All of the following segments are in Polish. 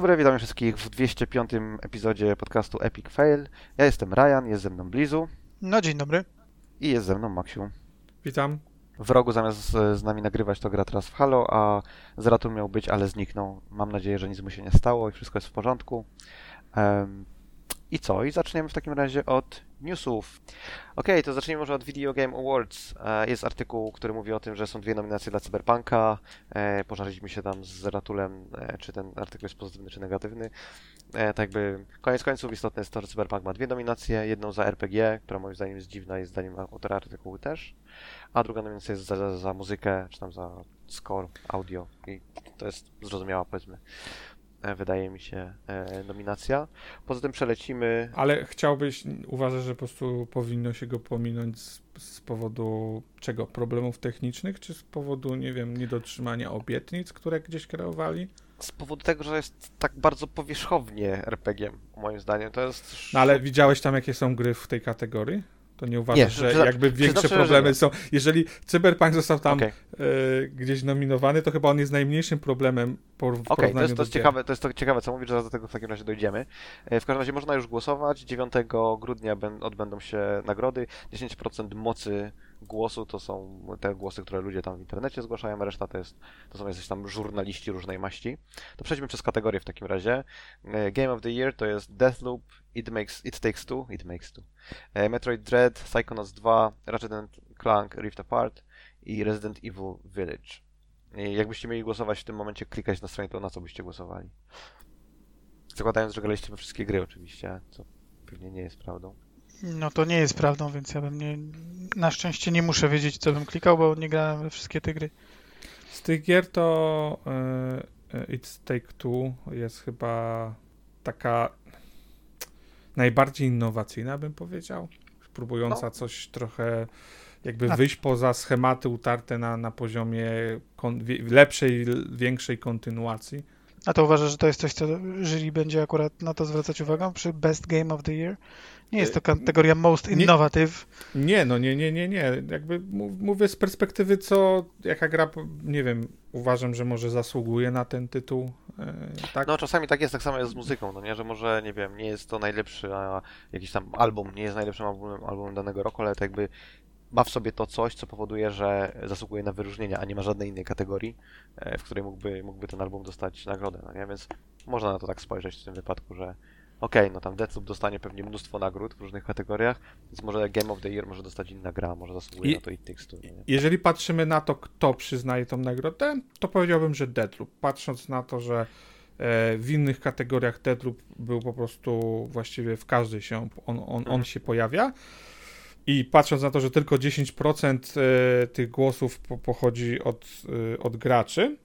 dobry, witam wszystkich w 205 epizodzie podcastu Epic Fail. Ja jestem Ryan, jest ze mną Blizu No dzień dobry. i jest ze mną Maksiu. Witam. W rogu zamiast z, nami nagrywać to gra teraz w Halo, a Zeratul miał być, ale zniknął. Mam nadzieję, że nic mu się nie stało i wszystko jest w porządku. Em, I co? I zaczniemy w takim razie od newsów. Okej, to zacznijmy może od Video Game Awards. E, Jest artykuł, który mówi o tym, że są dwie nominacje dla Cyberpunka. E, Pożarliśmy się tam z Zeratulem, e, czy ten artykuł jest pozytywny, czy negatywny. Tak jakby koniec końców istotne jest to, że Cyberpunk ma dwie nominacje. Jedną za RPG, która moim zdaniem jest dziwna i zdaniem autora artykułu też. A druga nominacja jest za, za, za muzykę, czy tam za score, audio. I to jest zrozumiała, powiedzmy, wydaje mi się, e, nominacja. Poza tym przelecimy Ale chciałbyś, uważasz, że po prostu powinno się go pominąć z, z powodu czego? Problemów technicznych, czy z powodu, nie wiem, niedotrzymania obietnic, które gdzieś kreowali? z powodu tego, że jest tak bardzo powierzchownie RPG, moim zdaniem. To jest. No ale widziałeś tam, jakie są gry w tej kategorii? To nie uważasz, Nie, że jakby większe problemy są. Jeżeli Cyberpunk został tam Okej, e, gdzieś nominowany, to chyba on jest najmniejszym problemem por, w to porównaniu jest, to jest do gier. ciekawe, to jest to ciekawe, co mówisz, że do tego w takim razie dojdziemy. E, W każdym razie można już głosować. 9 grudnia ben- odbędą się nagrody. 10% mocy głosu to są te głosy, które ludzie tam w internecie zgłaszają, a reszta to, jest, to są jacyś tam żurnaliści różnej maści. To przejdźmy przez kategorie w takim razie. E, Game of the Year to jest Deathloop, It, makes, It Takes Two, It Makes Two, e, Metroid Dread, Psychonauts 2, Ratchet Clank Rift Apart i Resident Evil Village. I jakbyście mieli głosować w tym momencie, klikać na stronie, to na co byście głosowali? Zakładając, że graliście we wszystkie gry oczywiście, co pewnie nie jest prawdą. No to nie jest prawdą, więc ja bym nie. Na szczęście nie muszę wiedzieć, co bym klikał, bo nie grałem we wszystkie te gry. Z tych gier to e, It's Take Two jest chyba taka najbardziej innowacyjna, bym powiedział. Próbująca No. coś trochę jakby A- wyjść poza schematy utarte na, na poziomie kon, lepszej, większej kontynuacji. A to uważasz, że to jest coś, co jury będzie akurat na to zwracać uwagę przy Best Game of the Year? Nie jest to kategoria Most nie- Innovative. Nie, no nie, nie, nie, nie. Jakby mów- mówię z perspektywy, co jaka gra, nie wiem, uważam, że może zasługuje na ten tytuł. E, tak? No czasami tak jest, tak samo jest z muzyką, no nie, że może, nie wiem, nie jest to najlepszy a, jakiś tam album, nie jest najlepszym albumem, albumem danego roku, ale to jakby ma w sobie to coś, co powoduje, że zasługuje na wyróżnienia, a nie ma żadnej innej kategorii, e, w której mógłby, mógłby ten album dostać nagrodę, no nie, więc można na to tak spojrzeć w tym wypadku, że okej, no tam Deathloop dostanie pewnie mnóstwo nagród w różnych kategoriach, więc może Game of the Year może dostać inna gra, może zasługuje I- na to It Takes Two, no? Jeżeli patrzymy na to, kto przyznaje tą nagrodę, to powiedziałbym, że Deadloop. Patrząc na to, że e, w innych kategoriach Deadloop był po prostu właściwie w każdej się, on, on, on Mhm. się pojawia. I patrząc na to, że tylko 10% e, tych głosów po, pochodzi od, e, od graczy,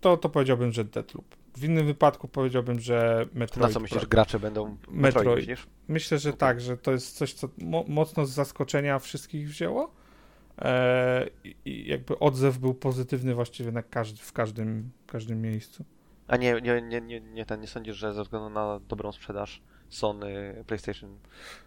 to, to powiedziałbym, że Deadloop. W innym wypadku powiedziałbym, że Metroid. Na co myślisz, Pro- gracze będą Metroid, Metroid. Myślę, że tak, że to jest coś, co mo mocno z zaskoczenia wszystkich wzięło. E, i- jakby odzew był pozytywny właściwie na każd w każdym, każdym miejscu. A nie, nie, nie, nie, nie, ten, nie sądzisz, że ze względu na dobrą sprzedaż Sony, PlayStation,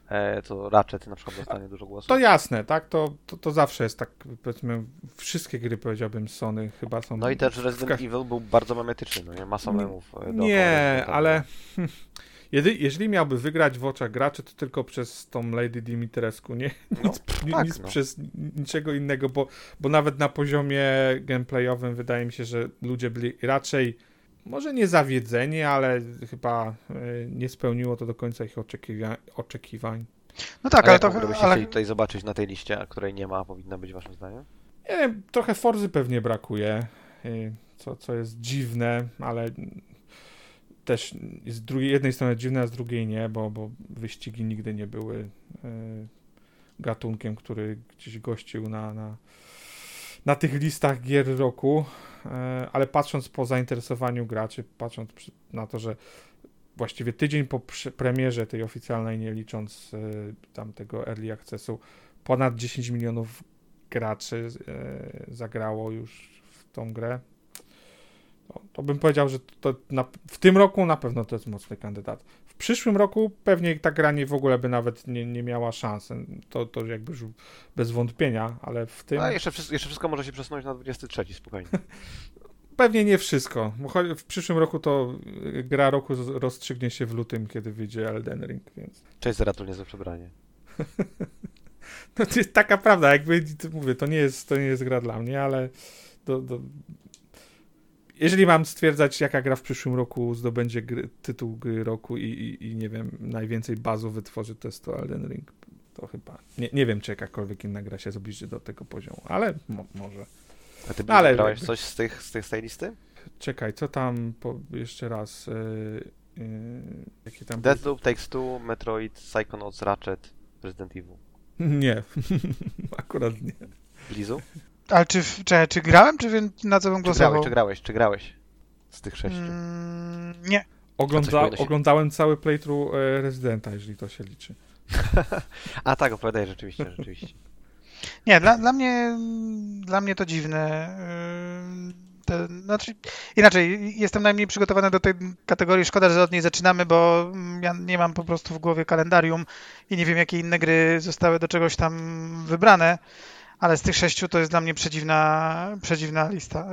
e, to Ratchet na przykład dostanie dużo głosów? To jasne, tak? To, to, to zawsze jest tak, powiedzmy, wszystkie gry powiedziałbym Sony chyba są. No i też w Resident ka- Evil był bardzo memetyczny, no nie? Masa memów. e, Nie, ale jeżeli, jeżeli miałby wygrać w oczach graczy, to tylko przez tą Lady Dimitrescu, nie? No, Nic, ni- tak, nic no. przez niczego innego, bo, bo nawet na poziomie gameplayowym wydaje mi się, że ludzie byli raczej może nie zawiedzeni, ale chyba e, nie spełniło to do końca ich oczekiwa oczekiwań. No tak, A ale to. byście Ale, chcieli tutaj zobaczyć na tej liście, a której nie ma, powinna być waszym zdaniem? Nie wiem, trochę Forzy pewnie brakuje, e, co, co jest dziwne, ale też z drugiej, jednej strony dziwne, a z drugiej nie, bo, bo wyścigi nigdy nie były e, gatunkiem, który gdzieś gościł na, na, na tych listach gier roku, ale patrząc po zainteresowaniu graczy, patrząc na to, że właściwie tydzień po premierze tej oficjalnej, nie licząc e, tam tego early accessu, ponad 10 milionów graczy e, zagrało już w tą grę. No, to bym powiedział, że to na, w tym roku na pewno to jest mocny kandydat. W przyszłym roku pewnie ta gra nie w ogóle by nawet nie, nie miała szans. To, to jakby już bez wątpienia, ale w tym. A jeszcze, wszystko- jeszcze wszystko może się przesunąć na 23, spokojnie. pewnie nie wszystko. W przyszłym roku to gra roku rozstrzygnie się w lutym, kiedy wyjdzie Elden Ring, więc... Cześć, Zeratul, niezłe przebranie. no to jest taka prawda, jakby mówię, to nie jest, to nie jest gra dla mnie, ale do, do... jeżeli mam stwierdzać, jaka gra w przyszłym roku zdobędzie gry, tytuł gry roku i, i, i, nie wiem, najwięcej bazu wytworzy, to jest to Elden Ring. To chyba. Nie, nie wiem, czy jakakolwiek inna gra się zbliży do tego poziomu, ale mo może. A ty ale grałeś coś z, tych, z, tych, z tej listy? Czekaj, co tam po, jeszcze raz? Yy, yy, jakie tam Deathloop, Takes Two, Metroid, Psychonauts, Ratchet, Resident Evil. Nie, akurat nie. Blizu? Ale czy, czy, czy grałem, czy na co bym głosował? Czy grałeś, czy grałeś, czy grałeś z tych sześciu? Mm, nie. Ogląda, się... Oglądałem cały playthrough e, Residenta, jeżeli to się liczy. A tak, opowiadaj rzeczywiście, rzeczywiście. Nie, dla, dla, mnie, dla mnie to dziwne. Te, znaczy, inaczej, jestem najmniej przygotowany do tej kategorii. Szkoda, że od niej zaczynamy, bo ja nie mam po prostu w głowie kalendarium i nie wiem, jakie inne gry zostały do czegoś tam wybrane, ale z tych sześciu to jest dla mnie przedziwna, przedziwna lista.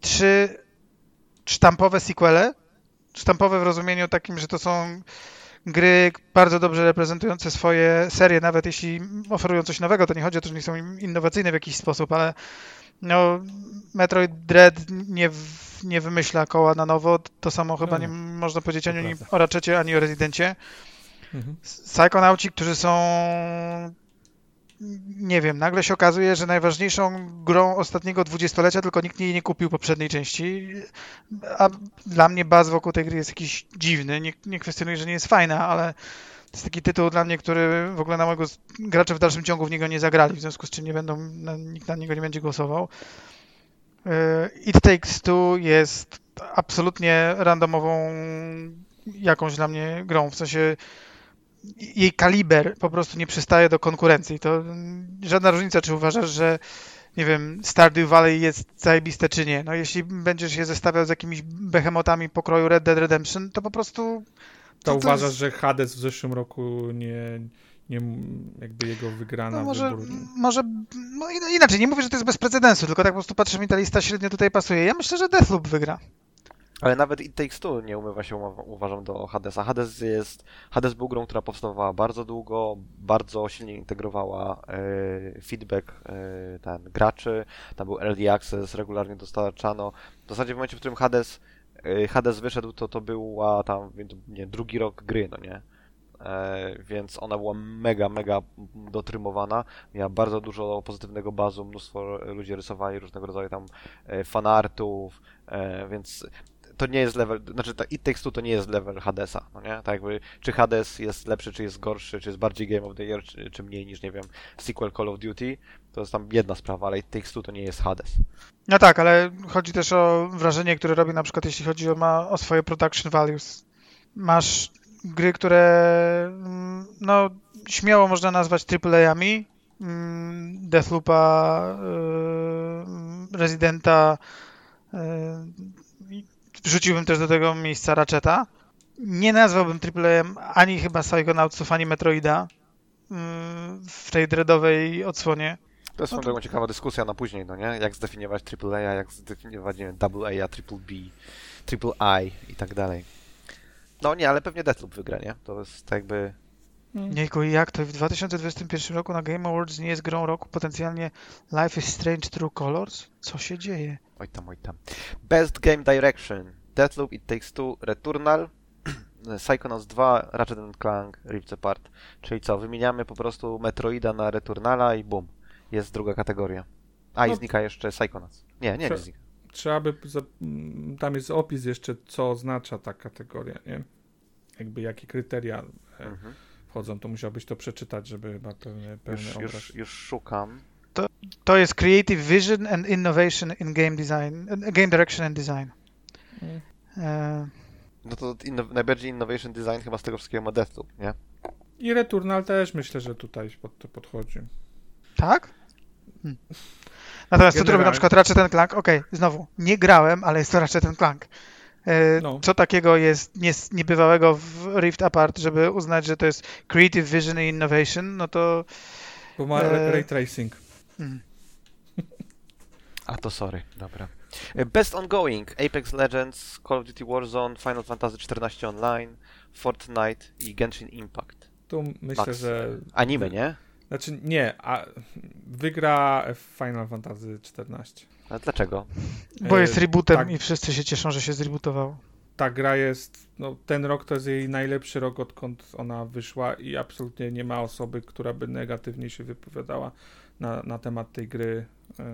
Trzy sztampowe sequele. Sztampowe w rozumieniu takim, że to są gry bardzo dobrze reprezentujące swoje serie, nawet jeśli oferują coś nowego, to nie chodzi o to, że nie są innowacyjne w jakiś sposób, ale no, Metroid Dread nie, nie wymyśla koła na nowo, to samo chyba no, nie można powiedzieć ani o Ratchetie, ani o Rezydencie. Mhm. Psychonauci, którzy są nie wiem, nagle się okazuje, że najważniejszą grą ostatniego dwudziestolecia, tylko nikt jej nie kupił poprzedniej części, a dla mnie baz wokół tej gry jest jakiś dziwny, nie, nie kwestionuję, że nie jest fajna, ale to jest taki tytuł dla mnie, który w ogóle na mojego gracze w dalszym ciągu w niego nie zagrali, w związku z czym nie będą, nikt na niego nie będzie głosował. E, It Takes Two jest absolutnie randomową jakąś dla mnie grą, w sensie jej kaliber po prostu nie przystaje do konkurencji. To żadna różnica, czy uważasz, że nie wiem, Stardew Valley jest zajebiste czy nie. No jeśli będziesz się zestawiał z jakimiś behemotami pokroju Red Dead Redemption, to po prostu... To, to uważasz, jest... że Hades w zeszłym roku nie, nie jakby jego wygrana no może, może no inaczej, nie mówię, że to jest bez precedensu, tylko tak po prostu patrzę mi ta lista średnio tutaj pasuje. Ja myślę, że Deathloop wygra. Ale nawet It Takes Two nie umywa się, uważam, do Hadesa. Hades jest... Hades był grą, która powstawała bardzo długo, bardzo silnie integrowała e, feedback e, ten, graczy, tam był early access, regularnie dostarczano. W zasadzie w momencie, w którym Hades, e, Hades wyszedł, to to była tam, nie, drugi rok gry, no nie? Więc ona była mega, mega dotrymowana. Miała bardzo dużo pozytywnego bazu, mnóstwo ludzi rysowali różnego rodzaju tam fanartów, więc to nie jest level, znaczy ta It Takes Two to nie jest level Hadesa, no nie? Tak jakby, czy Hades jest lepszy, czy jest gorszy, czy jest bardziej Game of the Year, czy, czy mniej niż, nie wiem, sequel Call of Duty, to jest tam jedna sprawa, ale It Takes Two to nie jest Hades. No tak, ale chodzi też o wrażenie, które robi na przykład, jeśli chodzi o, ma, o swoje production values. Masz gry, które mm, no śmiało można nazwać AAA-ami, mm, Deathloopa, yy, Residenta, yy, wrzuciłbym też do tego miejsca Ratcheta. Nie nazwałbym AAA ani chyba Psychonautsów, ani Metroida mm, w tej dreadowej odsłonie. To jest no to... ciekawa dyskusja na później, no nie? Jak zdefiniować AAA, jak zdefiniować, nie wiem, AA, Triple B, Triple I i tak dalej. No nie, ale pewnie Deathloop wygra, nie? To jest tak jakby... Hmm. Jejku, jak to w 2021 roku na Game Awards nie jest grą roku potencjalnie Life is Strange True Colors? Co się dzieje? Oj tam, oj tam. Best Game Direction. Deathloop, It Takes Two, Returnal, Psychonauts 2, Ratchet Clank, Rift Apart. Czyli co, wymieniamy po prostu Metroida na Returnala i bum. Jest druga kategoria. A no, i znika jeszcze Psychonauts. Nie, nie, nie znika. Trzeba by, tam jest opis jeszcze, co oznacza ta kategoria, nie? Jakby jakie kryteria e, mhm. Wchodzą, to musiałbyś to przeczytać, żeby ma pełny, pełny już, obraz. Już, już szukam. To, to jest Creative Vision and Innovation in Game Design, Game Direction and Design. Mm. E... No to inno, najbardziej Innovation Design chyba z tego wszystkiego ma Deathloop, nie? I Returnal też myślę, że tutaj pod to podchodzi. Tak? Hmm. Natomiast co tu robi na przykład Ratchet Clank? Okej, okay, znowu, nie grałem, ale jest to Ratchet Clank. E, no. Co takiego jest nie, niebywałego w Rift Apart, żeby uznać, że to jest Creative Vision i Innovation, no to... Bo ma e... ray tracing. Hmm. A to sorry, dobra. Best Ongoing, Apex Legends, Call of Duty Warzone, Final Fantasy XIV Online, Fortnite i Genshin Impact. Tu myślę, Max. że... Anime, nie? Znaczy nie, a wygra Final Fantasy XIV. Ale dlaczego? Bo E, jest rebootem tak. i wszyscy się cieszą, że się zrebootowało. Ta gra jest, no ten rok to jest jej najlepszy rok, odkąd ona wyszła i absolutnie nie ma osoby, która by negatywnie się wypowiadała na, na temat tej gry, e,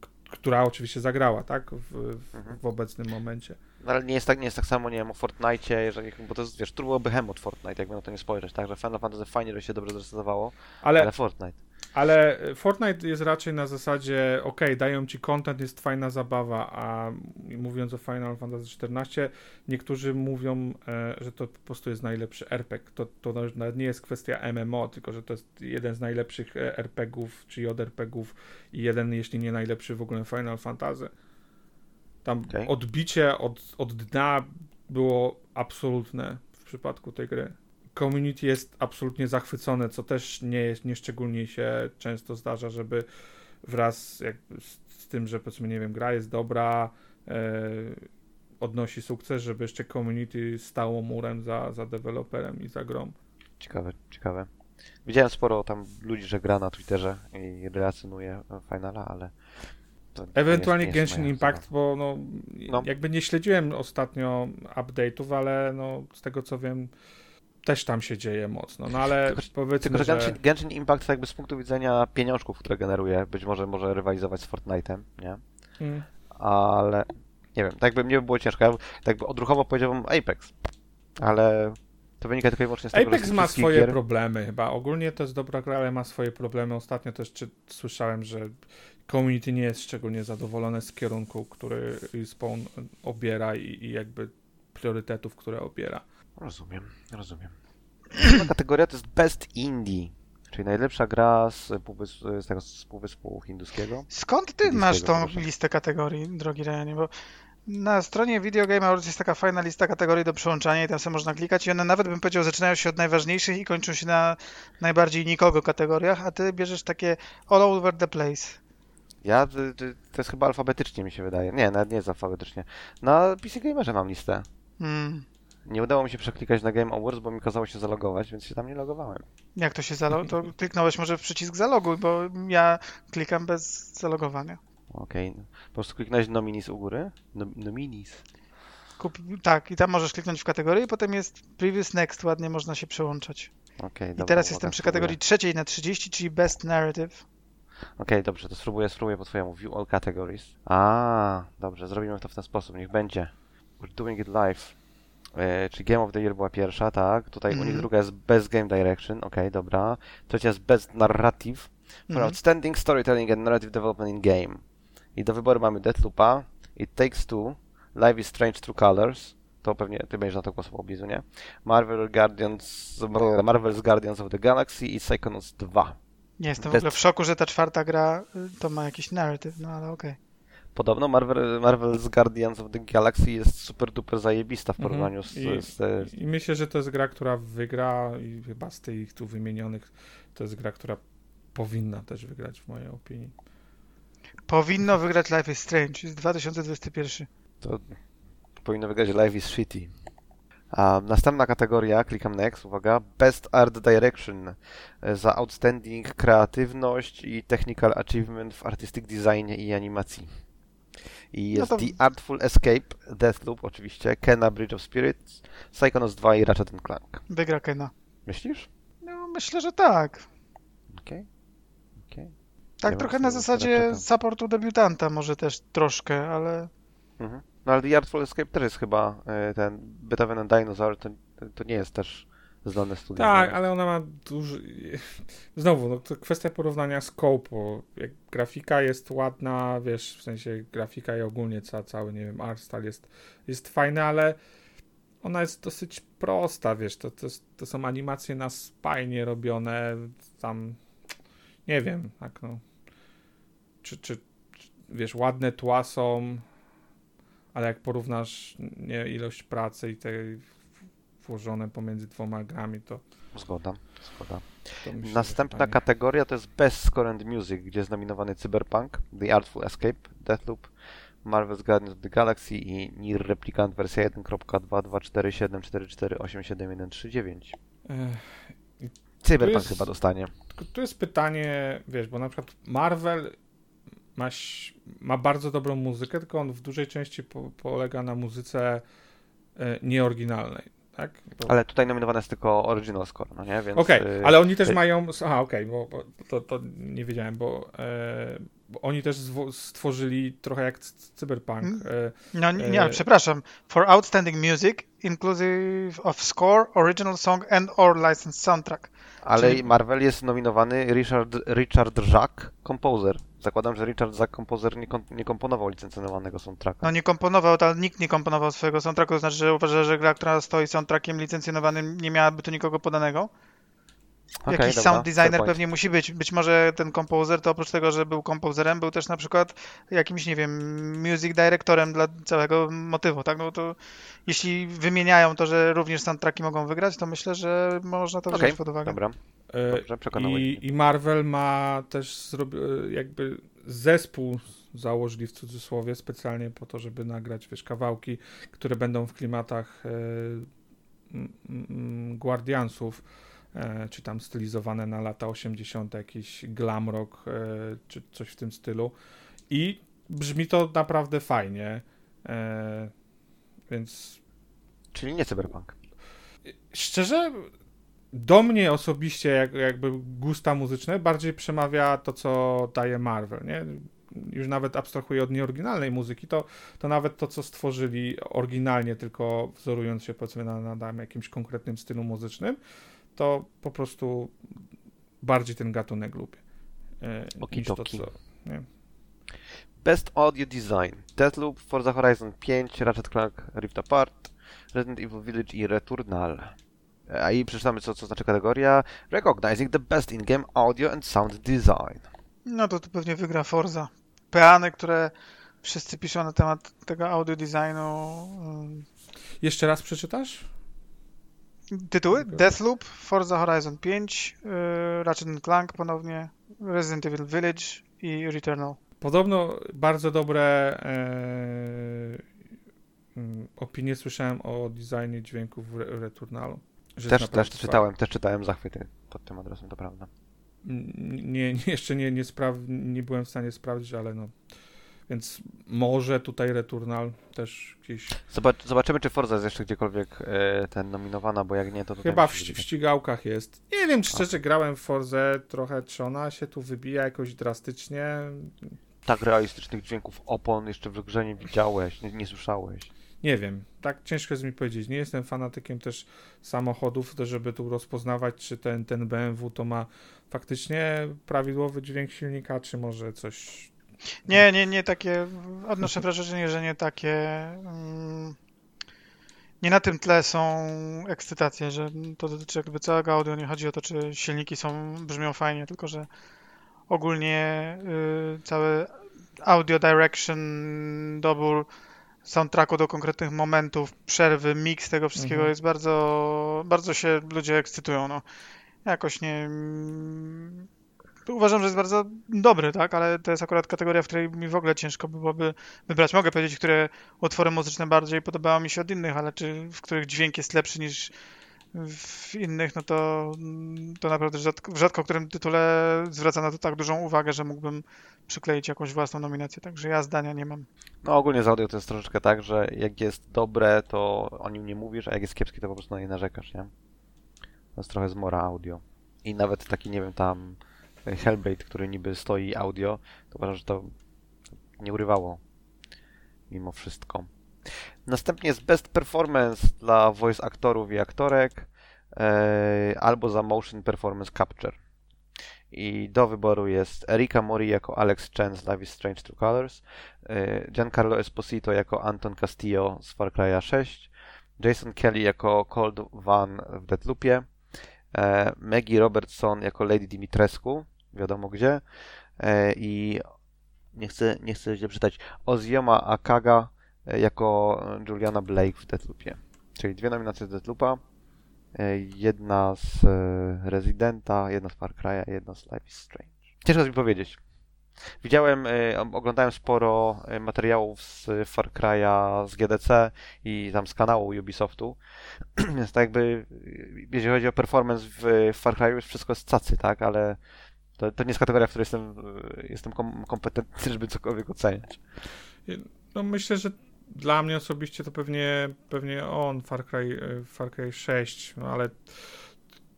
k- która oczywiście zagrała, tak, w, w, Mhm. w obecnym momencie. No, ale nie jest tak, nie jest tak samo, nie wiem, o Fortnite, jeżeli, bo to jest, wiesz, turbo behemoth Fortnite, jakby na to nie spojrzeć, tak, że Final Fantasy fajnie, że się dobrze zrestowało, ale, Ale, Fortnite. Ale Fortnite jest raczej na zasadzie, ok, dają ci content, jest fajna zabawa, a mówiąc o Final Fantasy XIV, niektórzy mówią, e, że to po prostu jest najlepszy RPG. To, to nawet nie jest kwestia MMO, tylko że to jest jeden z najlepszych e, RPGów, czy JRPGów i jeden, jeśli nie najlepszy w ogóle Final Fantasy. Tam Okej. odbicie od, od dna było absolutne w przypadku tej gry. Community jest absolutnie zachwycone, co też nie jest, nieszczególnie się często zdarza, żeby wraz z, z tym, że powiedzmy, nie wiem, gra jest dobra, e, odnosi sukces, żeby jeszcze community stało murem za, za deweloperem i za grą. Ciekawe, ciekawe. Widziałem sporo tam ludzi, że gra na Twitterze i relacjonuje Finala, ale... Ewentualnie jest, Genshin Impact, bo no, No. jakby nie śledziłem ostatnio update'ów, ale no, z tego co wiem, też tam się dzieje mocno. No ale Tylko- powiedzmy, Tylko, że. Genshin, Genshin Impact jakby z punktu widzenia pieniążków, które generuje, być może może rywalizować z Fortnite'em, nie? Mm. Ale nie wiem, tak jakby mnie by było ciężko. Ja tak jakby odruchowo powiedziałbym Apex, ale to wynika tylko i wyłącznie z tego, Apex ma swoje gier... problemy chyba. Ogólnie to jest dobra gra, ale ma swoje problemy. Ostatnio też czy, słyszałem, że community nie jest szczególnie zadowolone z kierunku, który Spawn obiera i, i jakby priorytetów, które obiera. Rozumiem, rozumiem. Kategoria to jest Best Indie, czyli najlepsza gra z, z tego z półwyspu hinduskiego. Skąd ty masz tą zapraszam. listę kategorii, drogi Rejanie? Bo na stronie Video Game Awards jest taka fajna lista kategorii do przełączania i tam sobie można klikać i one nawet bym powiedział zaczynają się od najważniejszych i kończą się na najbardziej nikogo kategoriach, a ty bierzesz takie all over the place. Ja, y, y, to jest chyba alfabetycznie mi się wydaje. Nie, nawet nie jest alfabetycznie. Na PC Gamerze mam listę. Hmm. Nie udało mi się przeklikać na Game Awards, bo mi kazało się zalogować, więc się tam nie logowałem. Jak to się zalogować? To kliknąłeś może w przycisk zaloguj, bo ja klikam bez zalogowania. Okej. Po prostu kliknąłeś nominis u góry? No, nominis. Kup... Tak, i tam możesz kliknąć w kategorię i potem jest previous next, ładnie można się przełączać. Okej, I dobra, teraz jestem przy spróbuję. kategorii trzeciej na 30, czyli best narrative. Okej, dobrze, to spróbuję, spróbuję po twojemu. View all categories. A, dobrze, zrobimy to w ten sposób, niech będzie. We're doing it live. E, czyli Game of the Year była pierwsza, tak? Tutaj u nich Mhm. druga jest Best Game Direction, okej, dobra. Trzecia jest Best Narrative for Mhm. Outstanding Storytelling and Narrative Development in Game. I do wyboru mamy Deathloopa, It Takes Two, Life is Strange True Colors, to pewnie ty będziesz na to głosował, Bizu, nie? Marvel Guardians, Marvel's Guardians of the Galaxy i Psychonauts 2. Nie jestem w ogóle w szoku, że ta czwarta gra y, to ma jakiś narrative, no ale okej. Podobno Marvel, Marvel's Guardians of the Galaxy jest super duper zajebista w Mhm. porównaniu z, I- z, z I myślę, że to jest gra, która wygra i chyba z tych tu wymienionych to jest gra, która powinna też wygrać w mojej opinii. Powinno wygrać Life is Strange, jest 2021. to powinno wygrać Life is Shitty. A następna kategoria, klikam next, uwaga, Best Art Direction za outstanding kreatywność i technical achievement w artistic designie i animacji. I No jest to- The Artful Escape, Deathloop oczywiście, Kena Bridge of Spirits, Psychonauts 2 i Ratchet Clank. Wygra Kena. Myślisz? No myślę, że tak. Okej. Okej. Tak Ja trochę na zasadzie Ratcheta. supportu debiutanta może też troszkę, ale Mhm. No ale The Artful Escape też jest chyba e, ten Beethoven and Dinosaur, to, to nie jest też znane studio. Tak, ale ona ma duży. Znowu, no to kwestia porównania scope'u. Jak grafika jest ładna, wiesz, w sensie grafika i ogólnie ca, cały, nie wiem, art style jest, jest fajny, ale ona jest dosyć prosta, wiesz, to, to, to są animacje na spajnie robione, tam, nie wiem, tak no. Czy, czy, czy wiesz, ładne tła są, ale jak porównasz nie, ilość pracy i te włożone pomiędzy dwoma grami, to, Zgoda, zgoda. to myślę, Następna kategoria to jest Best and Music, gdzie jest nominowany Cyberpunk, The Artful Escape, Deathloop, Marvel's Guardians of the Galaxy i Nier Replicant wersja 1.22474871139. Ech, Cyberpunk jest- chyba dostanie. Tu jest pytanie, wiesz, bo na przykład Marvel ma, ma bardzo dobrą muzykę, tylko on w dużej części po, polega na muzyce e, nieoryginalnej, tak? Bo- Ale tutaj nominowane jest tylko original score, no nie? Więc, Okej, y, ale oni też y- mają. Aha, okej, bo, bo to, to nie wiedziałem, bo, e, bo oni też stworzyli trochę jak Cyberpunk. Mm. E, No nie, nie, ale E, przepraszam. For outstanding music, inclusive of score, original song and or licensed soundtrack. Ale czyli- Marvel jest nominowany Richard, Richard Jacques, composer. Zakładam, że Richard Jacques, composer, nie, kom, nie komponował licencjonowanego soundtracka. No nie komponował, ale nikt nie komponował swojego soundtracku, to znaczy, że uważa, że gra, która stoi soundtrackiem licencjonowanym, nie miałaby tu nikogo podanego. Okej, Jakiś dobra, sound designer pewnie musi być. Być może ten komposer to oprócz tego, że był komposerem, był też na przykład jakimś, nie wiem, music directorem dla całego motywu, tak? No to jeśli wymieniają to, że również soundtracki mogą wygrać, to myślę, że można to Okej, wziąć pod uwagę. Dobra, e, dobrze, i, I Marvel ma też zrobi, e, jakby zespół założyli w cudzysłowie specjalnie po to, żeby nagrać, wiesz, kawałki, które będą w klimatach e, m, m, Guardiansów, e, czy tam stylizowane na lata 80., jakiś glam rock, e, czy coś w tym stylu. I brzmi to naprawdę fajnie. E, więc Czyli nie Cyberpunk. Szczerze, do mnie osobiście, jak, jakby gusta muzyczne, bardziej przemawia to, co daje Marvel, nie? Już nawet abstrahuję od nieoryginalnej muzyki, to, to nawet to, co stworzyli oryginalnie, tylko wzorując się powiedzmy na, na, na jakimś konkretnym stylu muzycznym, to po prostu bardziej ten gatunek lubię. E, niż to, co... Nie? Best Audio Design. Deathloop, Forza Horizon 5, Ratchet Clank Rift Apart, Resident Evil Village i Returnal. A i przeczytamy, co, co znaczy kategoria. Recognizing the best in-game audio and sound design. No to tu pewnie wygra Forza. Peany, które wszyscy piszą na temat tego audio designu. mm, Jeszcze raz przeczytasz? Tytuły? Okej. Deathloop, Forza Horizon 5, yy, Ratchet Clank ponownie, Resident Evil Village i Returnal. Podobno bardzo dobre e, mm, opinie słyszałem o designie dźwięków w Re- Returnalu. Że Też, też czytałem, też czytałem zachwyty pod tym adresem, to prawda. Nie, nie, jeszcze nie, nie, spraw- nie byłem w stanie sprawdzić, ale no. Więc może tutaj Returnal też gdzieś. Zobacz, zobaczymy, czy Forza jest jeszcze gdziekolwiek e, ten nominowana, bo jak nie, to Chyba w, w ścigałkach jest. Nie wiem, czy szczerze grałem w Forze trochę, czy ona się tu wybija jakoś drastycznie. Tak realistycznych dźwięków opon jeszcze w grze nie widziałeś, nie, nie słyszałeś. Nie wiem, tak ciężko jest mi powiedzieć. Nie jestem fanatykiem też samochodów, żeby tu rozpoznawać, czy ten, ten BMW to ma faktycznie prawidłowy dźwięk silnika, czy może coś. Nie, nie, nie takie. Odnoszę wrażenie, że nie takie. mm, Nie na tym tle są ekscytacje, że to dotyczy jakby całego audio. Nie chodzi o to, czy silniki są, brzmią fajnie, tylko że ogólnie y, cały audio direction, dobór soundtracku do konkretnych momentów, przerwy, mix tego wszystkiego Mhm. jest bardzo, bardzo się ludzie ekscytują. No. Jakoś nie. Uważam, że jest bardzo dobry, tak, ale to jest akurat kategoria, w której mi w ogóle ciężko byłoby wybrać. Mogę powiedzieć, które utwory muzyczne bardziej podobały mi się od innych, ale czy w których dźwięk jest lepszy niż w innych, no to, to naprawdę rzadko, w którym tytule zwraca na to tak dużą uwagę, że mógłbym przykleić jakąś własną nominację, także ja zdania nie mam. No ogólnie z audio to jest troszeczkę tak, że jak jest dobre, to o nim nie mówisz, a jak jest kiepskie, to po prostu na nie narzekasz, nie? To jest trochę zmora audio. I nawet taki, nie wiem, tam Hellblade, który niby stoi audio, to uważam, że to nie urywało mimo wszystko. Następnie jest Best Performance dla voice aktorów i aktorek e, albo za Motion Performance Capture. I do wyboru jest Erika Mori jako Alex Chen z Life is Strange True Colors, e, Giancarlo Esposito jako Anton Castillo z Far Cry'a 6, Jason Kelly jako Cold Van w Deathloopie, e, Maggie Robertson jako Lady Dimitrescu, wiadomo gdzie, e, i nie chcę, nie chcę źle czytać, Ozioma Akaga e, jako Juliana Blake w Deathloopie. Czyli dwie nominacje z Deathloopa, e, jedna z e, Residenta, jedna z Far Cry'a, jedna z Life is Strange. Ciężko mi powiedzieć. Widziałem, oglądałem sporo materiałów z Far Cry'a, z GDC i tam z kanału Ubisoftu, więc tak jakby, jeżeli chodzi o performance w Far Cry'u, wszystko jest cacy, tak, ale to, to nie jest kategoria, w której jestem, jestem kom kompetentny, żeby cokolwiek oceniać. No myślę, że dla mnie osobiście to pewnie, pewnie on, Far Cry, Far Cry 6, no ale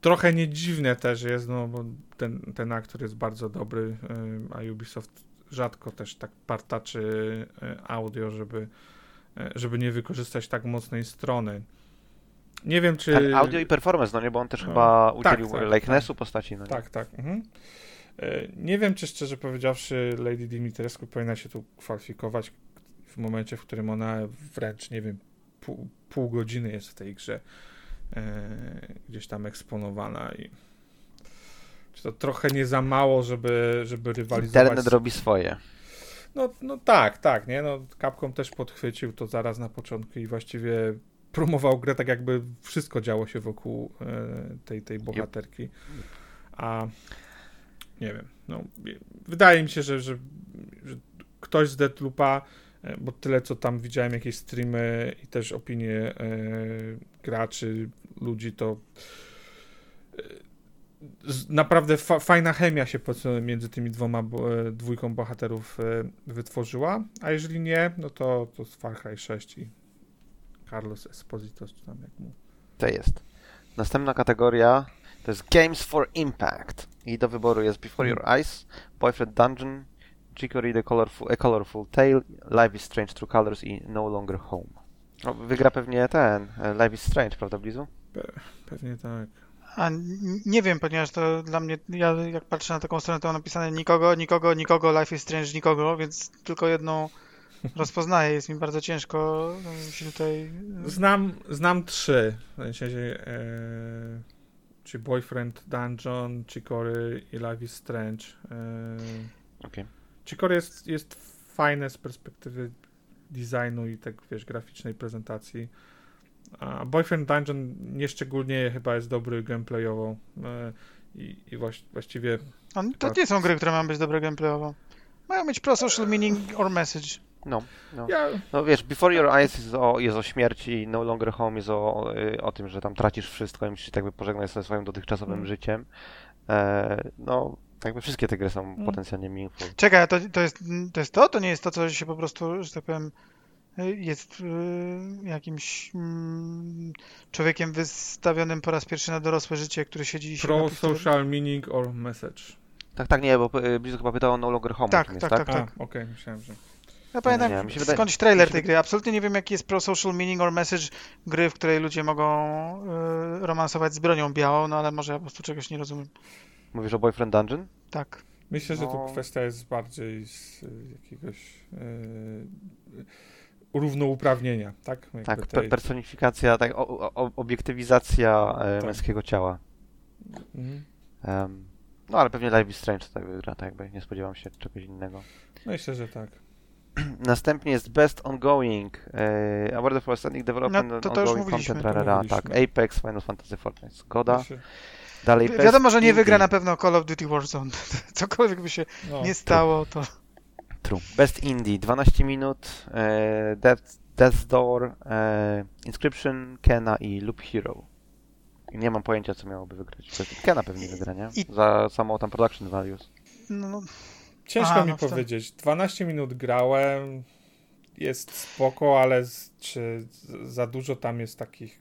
trochę nie dziwne też jest, no bo ten, ten aktor jest bardzo dobry, a Ubisoft rzadko też tak partaczy audio, żeby, żeby nie wykorzystać tak mocnej strony. Nie wiem, czy... Ale audio i performance, no nie, bo on też no, chyba udzielił tak, tak, likenessu tak. postaci. No nie? Tak, tak. Mhm. Nie wiem, czy szczerze powiedziawszy Lady Dimitrescu powinna się tu kwalifikować w momencie, w którym ona wręcz, nie wiem, pół, pół godziny jest w tej grze e, gdzieś tam eksponowana i czy to trochę nie za mało, żeby, żeby rywalizować. Internet robi swoje. No, no tak, tak, nie? No, Capcom też podchwycił to zaraz na początku i właściwie promował grę tak jakby wszystko działo się wokół e, tej, tej bohaterki. A nie wiem, no wydaje mi się, że, że, że ktoś z Deadloopa E, bo tyle co tam widziałem jakieś streamy i też opinie e, graczy, ludzi, to e, naprawdę fa fajna chemia się między tymi dwoma, e, dwójką bohaterów e, wytworzyła, a jeżeli nie, no to, to Far Cry 6 i Carlos Esposito, czy tam jak mu. To jest. Następna kategoria to jest Games for Impact i do wyboru jest Before Your hmm. Eyes, Boyfriend Dungeon, Chicory The Colorful, A Colorful Tale, Life is Strange True Colors i No Longer Home. No, wygra pewnie ten, e, Life is Strange, prawda Blizu? Pe pewnie tak. A nie wiem, ponieważ to dla mnie, ja jak patrzę na taką stronę, to mam napisane nikogo, nikogo, nikogo, Life is Strange, nikogo, więc tylko jedną rozpoznaję. Jest mi bardzo ciężko e, się tutaj... Znam, znam trzy. W sensie, e, czy Boyfriend Dungeon, Chicory i Life is Strange. E, Okej. Okay. Chicory jest, jest fajne z perspektywy designu i tak, wiesz, graficznej prezentacji. A Boyfriend Dungeon nieszczególnie chyba jest dobry gameplayowo e, i, i właściwie... A to nie są gry, które mają być dobre gameplayowo. Mają mieć pro social meaning or message. No, no. Ja... no wiesz, Before Your Eyes jest o, jest o śmierci, No Longer Home jest o, y, o tym, że tam tracisz wszystko i musisz tak jakby pożegnać ze swoim dotychczasowym mm. życiem. E, no, jakby wszystkie te gry są mm. potencjalnie meaningful. Czekaj, to, to, jest, to jest to? To nie jest to, co się po prostu, że tak powiem, jest y, jakimś mm, człowiekiem wystawionym po raz pierwszy na dorosłe życie, który siedzi i się Pro social meaning or message. Tak, tak, nie, bo y, Blizzard chyba pytał o No Longer Home. Tak, tak, tak, tak, tak. Okej, okay, myślałem, że... Ja pamiętam nie, nie, skądś trailer tej gry. Absolutnie nie wiem, jaki jest pro social meaning or message gry, w której ludzie mogą y, romansować z bronią białą, no ale może ja po prostu czegoś nie rozumiem. Mówisz o Boyfriend Dungeon? Tak. Myślę, że no. tu kwestia jest bardziej z jakiegoś yy, równouprawnienia, tak? Jakby tak, tej... personifikacja, tak, o, o, obiektywizacja e, tak. męskiego ciała. Mhm. Um, no ale pewnie Life is Strange tak wygra, tak jakby nie spodziewam się czegoś innego. Myślę, że tak. Następnie jest Best Ongoing, e, Award for Standing Development no, to, to Ongoing Content, rarara, tak, Apex, Final Fantasy Fortnite, zgoda. Dalej Wiadomo, że nie wygra na pewno Call of Duty Warzone. Cokolwiek by się no, nie stało, to... True. Best Indie, 12 minut, e, Death, Death's Door, e, Inscription, Kena i Loop Hero. Nie mam pojęcia, co miałoby wygrać. Kena pewnie wygra, nie? I... Za samą tam production values. No, no. Ciężko Aha, mi no powiedzieć. 12 minut grałem, jest spoko, ale czy za dużo tam jest takich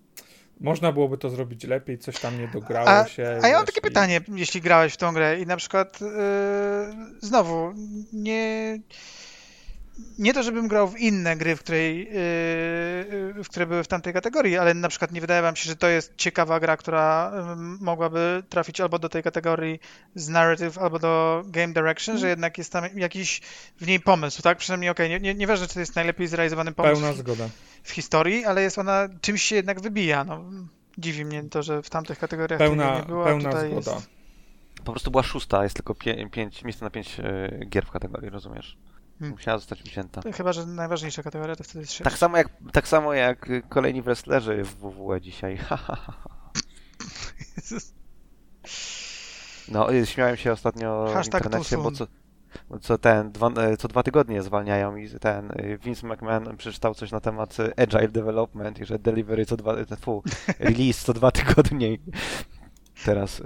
można byłoby to zrobić lepiej, coś tam nie dograło a, się. A ja mam takie i... pytanie, jeśli grałeś w tą grę i na przykład yy, znowu nie nie to, żebym grał w inne gry, w, której, yy, w które były w tamtej kategorii, ale na przykład nie wydaje wam się, że to jest ciekawa gra, która yy, mogłaby trafić albo do tej kategorii z narrative, albo do game direction, że mm. jednak jest tam jakiś w niej pomysł, tak? Przynajmniej okej, okay, nie, nie, nieważne, czy to jest najlepiej zrealizowany pomysł Pełna zgoda. w historii, ale jest ona, czymś się jednak wybija, no. Dziwi mnie to, że w tamtych kategoriach pełna, nie była, pełna zgoda. Jest... Po prostu była szósta, jest tylko pię pięć, miejsce na pięć yy, gier w kategorii, rozumiesz? Hmm. Musiała zostać wzięta. Chyba, że najważniejsza kategoria to wtedy jest 6. Tak samo jak, tak samo jak kolejni wrestlerzy w WWE dzisiaj. no, śmiałem się ostatnio Hashtag w internecie, bo co, Co ten, dwa, e, co dwa tygodnie zwalniają i ten e, Vince McMahon przeczytał coś na temat e, Agile Development i że delivery co dwa, fu, release co dwa tygodnie teraz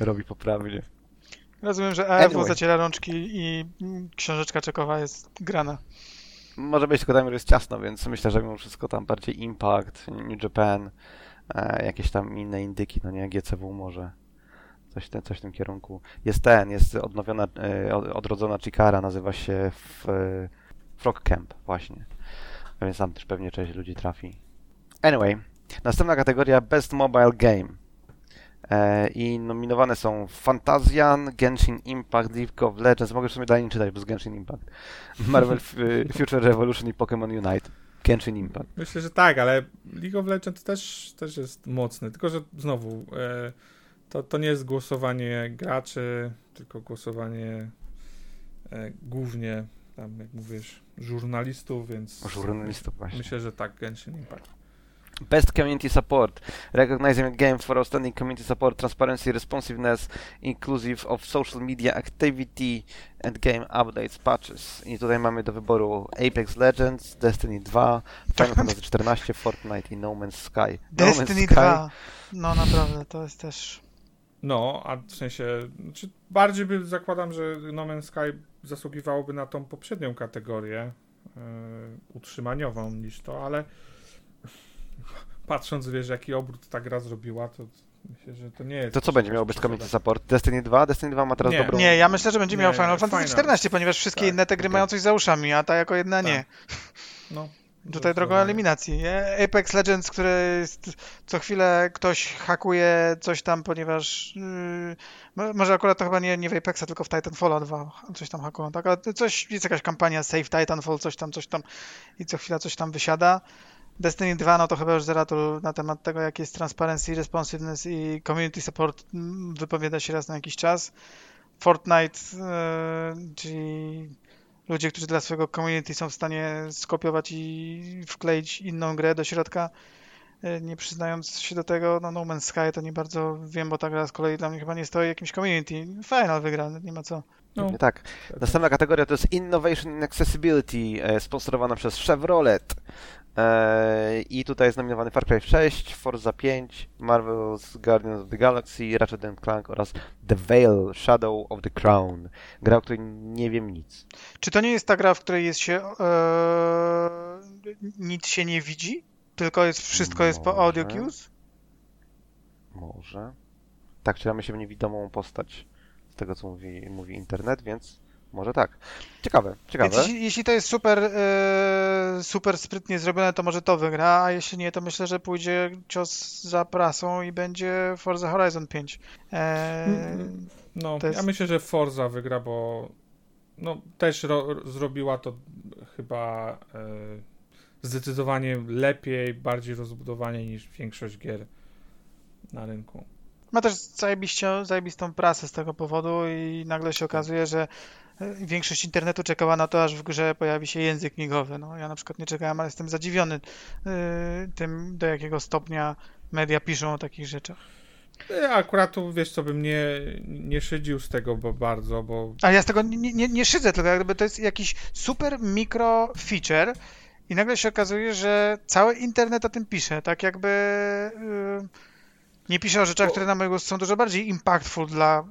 robi poprawnie. Rozumiem, że AFO anyway. zaciera rączki i książeczka czekowa jest grana. Może być, tylko tam jest ciasno, więc myślę, że mimo wszystko tam bardziej Impact, New Japan, jakieś tam inne indyki, no nie, GCW może coś, coś w tym kierunku. Jest ten, jest odnowiona, e, odrodzona Chikara, nazywa się w, e, Frog Camp właśnie. Więc tam też pewnie część ludzi trafi. Anyway, następna kategoria Best Mobile Game. E, I nominowane są Fantasian, Genshin Impact, League of Legends. Mogę w sumie dalej nie czytać, bo z Genshin Impact. Marvel Future Revolution i Pokémon Unite. Genshin Impact. Myślę, że tak, ale League of Legends też, też jest mocny. Tylko, że znowu... E to, to nie jest głosowanie graczy, tylko głosowanie e, głównie, tam jak mówisz, żurnalistów, więc... Żurnalistów właśnie. Myślę, że tak, Genshin Impact. Best Community Support. Recognizing a game for outstanding community support, transparency, responsiveness, inclusive of social media activity and game updates, patches. I tutaj mamy do wyboru Apex Legends, Destiny 2, Final Fantasy 14, Fortnite i No Man's Sky. No Destiny Man's 2. No naprawdę, to jest też no, a w sensie, znaczy bardziej by zakładam, że No Man's Sky zasługiwałoby na tą poprzednią kategorię yy, utrzymaniową niż to, ale patrząc, wiesz, jaki obrót ta gra zrobiła, to myślę, że to nie jest... To co będzie miało być community support? Destiny 2? Destiny 2 ma teraz nie. dobrą... Nie, ja myślę, że będzie miał Final Fantasy 14, ponieważ wszystkie tak, inne te gry okay. mają coś za uszami, a ta jako jedna tak. nie. No, Tutaj drogą eliminacji. Nie? Apex Legends, który jest, co chwilę ktoś hakuje coś tam, ponieważ yy, może akurat to chyba nie, nie w Apexa, tylko w Titanfall 2 coś tam hakują, tak? Ale coś, jest jakaś kampania Save Titanfall, coś tam, coś tam i co chwila coś tam wysiada. Destiny 2, no to chyba już Zeratul na temat tego, jak jest transparency, responsiveness i community support mm, wypowiada się raz na jakiś czas. Fortnite, yy, czyli ludzie, którzy dla swojego community są w stanie skopiować i wkleić inną grę do środka, e, nie przyznając się do tego, no No Man's Sky to nie bardzo wiem, bo ta gra z kolei dla mnie chyba nie stoi jakimś community. Final wygra, nie ma co. No. Tak. Następna kategoria to jest Innovation in Accessibility, e, sponsorowana przez Chevrolet. E, I tutaj jest nominowany Far Cry 6, Forza 5, Marvel's Guardians of the Galaxy, Ratchet Clank oraz The Veil Shadow of the Crown. Gra, o której nie wiem nic. Czy to nie jest ta gra, w której jest się ee, nic się nie widzi? Tylko jest wszystko Może. jest po audio cues? Może. Tak, wcielamy się w niewidomą postać z tego, co mówi, mówi internet, więc może tak. Ciekawe, ciekawe. Więc jeśli, jeśli to jest super, yy, super sprytnie zrobione, to może to wygra, a jeśli nie, to myślę, że pójdzie cios za prasą i będzie Forza Horizon 5. Eee, no, jest... ja myślę, że Forza wygra, bo no, też ro, zrobiła to chyba e, zdecydowanie lepiej, bardziej rozbudowanie niż większość gier na rynku. Ma też zajebistą prasę z tego powodu i nagle się okazuje, że większość internetu czekała na to, aż w grze pojawi się język migowy. No, ja na przykład nie czekałem, ale jestem zadziwiony yy, tym, do jakiego stopnia media piszą o takich rzeczach. Akurat tu, wiesz co, bym nie, nie szydził z tego bo bardzo, bo... Ale ja z tego nie, nie, nie szydzę, tylko jakby to jest jakiś super mikro feature i nagle się okazuje, że cały internet o tym pisze, tak jakby... Yy, nie pisze o rzeczach, które na mojego są dużo bardziej impactful dla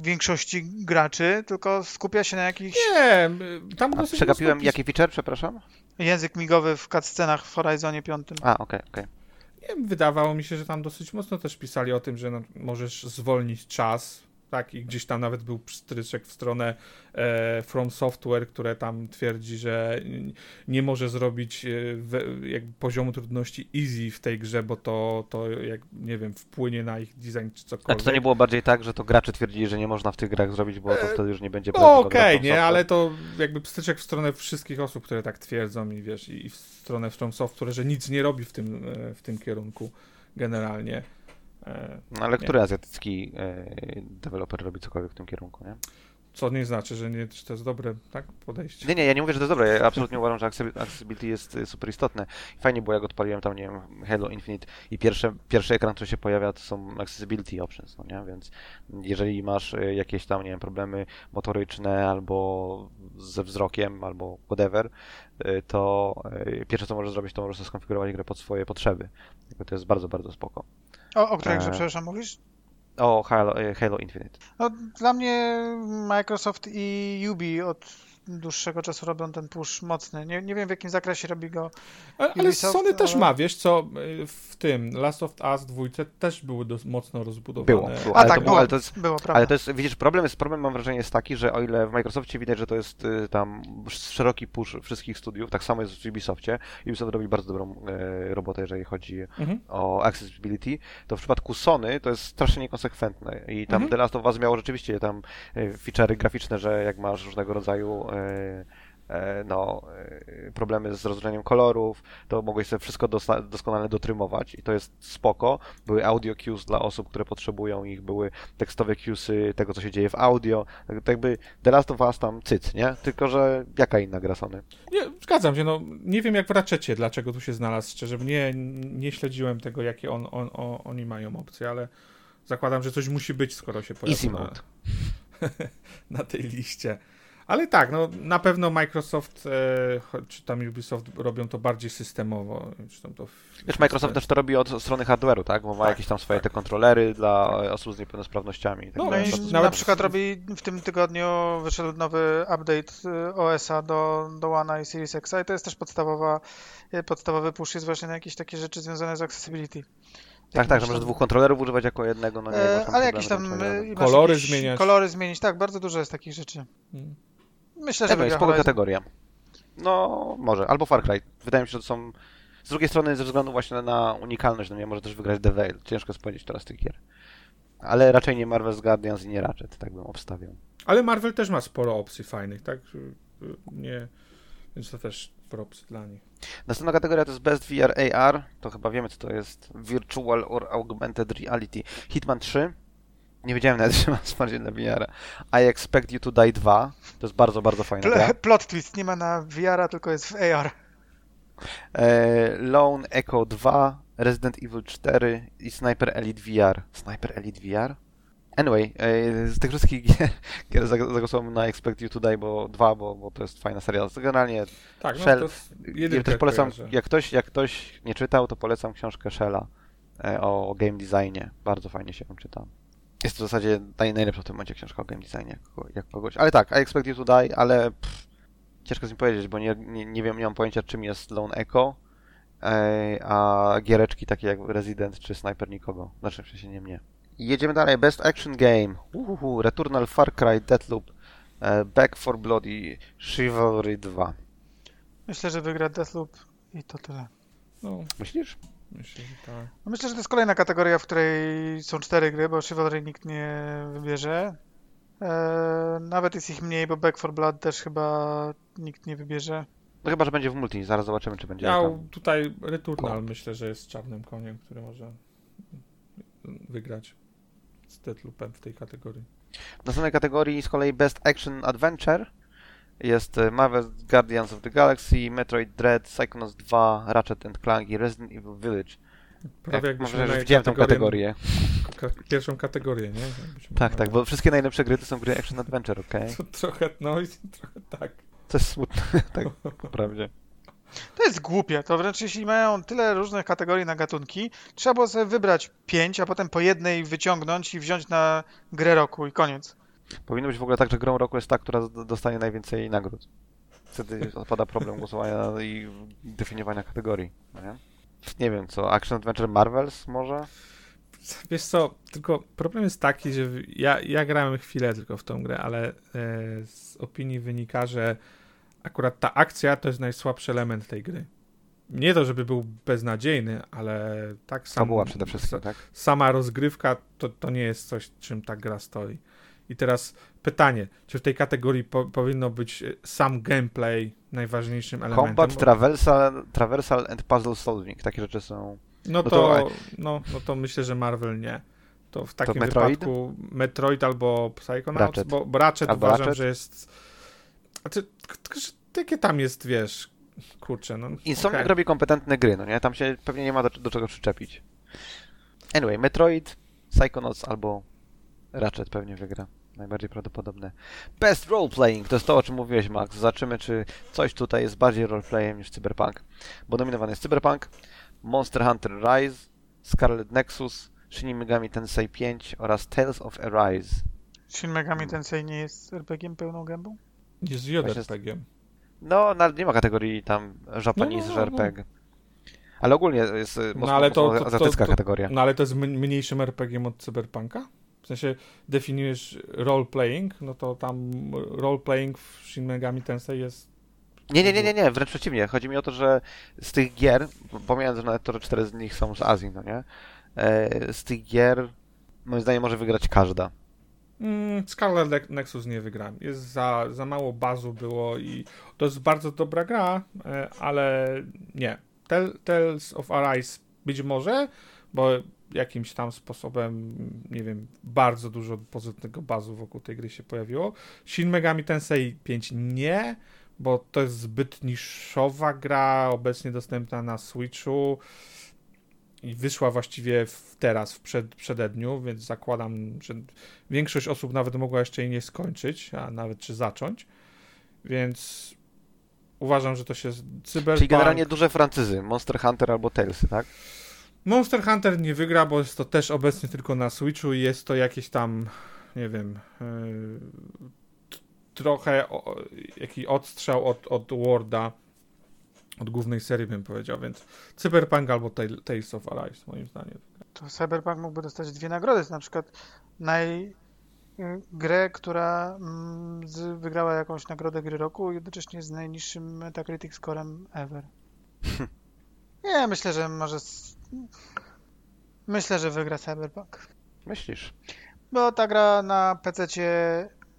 większości graczy, tylko skupia się na jakichś... Nie, tam A przegapiłem jaki feature, przepraszam? Język migowy w cutscenach w Horizonie 5. A, okej, okay, okej. Okay. Wydawało mi się, że tam dosyć mocno też pisali o tym, że no, możesz zwolnić czas tak, i gdzieś tam nawet był pstryczek w stronę e, From Software, które tam twierdzi, że nie może zrobić e, poziomu trudności easy w tej grze, bo to, to jak, nie wiem, wpłynie na ich design czy cokolwiek. A czy to nie było bardziej tak, że to gracze twierdzili, że nie można w tych grach zrobić, bo to e, wtedy już nie będzie No okej, okay, nie, ale to jakby pstryczek w stronę wszystkich osób, które tak twierdzą i wiesz, i w stronę From Software, że nic nie robi w tym, e, w tym kierunku generalnie. E, no ale nie. który azjatycki e, deweloper robi cokolwiek w tym kierunku, nie? Co nie znaczy, że nie, że to jest dobre tak, podejście. Nie, nie, ja nie mówię, że to jest dobre. Ja absolutnie uważam, że accessibility jest y, super istotne. Fajnie było, jak odpaliłem tam, nie wiem, Halo Infinite i pierwsze, pierwszy ekran, który się pojawia, to są accessibility options, no nie? Więc jeżeli masz jakieś tam, nie wiem, problemy motoryczne albo ze wzrokiem, albo whatever, to pierwsze, co możesz zrobić, to możesz skonfigurować grę pod swoje potrzeby. To jest bardzo, bardzo spoko. O, o której grze, e, przepraszam, mówisz? O Halo, Halo Infinite. No, dla mnie Microsoft i Ubi od dłuższego czasu robią ten push mocny. Nie, nie wiem w jakim zakresie robi go. Ale, ale Sony też ma, wiesz co, w tym Last of Us dwójce też były do, mocno rozbudowane. Było, było. A ale tak, to było, ale to jest, było, prawda. Ale to jest, widzisz, problem jest, problem mam wrażenie jest taki, że o ile w Microsoftie widać, że to jest y, tam szeroki push wszystkich studiów, tak samo jest w Ubisoftie. Ubisoft robi bardzo dobrą e, robotę, jeżeli chodzi mhm. o accessibility, to w przypadku Sony to jest strasznie niekonsekwentne i tam mhm. The Last of Us miało rzeczywiście tam e, feature'y graficzne, że jak masz różnego rodzaju no, e, problemy z rozróżnieniem kolorów, to mogłeś sobie wszystko doskonale dotrymować i to jest spoko. Były audio cues dla osób, które potrzebują ich, były tekstowe cuesy tego, co się dzieje w audio. Tak, tak jakby The Last of Us tam cyc, nie? Tylko, że jaka inna gra Sony? Nie, zgadzam się, no nie wiem jak w Ratchetie, dlaczego tu się znalazł, szczerze, nie, nie śledziłem tego, jakie on, on, on, oni mają opcje, ale zakładam, że coś musi być, skoro się pojawił na, na tej liście. Ale tak, no na pewno Microsoft e, czy tam Ubisoft robią to bardziej systemowo. to Wiesz, Microsoft też to robi od strony hardware'u, tak? Bo ma tak, jakieś tam swoje tak. te kontrolery dla tak. osób z niepełnosprawnościami. Tak no, i na przykład robi w tym tygodniu wyszedł nowy update e, OS-a do, do One i Series X i to jest też podstawowa, e, podstawowy push jest właśnie na jakieś takie rzeczy związane z accessibility. Tak, tak, że możesz dwóch kontrolerów używać jako jednego, no nie, e, Ale jakieś tam kolory zmieniać. Kolory zmienić, tak, bardzo dużo jest takich rzeczy. Hmm. Myślę, że jest spoko kategoria. No, może. Albo Far Cry. Wydaje mi się, że to są... Z drugiej strony, ze względu właśnie na unikalność, no nie może też wygrać The Veil. Ciężko spowiedzieć teraz tych gier. Ale raczej nie Marvel's Guardians i nie Ratchet, tak bym obstawiał. Ale Marvel też ma sporo opcji fajnych, tak? Nie... Więc to też props dla nich. Następna kategoria to jest Best VR AR. To chyba wiemy, co to jest. Virtual or Augmented Reality. Hitman 3. Nie wiedziałem nawet, że ma wsparcie dla VR. I Expect You to Die 2. To jest bardzo, bardzo fajna Pl gra. Plot twist, nie ma na VR, tylko jest w AR. E, Lone Echo 2, Resident Evil 4 i Sniper Elite VR. Sniper Elite VR? Anyway, e, z tych wszystkich gier, zagłosowałem na Expect You to Die, bo dwa, bo, bo to jest fajna seria. Generalnie tak, no, Shell, ja też polecam, jak ktoś, jak ktoś nie czytał, to polecam książkę Shella e, o game designie. Bardzo fajnie się ją czyta. Jest to w zasadzie naj, najlepsza w tym momencie książka o game designie, jak, jak kogoś. Ale tak, I Expect You to Die, ale pff, ciężko z nim powiedzieć, bo nie, nie, nie wiem, nie mam pojęcia czym jest Lone Echo, a giereczki takie jak Resident czy Sniper nikogo. Znaczy, w sensie nie mnie. Jedziemy dalej. Best Action Game. Uhuhu, Returnal, Far Cry, Deathloop, e, Back 4 Blood i Chivalry 2. Myślę, że wygra Deathloop i to tyle. No. Myślisz? Myślę, że tak. No myślę, że to jest kolejna kategoria, w której są cztery gry, bo Chivalry nikt nie wybierze. Eee, nawet jest ich mniej, bo Back 4 Blood też chyba nikt nie wybierze. No chyba, że będzie w multi. Zaraz zobaczymy, czy będzie. Ja tam... tutaj Returnal myślę, że jest czarnym koniem, który może wygrać z Deathloopem w tej kategorii. W następnej kategorii z kolei Best Action Adventure jest e, Marvel Guardians of the Galaxy, Metroid Dread, Psychonauts 2, Ratchet Clank i Resident Evil Village. Prawie jak może, że widziałem tą kategorię. Pierwszą kategorię, nie? Tak, tak, bo wszystkie najlepsze gry to są gry Action Adventure, okej? Okay? Trochę, no i trochę tak. To jest smutne, tak naprawdę. To jest głupie. To wręcz jeśli mają tyle różnych kategorii na gatunki, trzeba było sobie wybrać pięć, a potem po jednej wyciągnąć i wziąć na grę roku i koniec. Powinno być w ogóle tak, że grą roku jest ta, która dostanie najwięcej nagród. Wtedy odpada problem głosowania i definiowania kategorii. No nie? nie wiem co, Action Adventure Marvels może? Wiesz co, tylko problem jest taki, że ja, ja grałem chwilę tylko w tą grę, ale e, z opinii wynika, że akurat ta akcja to jest najsłabszy element tej gry. Nie to, żeby był beznadziejny, ale tak samo. była przede wszystkim, tak? Sama rozgrywka to, to nie jest coś, czym ta gra stoi. I teraz pytanie, czy w tej kategorii po, powinno być e, sam gameplay najważniejszym elementem? Combat, traversal, traversal and puzzle solving. Takie rzeczy są... No, no to, to, no, no to myślę, że Marvel nie. to w takim Metroid? wypadku Metroid albo Psychonauts, Ratchet. bo bo Ratchet Albo uważam, Ratchet? że jest... K- że jakie tam jest, wiesz, kurczę, no... Insomniac okej. robi kompetentne gry, no nie? Tam się pewnie nie ma do, do czego przyczepić. Anyway, Metroid, Psychonauts albo Ratchet pewnie wygra. Najbardziej prawdopodobne. Best Roleplaying, to jest to, o czym mówiłeś, Max. Zobaczymy, czy coś tutaj jest bardziej roleplayem niż Cyberpunk. Bo nominowany jest Cyberpunk, Monster Hunter Rise, Scarlet Nexus, Shin Megami Tensei 5 oraz Tales of Arise. Shin Megami Tensei nie jest RPG pełną gębą? Jest Właśnie JRPG. No, nawet nie ma kategorii tam Japanese, No, że no, no. RPG. Ale ogólnie jest y, mocno, No ale to, mocno to, to, azjatycka to, kategoria. No ale to jest mn- mniejszym RPG od Cyberpunka? Sensie definiujesz role-playing, no to tam role-playing w Shin Megami Tensei jest... Nie, nie, nie, nie, nie, wręcz przeciwnie. Chodzi mi o to, że z tych gier, pomijając, że nawet to, że cztery z nich są z Azji, no nie? E, z tych gier, moim zdaniem, może wygrać każda. Mm, Scarlet Ne- Nexus nie wygrałem. Jest za, za mało bazu było i to jest bardzo dobra gra, e, ale nie. Tel- Tales of Arise być może, bo jakimś tam sposobem, nie wiem, bardzo dużo pozytywnego bazu wokół tej gry się pojawiło. Shin Megami Tensei 5 nie, bo to jest zbyt niszowa gra, obecnie dostępna na Switchu i wyszła właściwie w, teraz, w przed, przededniu, więc zakładam, że większość osób nawet mogła jeszcze jej nie skończyć, a nawet czy zacząć, więc uważam, że to się Cyberpunk... Czyli generalnie duże francyzy, Monster Hunter albo Talesy, tak? Monster Hunter nie wygra, bo jest to też obecnie tylko na Switchu i jest to jakieś tam, nie wiem, yy, t- trochę o, jaki odstrzał od, od Worda, od głównej serii bym powiedział, więc Cyberpunk albo Tale- Tales of Arise moim zdaniem. To Cyberpunk mógłby dostać dwie nagrody, to na przykład naj... y, grę, która mm, z, wygrała jakąś nagrodę gry roku, jednocześnie z najniższym Metacritic scorem ever. Nie, myślę, że może... Myślę, że wygra Cyberpunk. Myślisz? Bo ta gra na PC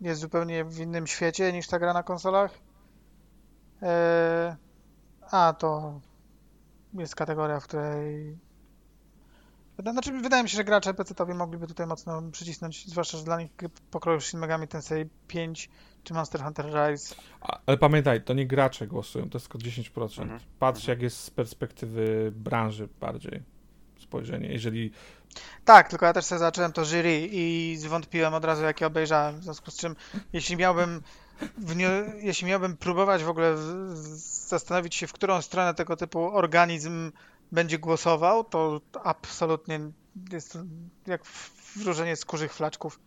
jest zupełnie w innym świecie niż ta gra na konsolach. Eee, a to jest kategoria, w której. Znaczy, wydaje mi się, że gracze PC-towi mogliby tutaj mocno przycisnąć, zwłaszcza, że dla nich pokroju Shin Megami Tensei 5 czy Monster Hunter Rise. A, ale pamiętaj, to nie gracze głosują, to jest tylko 10%. Mhm. Patrz, jak jest z perspektywy branży bardziej spojrzenie. Jeżeli Tak, tylko ja też sobie zacząłem to jury i zwątpiłem od razu, jak je obejrzałem. W związku z czym, jeśli miałbym, wnio- jeśli miałbym próbować w ogóle zastanowić się, w którą stronę tego typu organizm będzie głosował, to absolutnie jest to jak wróżenie skórzych flaczków.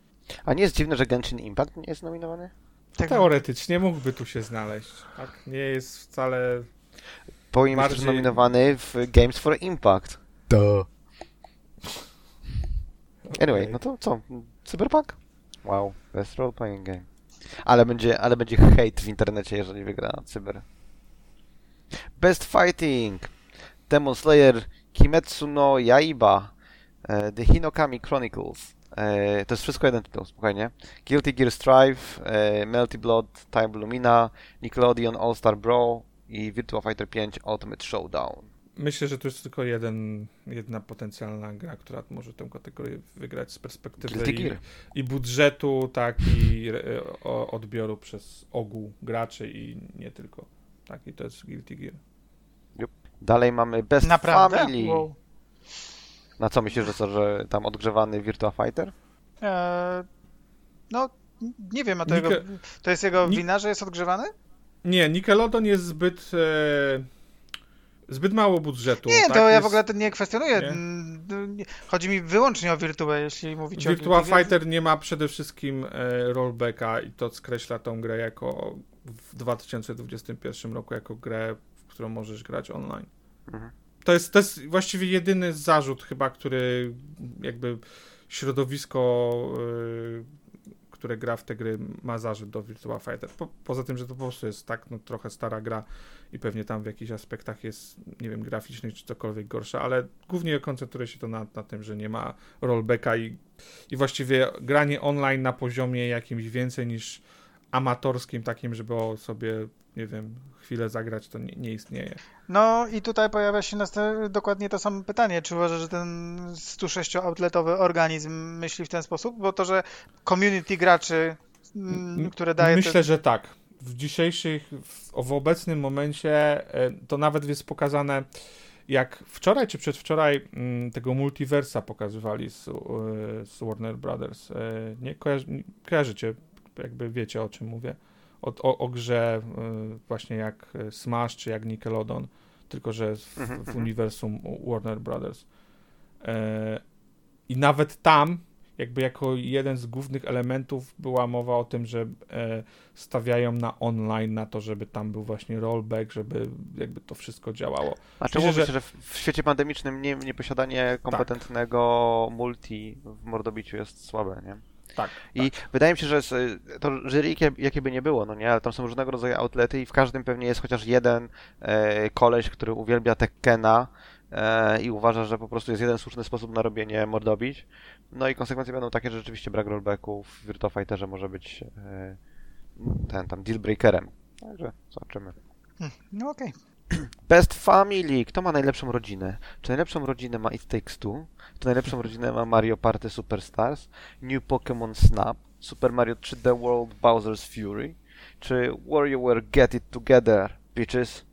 A nie jest dziwne, że Genshin Impact nie jest nominowany? Tak, teoretycznie mógłby tu się znaleźć, tak? Nie jest wcale... Powinien być Bardziej- też nominowany w Games for Impact. Duh. Anyway, Okej. no to co? Cyberpunk? Wow, best role playing game. Ale będzie, ale będzie hate w internecie, jeżeli wygra Cyber. Best Fighting! Demon Slayer Kimetsu no Yaiba e, The Hinokami Chronicles e, To jest wszystko jeden tytuł, spokojnie. Guilty Gear Strive, e, Melty Blood, Time Lumina, Nickelodeon All-Star Bro i Virtua Fighter 5 Ultimate Showdown. Myślę, że to jest tylko jeden, jedna potencjalna gra, która może tę kategorię wygrać z perspektywy Guilty i, Gear. i budżetu, tak, i e, o, odbioru przez ogół graczy i nie tylko. Tak, i to jest Guilty Gear. Dalej mamy Best Naprawdę? Family. Wow. Na co myślisz, że co, że tam odgrzewany Virtua Fighter? Eee, no, nie wiem, a to, Nike- jego, to jest jego Ni- wina, że jest odgrzewany? Nie, Nickelodeon jest zbyt... E, zbyt mało budżetu. Nie, tak? to ja jest, w ogóle nie kwestionuję. Nie? Chodzi mi wyłącznie o Virtuę, jeśli mówicie Virtua o Gear. Fighter nie ma przede wszystkim e, rollbacka i to skreśla tą grę jako w 2021 roku jako grę, w którą możesz grać online. Mhm. To jest, to jest właściwie jedyny zarzut chyba, który jakby środowisko, y, które gra w te gry ma zarzut do Virtua Fighter. Po, poza tym, że to po prostu jest tak no, trochę stara gra i pewnie tam w jakichś aspektach jest, nie wiem, graficznych czy cokolwiek gorsze, ale głównie koncentruje się to na, na tym, że nie ma rollbacka i, i właściwie granie online na poziomie jakimś więcej niż amatorskim takim, żeby o sobie, nie wiem, chwilę zagrać, to nie, nie istnieje. No i tutaj pojawia się dokładnie to samo pytanie. Czy uważasz, że ten 106-outletowy organizm myśli w ten sposób? Bo to, że community graczy, mm, które daje... Myślę, te... że tak. W dzisiejszych, w, w obecnym momencie e, to nawet jest pokazane jak wczoraj czy przedwczoraj mm, tego multiversa pokazywali z, e, z Warner Brothers. E, nie kojarzy, kojarzycie, jakby wiecie o czym mówię. O, o, o grze właśnie jak Smash czy jak Nickelodeon, tylko że w, Mhm, w mhm. uniwersum Warner Brothers. I nawet tam jakby jako jeden z głównych elementów była mowa o tym, że e, stawiają na online, na to, żeby tam był właśnie rollback, żeby jakby to wszystko działało. A czy Myślę, że- że w świecie pandemicznym nie, nieposiadanie kompetentnego multi w mordobiciu jest słabe, nie? Tak. I wydaje mi się, że z- to jury, jakie, by nie było, no nie, ale tam są różnego rodzaju outlety i w każdym pewnie jest chociaż jeden e, koleś, który uwielbia Tekkena e, i uważa, że po prostu jest jeden słuszny sposób na robienie mordobić. No i konsekwencje będą takie, że rzeczywiście brak rollbacków w Virtua Fighterze może być e, ten tam deal breakerem. Także zobaczymy. No okej. Best Family. Kto ma najlepszą rodzinę? Czy najlepszą rodzinę ma It Takes Two? Czy najlepszą rodzinę ma Mario Party Superstars? New Pokémon Snap? Super Mario 3D World Bowser's Fury? Czy WarioWare Get It Together? Bitches?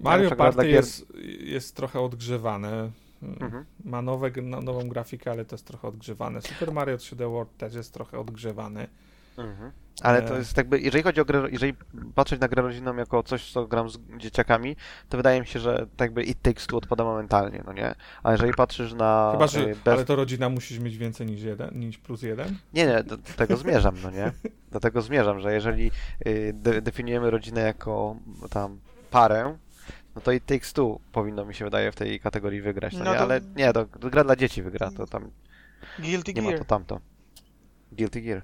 Mario Party gier- jest, jest trochę odgrzewane. Mhm. Ma nowe, no, nową grafikę, ale to jest trochę odgrzewane. Super Mario 3D World też jest trochę odgrzewany. Mhm. Ale to E. jest jakby, jeżeli chodzi o grę, jeżeli patrzeć na grę rodzinną jako coś, co gram z dzieciakami, to wydaje mi się, że tak jakby It Takes Two odpada momentalnie, no nie? A jeżeli patrzysz na Chyba, że e, Best ale to rodzina musi mieć więcej niż jeden, niż plus jeden. Nie, nie, do, do tego zmierzam, no nie? Do tego zmierzam, że jeżeli y, de, definiujemy rodzinę jako tam parę, no to i Takes Two powinno mi się wydaje w tej kategorii wygrać, no, No nie? to- Ale nie, to, to gra dla dzieci wygra, to tam Guilty nie ma Gear. to tamto. Guilty Gear.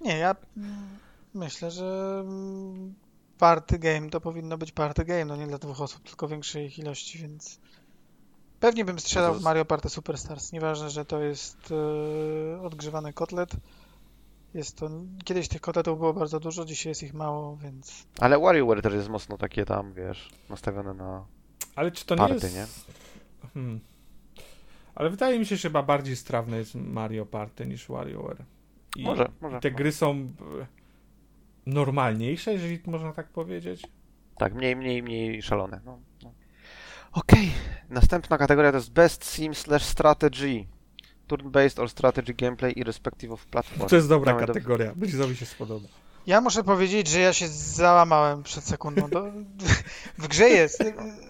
Nie, ja myślę, że mm, party game to powinno być party game, no nie dla dwóch osób, tylko większej ich ilości, więc pewnie bym strzelał No w Mario Party Superstars. Nieważne, że to jest e, odgrzewany kotlet. Jest to, kiedyś tych kotletów było bardzo dużo, dzisiaj jest ich mało, więc Ale WarioWare też jest mocno takie tam, wiesz, nastawione na... Ale czy to nie Party, jest... nie? Hmm. Ale wydaje mi się, że chyba bardziej strawne jest Mario Party niż WarioWare. I Może, może. te gry są e, normalniejsze, jeżeli można tak powiedzieć. Tak, mniej, mniej, mniej szalone. No, no. Okej, następna kategoria to jest Best Sim slash Strategy. Turn-based or strategy gameplay irrespective of platform. To jest dobra Mamy kategoria. Blizowi się spodoba. Ja muszę powiedzieć, że ja się załamałem przed sekundą. Do, w grze jest,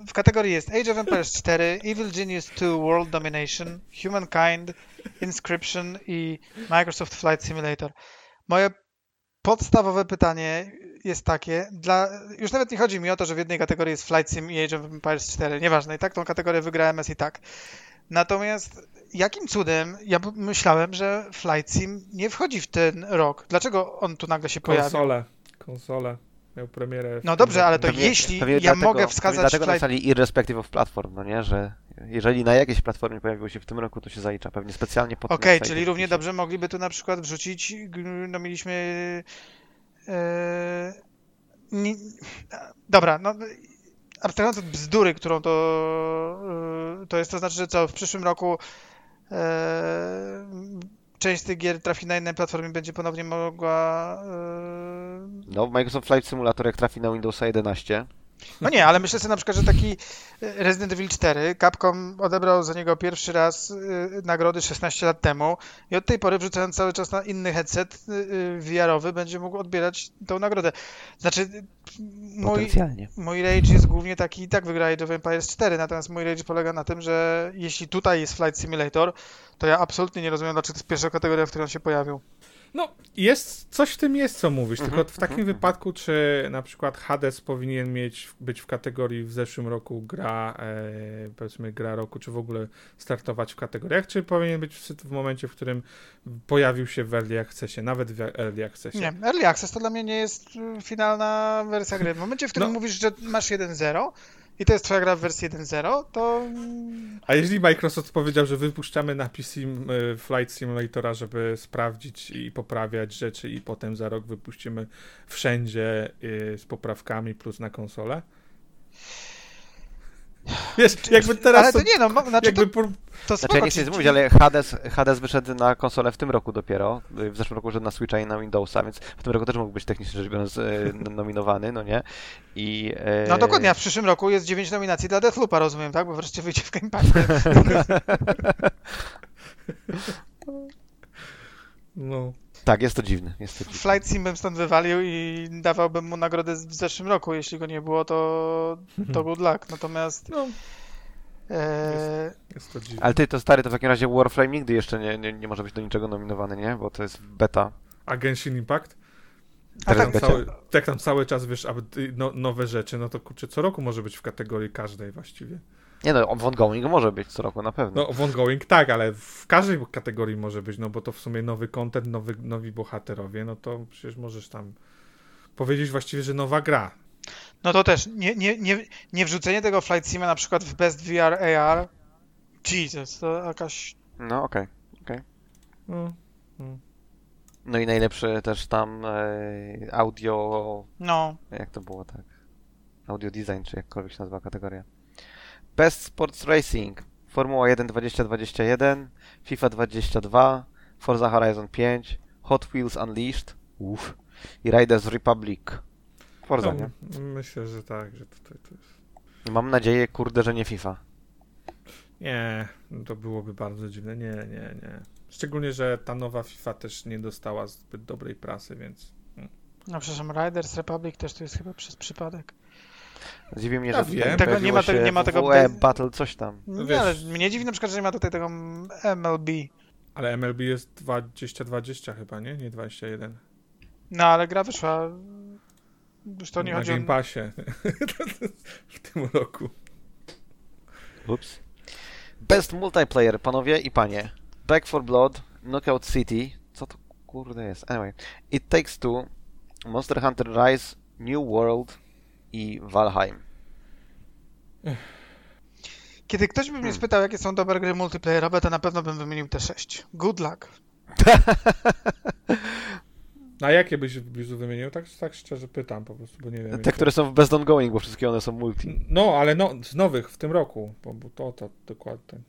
w kategorii jest Age of Empires 4, Evil Genius 2 World Domination, Humankind, Inscription i Microsoft Flight Simulator. Moje podstawowe pytanie jest takie, dla, już nawet nie chodzi mi o to, że w jednej kategorii jest Flight Sim i Age of Empires 4, nieważne, i tak tą kategorię wygra MS i tak. Natomiast jakim cudem ja myślałem, że Flight Sim nie wchodzi w ten rok? Dlaczego on tu nagle się pojawił? Konsole. Konsole. Miał premierę. No dobrze, roku. ale to Pewnie- jeśli pewnie ja dlatego- mogę wskazać Dlatego flight... napisali irrespective of platform, no nie? Że jeżeli na jakiejś platformie pojawiło się w tym roku, to się zalicza. Pewnie specjalnie po tym, Okej, jak czyli równie dobrze mogliby tu na przykład wrzucić, no mieliśmy... E, nie, dobra, no abstrahując od bzdury, którą to, e, to jest, to znaczy, że co, w przyszłym roku część z tych gier trafi na innej platformie, będzie ponownie mogła... E, No, Microsoft Flight Simulator jak trafi na Windowsa 11, No nie, ale myślę sobie na przykład, że taki e, Resident Evil 4, Capcom odebrał za niego pierwszy raz y, nagrody 16 lat temu i od tej pory wrzucając cały czas na inny headset VR-owy będzie mógł odbierać tą nagrodę. Znaczy, mój, mój rage jest głównie taki, tak wygra Age of Empires 4, natomiast mój rage polega na tym, że jeśli tutaj jest Flight Simulator, to ja absolutnie nie rozumiem, dlaczego to jest pierwsza kategoria, w której on się pojawił. No, jest, coś w tym jest, co mówisz, Mhm, tylko w takim mhm, wypadku, czy na przykład Hades powinien mieć, być w kategorii w zeszłym roku gra, e, powiedzmy gra roku, czy w ogóle startować w kategoriach, czy powinien być w, w momencie, w którym pojawił się w Early Accessie, nawet w Early Accessie. Nie, Early Access to dla mnie nie jest y, finalna wersja gry. W momencie, w którym No. mówisz, że masz 1.0 i to jest twoja gra w wersji 1.0, to A jeśli Microsoft powiedział, że wypuszczamy na PC y, Flight Simulatora, żeby sprawdzić i poprawiać rzeczy i potem za rok wypuścimy wszędzie y, z poprawkami plus na konsolę? Wiesz, jakby teraz... ale to nie no, znaczy jakby to, to Znaczy, ja spoko, nie chcę nic mówić, ale Hades, Hades wyszedł na konsolę w tym roku dopiero. W zeszłym roku wyszedł na Switcha i na Windowsa, więc w tym roku też mógł być technicznie rzecz biorąc e, nominowany, no nie? I, e, No dokładnie, a w przyszłym roku jest 9 nominacji dla Deathloopa, rozumiem, tak? Bo wreszcie wyjdzie w Game Passie. no. Tak, jest to dziwne. Jest to dziwne. Flight Sim bym stąd wywalił i dawałbym mu nagrodę z- w zeszłym roku. Jeśli go nie było, to, to good luck. Natomiast no, e, jest to dziwne. Ale ty, to stary, to w takim razie Warframe nigdy jeszcze nie, nie, nie może być do niczego nominowany, nie? Bo to jest beta. A Genshin Impact? A tak, beta. Cały, jak tam cały czas, wiesz, aby, no, nowe rzeczy, no to kurczę, co roku może być w kategorii każdej właściwie. Nie no, ongoing może być co roku na pewno. No, w ongoing tak, ale w każdej kategorii może być, no bo to w sumie nowy content, nowy, nowi bohaterowie, no to przecież możesz tam powiedzieć właściwie, że nowa gra. no to też nie, nie, nie, nie wrzucenie tego Flight Sima na przykład w Best VR AR. Jesus, to jakaś. No okej. No, No i najlepszy też tam e, audio No. Jak to było, tak? Audio design, czy jakkolwiek się nazywa kategoria. Best Sports Racing. Formuła 1 2021, FIFA 22, Forza Horizon 5, Hot Wheels Unleashed, uff, i Riders Republic. Forza, nie? no, myślę, że tak, że tutaj to jest... Mam nadzieję, kurde, że nie FIFA. Nie, to byłoby bardzo dziwne. Nie, nie, nie. Szczególnie, że ta nowa FIFA też nie dostała zbyt dobrej prasy, więc... No przepraszam, Riders Republic też to jest chyba przez przypadek. Dziwi mnie, Ja że wiem. Tego nie ma te- nie ma tego WWE w- Battle coś tam. Nie, wiesz- ale mnie dziwi na przykład, że nie ma tutaj tego MLB. Ale MLB jest 2020 chyba, nie? Nie 21. No ale gra wyszła. Już to nie Na chodzi o. Game Passie w tym roku. Ups. Best Multiplayer, panowie i panie. Back for Blood, Knockout City. Co to kurde jest? Anyway. It Takes Two, Monster Hunter Rise, New World i Valheim. Kiedy ktoś by mnie Hmm. spytał, jakie są dobre gry multiplayerowe, to na pewno bym wymienił te sześć. Good luck. A jakie byś w Blizu wymienił? Tak, tak szczerze pytam po prostu, bo nie wiem. Te, które są w Best Ongoing, bo wszystkie one są multi. No, ale no, z nowych w tym roku, bo, bo to, to dokładnie.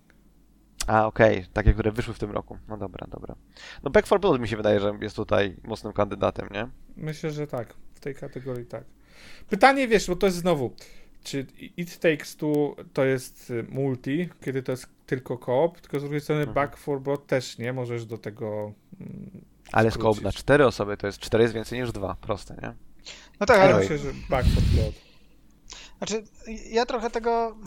A, okej. Takie, które wyszły w tym roku. No dobra, dobra. No Back for Blood mi się wydaje, że jest tutaj mocnym kandydatem, nie? Myślę, że tak. W tej kategorii tak. Pytanie, wiesz, bo to jest znowu, czy It Takes Two to jest y, multi, kiedy to jest tylko koop, tylko z drugiej strony Mhm. Back for Blood też nie, możesz do tego mm, Ale skop na cztery osoby to jest cztery jest więcej niż dwa. Proste, nie? No tak, ale myślę, że Back for Blood. znaczy, ja trochę tego.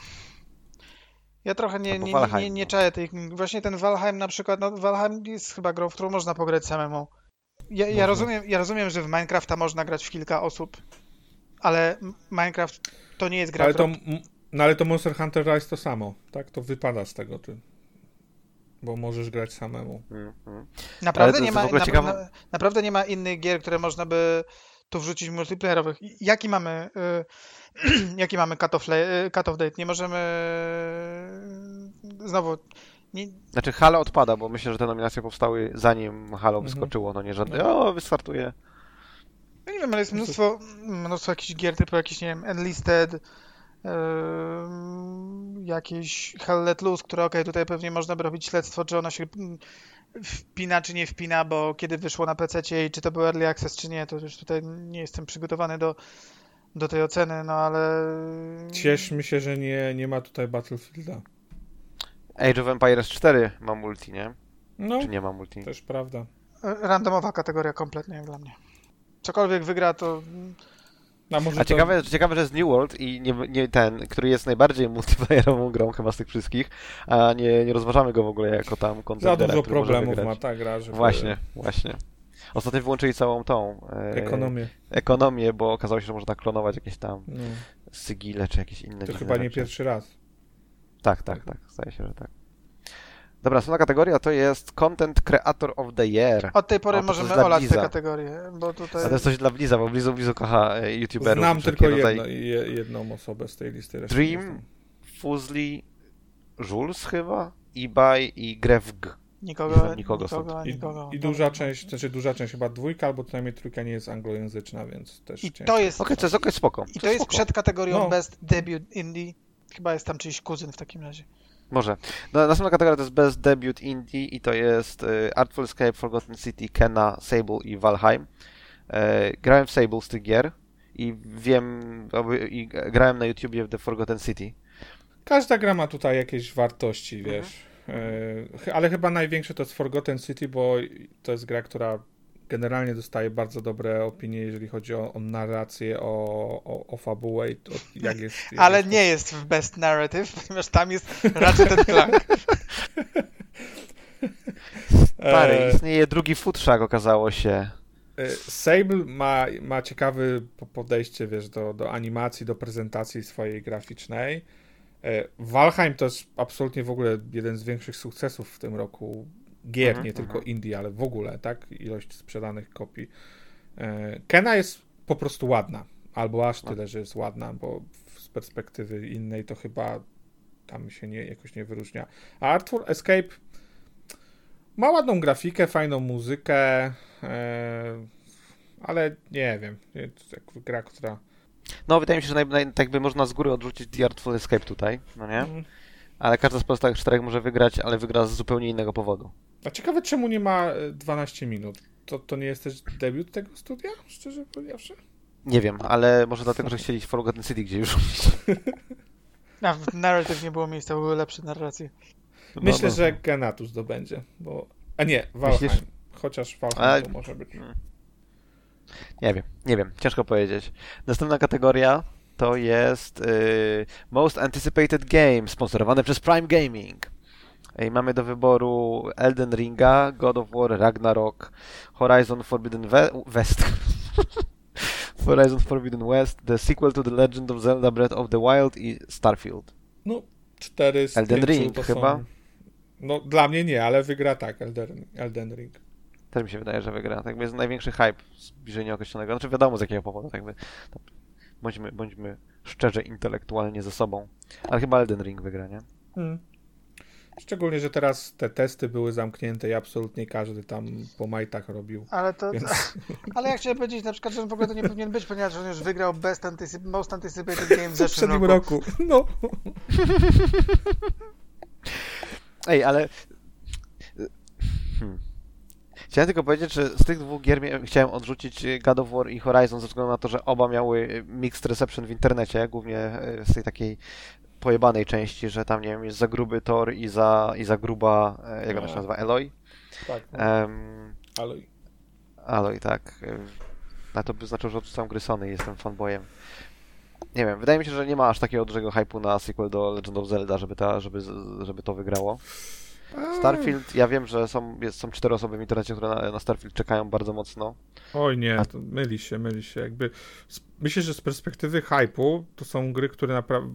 Ja trochę nie, nie, nie, nie, nie no. czaję tych. Właśnie ten Valheim na przykład, no Valheim jest chyba grą, w którą można pograć samemu. Ja, ja, rozumiem, ja rozumiem, że w Minecrafta można grać w kilka osób, ale Minecraft to nie jest gra, Ale to, no ale to Monster Hunter Rise to samo, tak? To wypada z tego, ty. Bo możesz grać samemu. Mm, mm. Naprawdę nie, ma, na, na, naprawdę nie ma innych gier, które można by tu wrzucić multiplayerowych. Jaki mamy, y, jaki mamy cut off, y, cut off date? Nie możemy y, znowu nie, Znaczy Halo odpada, bo myślę, że te nominacje powstały zanim Halo Mhm. wyskoczyło, no nie żadne, o, wystartuje. No nie wiem, ale jest mnóstwo, mnóstwo jakichś gier typu jakiś, nie wiem, Enlisted, ym, jakieś Hell Let Loose, które okej, tutaj pewnie można by robić śledztwo, czy ona się wpina, czy nie wpina, bo kiedy wyszło na PC i czy to był Early Access, czy nie, to już tutaj nie jestem przygotowany do, do tej oceny, no ale... Cieszmy się, że nie, nie ma tutaj Battlefielda. Age of Empires 4 ma multi, nie? No, Czy nie ma multi? też prawda. Randomowa kategoria kompletnie jak dla mnie. Cokolwiek wygra, to A może A to... ciekawe, ciekawe, że jest New World i nie, nie ten, który jest najbardziej multiplayerową grą chyba z tych wszystkich, a nie, nie rozważamy go w ogóle jako tam Za kontendera, dużo który może problemów ma ta gra, żeby... Właśnie, właśnie. Ostatnio wyłączyli całą tą e, Ekonomię. ekonomię, bo okazało się, że można klonować jakieś tam No. sygile czy jakieś inne To chyba nie rzeczy. pierwszy raz. Tak, tak, tak. Zdaje się, że tak. Dobra, następna kategoria to jest Content Creator of the Year. Od tej pory O, to możemy olać tę Bliza. kategorię, bo tutaj... A to jest coś dla Bliza, bo Blizu, Blizu kocha e, youtuberów. Znam tylko tutaj jedno, je, jedną osobę z tej listy. Dream. Fuzli, Jules chyba, eBay i Grefg. Nikogo, nikogo nikogo. I, nikogo. I duża część, znaczy duża część chyba dwójka, albo co najmniej trójka nie jest anglojęzyczna, więc też I ciężko. to jest, Okej, to jest okej, spoko. i to jest spoko. przed kategorią No. Best Debut Indie. Chyba jest tam czyjś kuzyn w takim razie. Może. No, następna kategoria to jest Best Debut Indie i to jest y, Artful Escape, Forgotten City, Kena, Sable i Valheim. E, grałem w Sable z tych gier i wiem, i grałem na YouTubie w The Forgotten City. Każda gra ma tutaj jakieś wartości, Mhm. wiesz. E, ch- ale chyba największe to jest Forgotten City, bo to jest gra, która generalnie dostaje bardzo dobre opinie, jeżeli chodzi o, o narrację, o, o, o fabułę i to, jak jest. jak Ale jest nie jest w Best Narrative, ponieważ tam jest raczej ten Clank. Stary, E, istnieje drugi futrzak, okazało się. E, Sable ma, ma ciekawe po- podejście, wiesz, do, do animacji, do prezentacji swojej graficznej. E, Valheim to jest absolutnie w ogóle jeden z większych sukcesów w tym roku gier, Mhm, nie tylko mhm. indie, ale w ogóle, tak? Ilość sprzedanych kopii. E, Kena jest po prostu ładna, albo aż tyle, że jest ładna, bo z perspektywy innej to chyba tam się nie, jakoś nie wyróżnia. A Arthur Escape ma ładną grafikę, fajną muzykę, e, ale nie wiem, to jak gra, która... No, wydaje mi się, że naj, naj, tak jakby można z góry odrzucić The Artful Escape tutaj, no nie? Mm. Ale każda z pozostałych czterech może wygrać, ale wygra z zupełnie innego powodu. A ciekawe, czemu nie ma e, 12 minut? To, to nie jest też debiut tego studia, szczerze powiedziawszy? Nie wiem, ale może dlatego, że chcieli Forgotten City gdzie już. A w Narrative nie było miejsca, były lepsze narracje. Myślę, no. że Genatu zdobędzie, bo... A nie, Valheim. Myślisz? Chociaż Valheim to może być. Nie wiem, nie wiem, ciężko powiedzieć. Następna kategoria to jest y, Most Anticipated Game, sponsorowane przez Prime Gaming. I mamy do wyboru Elden Ringa, God of War, Ragnarok, Horizon Forbidden We West. Horizon Forbidden West, the sequel to The Legend of Zelda Breath of the Wild i Starfield. No, cztery z Elden Ring chyba? Są... No, dla mnie nie, ale wygra tak, Elden, Elden Ring. Też mi się wydaje, że wygra. Tak jest największy hype zbliżenia określonego. Znaczy wiadomo z jakiego powodu, tak jakby. to Bądźmy, bądźmy szczerze intelektualnie ze sobą. Ale chyba Elden Ring wygra, nie? Hmm. Szczególnie, że teraz te testy były zamknięte i absolutnie każdy tam po majtach robił. Ale to... Więc Ale ja chciałem powiedzieć na przykład, że on w ogóle to nie powinien być, ponieważ on już wygrał Best Anticip- Most Anticipated Game w w zeszłym roku. roku. No. Ej, ale... Hmm. Chciałem tylko powiedzieć, że z tych dwóch gier chciałem odrzucić God of War i Horizon ze względu na to, że oba miały mixed reception w internecie, głównie e, z tej takiej pojebanej części, że tam, nie wiem, jest za gruby Thor i za, i za gruba, e, jak ona się A. nazywa, Eloy. Tak. Em, ale Aloy, tak. Ym, A to by znaczyło, że odrzucam gry Sony i jestem fanboyem. Nie wiem, wydaje mi się, że nie ma aż takiego dużego hype'u na sequel do Legend of Zelda, żeby, ta, żeby, żeby to wygrało. Starfield, ja wiem, że są, jest, są cztery osoby w internecie, które na, na Starfield czekają bardzo mocno. Oj nie, A- myli się, myli się. Jakby myślę, że z perspektywy hype'u to są gry, które naprawdę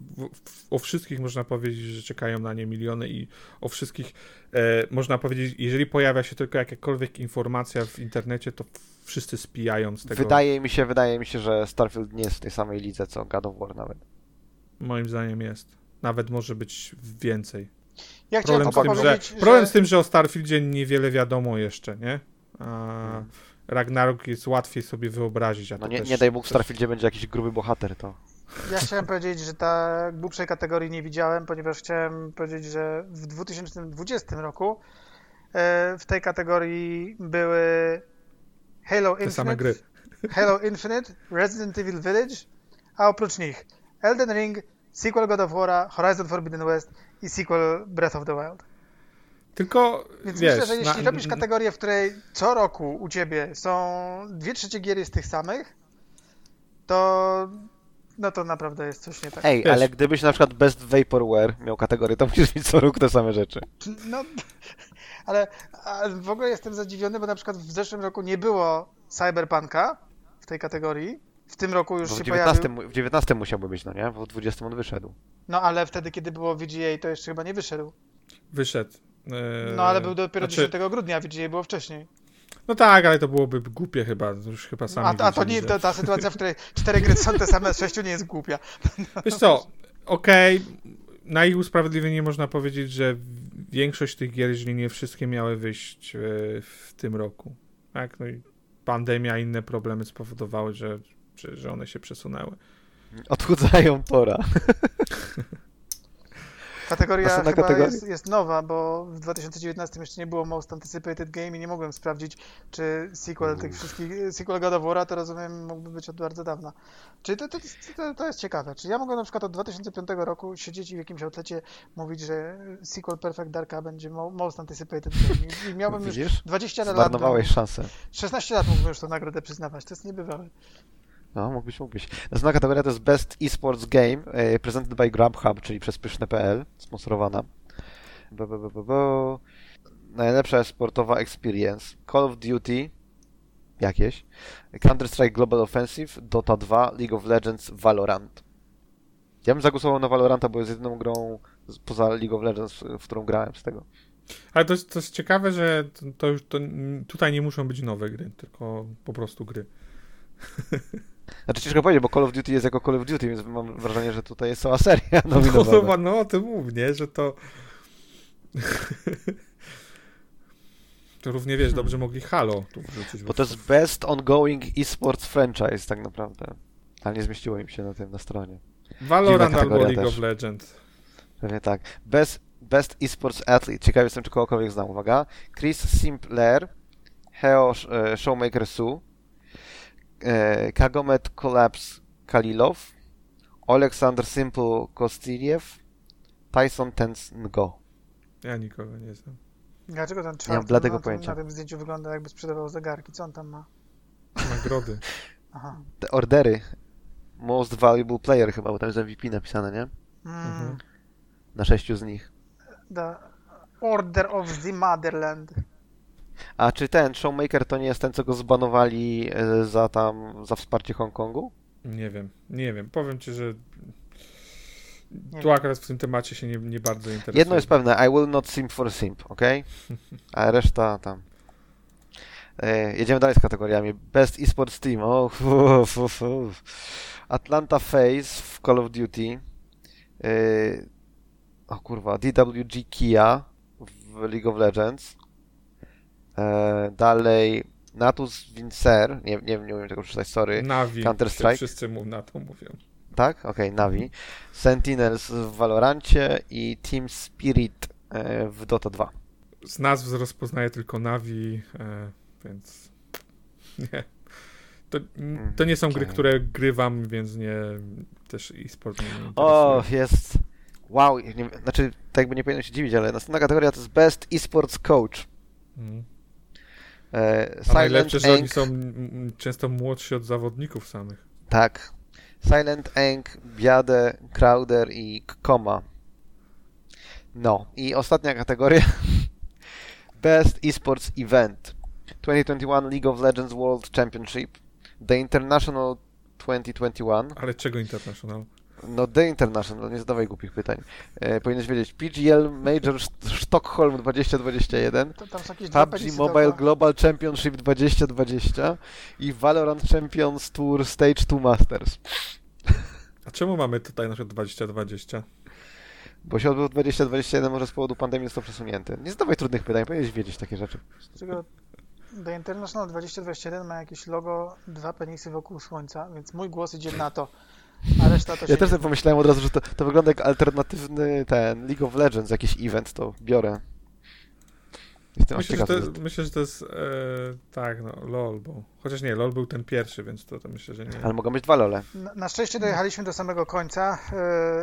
o wszystkich można powiedzieć, że czekają na nie miliony i o wszystkich e, można powiedzieć, jeżeli pojawia się tylko jakakolwiek informacja w internecie, to wszyscy spijają z tego. Wydaje mi się, wydaje mi się, że Starfield nie jest w tej samej lidze co God of War nawet. Moim zdaniem jest. Nawet może być więcej. Ja chciałem Problem z, tym, że, powiedzieć, problem z że... tym, że o Starfieldzie niewiele wiadomo jeszcze, nie? A. Ragnarok jest łatwiej sobie wyobrazić, No nie, też, nie daj Bóg, w też- Starfieldzie będzie jakiś gruby bohater, to... Ja chciałem powiedzieć, że ta głupszej kategorii nie widziałem, ponieważ chciałem powiedzieć, że w 2020 roku e, w tej kategorii były Halo Te Infinite, gry. Halo Infinite, Resident Evil Village, a oprócz nich Elden Ring, sequel God of War, Horizon Forbidden West i sequel Breath of the Wild. Tylko, Więc wiesz, myślę, że jeśli na- robisz kategorię, w której co roku u ciebie są dwie trzecie gier z tych samych, to no to naprawdę jest coś nie tak. Ej, Wiesz- ale gdybyś na przykład Best Vaporware miał kategorię, to musisz mieć co roku te same rzeczy. No, ale a w ogóle jestem zadziwiony, bo na przykład w zeszłym roku nie było Cyberpunka w tej kategorii. W tym roku już w się 19, pojawił. w 19 musiałby być, no nie? Bo w 20 on wyszedł. No ale wtedy, kiedy było VGA, to jeszcze chyba nie wyszedł. Wyszedł. E, No ale był dopiero znaczy, 10 grudnia, a VGA było wcześniej. No tak, ale to byłoby głupie chyba, już chyba sami A, a to nie to, ta sytuacja, w której cztery gry są te same, z sześciu nie jest głupia. Wiesz co, okej, na ich usprawiedliwienie można powiedzieć, że większość tych gier, jeżeli nie wszystkie, miały wyjść e, w tym roku. Tak, no i pandemia i inne problemy spowodowały, że, że, że one się przesunęły. Odchudzają tora. Kategoria Następna chyba kategoria. Jest, jest nowa, bo w 2019 jeszcze nie było Most Anticipated Game i nie mogłem sprawdzić, czy sequel tych wszystkich, sequel God of War'a, to rozumiem, mógłby być od bardzo dawna. Czyli to, to, to, to jest ciekawe. Czy ja mogę na przykład od 2005 roku siedzieć i w jakimś outlecie mówić, że sequel Perfect Darka będzie mo- Most Anticipated Game i, i miałbym już Widzisz? 20 lat. Zmarnowałeś szansę. 16 lat mógłbym już tę nagrodę przyznawać, to jest niebywałe. No, mógłbyś, mógłbyś. Następna kategoria to jest Best Esports Game, e, presented by Grubhub, czyli przez pyszne.pl, sponsorowana. Bo, bo, bo, bo, bo. Najlepsza sportowa experience. Call of Duty, jakieś. Counter-Strike Global Offensive, Dota 2, League of Legends, Valorant. Ja bym zagłosował na Valoranta, bo jest jedyną grą poza League of Legends, w którą grałem z tego. Ale to to jest ciekawe, że to, to już to, tutaj nie muszą być nowe gry, tylko po prostu gry. Znaczy ciężko powiedzieć, bo Call of Duty jest jako Call of Duty, więc mam wrażenie, że tutaj jest cała seria No, nominowana. no, no o tym mów, nie? Że to... to równie, wiesz, dobrze mogli Halo tu wrzucić. Bo to jest Best Ongoing Esports Franchise tak naprawdę. Ale nie zmieściło im się na tym na stronie. Valorant albo League też. of Legends. Pewnie tak. Best, Best Esports Athlete. Ciekawy jestem, czy kogokolwiek znam. Uwaga. Chris Simpler, Heo e, Showmaker Su, e, Kagomet Collapse Kalilow, Aleksander Simple Kostiliew, Tyson Tens Ngo. Ja nikogo nie znam. Dlaczego ten czwarty bladego na, tym, pojęcia. na tym zdjęciu wygląda jakby sprzedawał zegarki? Co on tam ma? Nagrody. Aha. Te ordery. Most Valuable Player chyba, bo tam jest MVP napisane, nie? Mm, Mhm. Na sześciu z nich. The Order of the Motherland. A czy ten Showmaker to nie jest ten, co go zbanowali e, za tam, za wsparcie Hongkongu? Nie wiem, nie wiem. Powiem ci, że Nie tu akurat w tym temacie się nie, nie bardzo interesuję. Jedno jest pewne, I will not simp for simp, ok? A reszta tam. E, jedziemy dalej z kategoriami. Best esports team. O, fu, fu, fu. Atlanta Face w Call of Duty. E, o kurwa, DWG Kia w League of Legends. E, dalej Natus Vincer. Nie, nie, nie umiem tego przeczytać, sorry. Navi. Counter-Strike? Wszyscy mu na to mówią. Tak? Okej, Navi. Sentinels w Valorancie i Team Spirit e, w Dota 2. Z nazw rozpoznaję tylko Navi, e, więc nie. To, to nie są gry, Okej. które grywam, więc nie też e-sport nie interesuje. O, jest. Wow, nie, znaczy, tak jakby nie powinno się dziwić, ale następna kategoria to jest Best Esports Coach. Mhm. E, A najlepsze, że oni są często młodsi od zawodników samych. tak. Silent Ink, Biade, Crowder i Koma. No, i ostatnia kategoria. Best Esports Event. 2021 League of Legends World Championship. The International 2021. Ale czego International? No, The International, nie zadawaj głupich pytań. E, powinieneś wiedzieć. PGL Major St- Stockholm 2021. To, tam są jakieś dwa PUBG Mobile. Global Championship 2020 i Valorant Champions Tour Stage 2 Masters. A czemu mamy tutaj na przykład 2020? Bo się odbył 2021, może z powodu pandemii został przesunięty. Nie zadawaj trudnych pytań, powinieneś wiedzieć takie rzeczy. Czego The International 2021 ma jakieś logo, dwa penisy wokół słońca, więc mój głos idzie na to, a reszta to się Ja też nie sobie pomyślałem od razu, że to, to wygląda jak alternatywny ten League of Legends, jakiś event, to biorę. Myślę, że to, co myślę, że to jest e, tak, no, LOL, bo chociaż nie, LOL był ten pierwszy, więc to, to myślę, że nie. Ale mogą być dwa lole. Na, na szczęście dojechaliśmy do samego końca,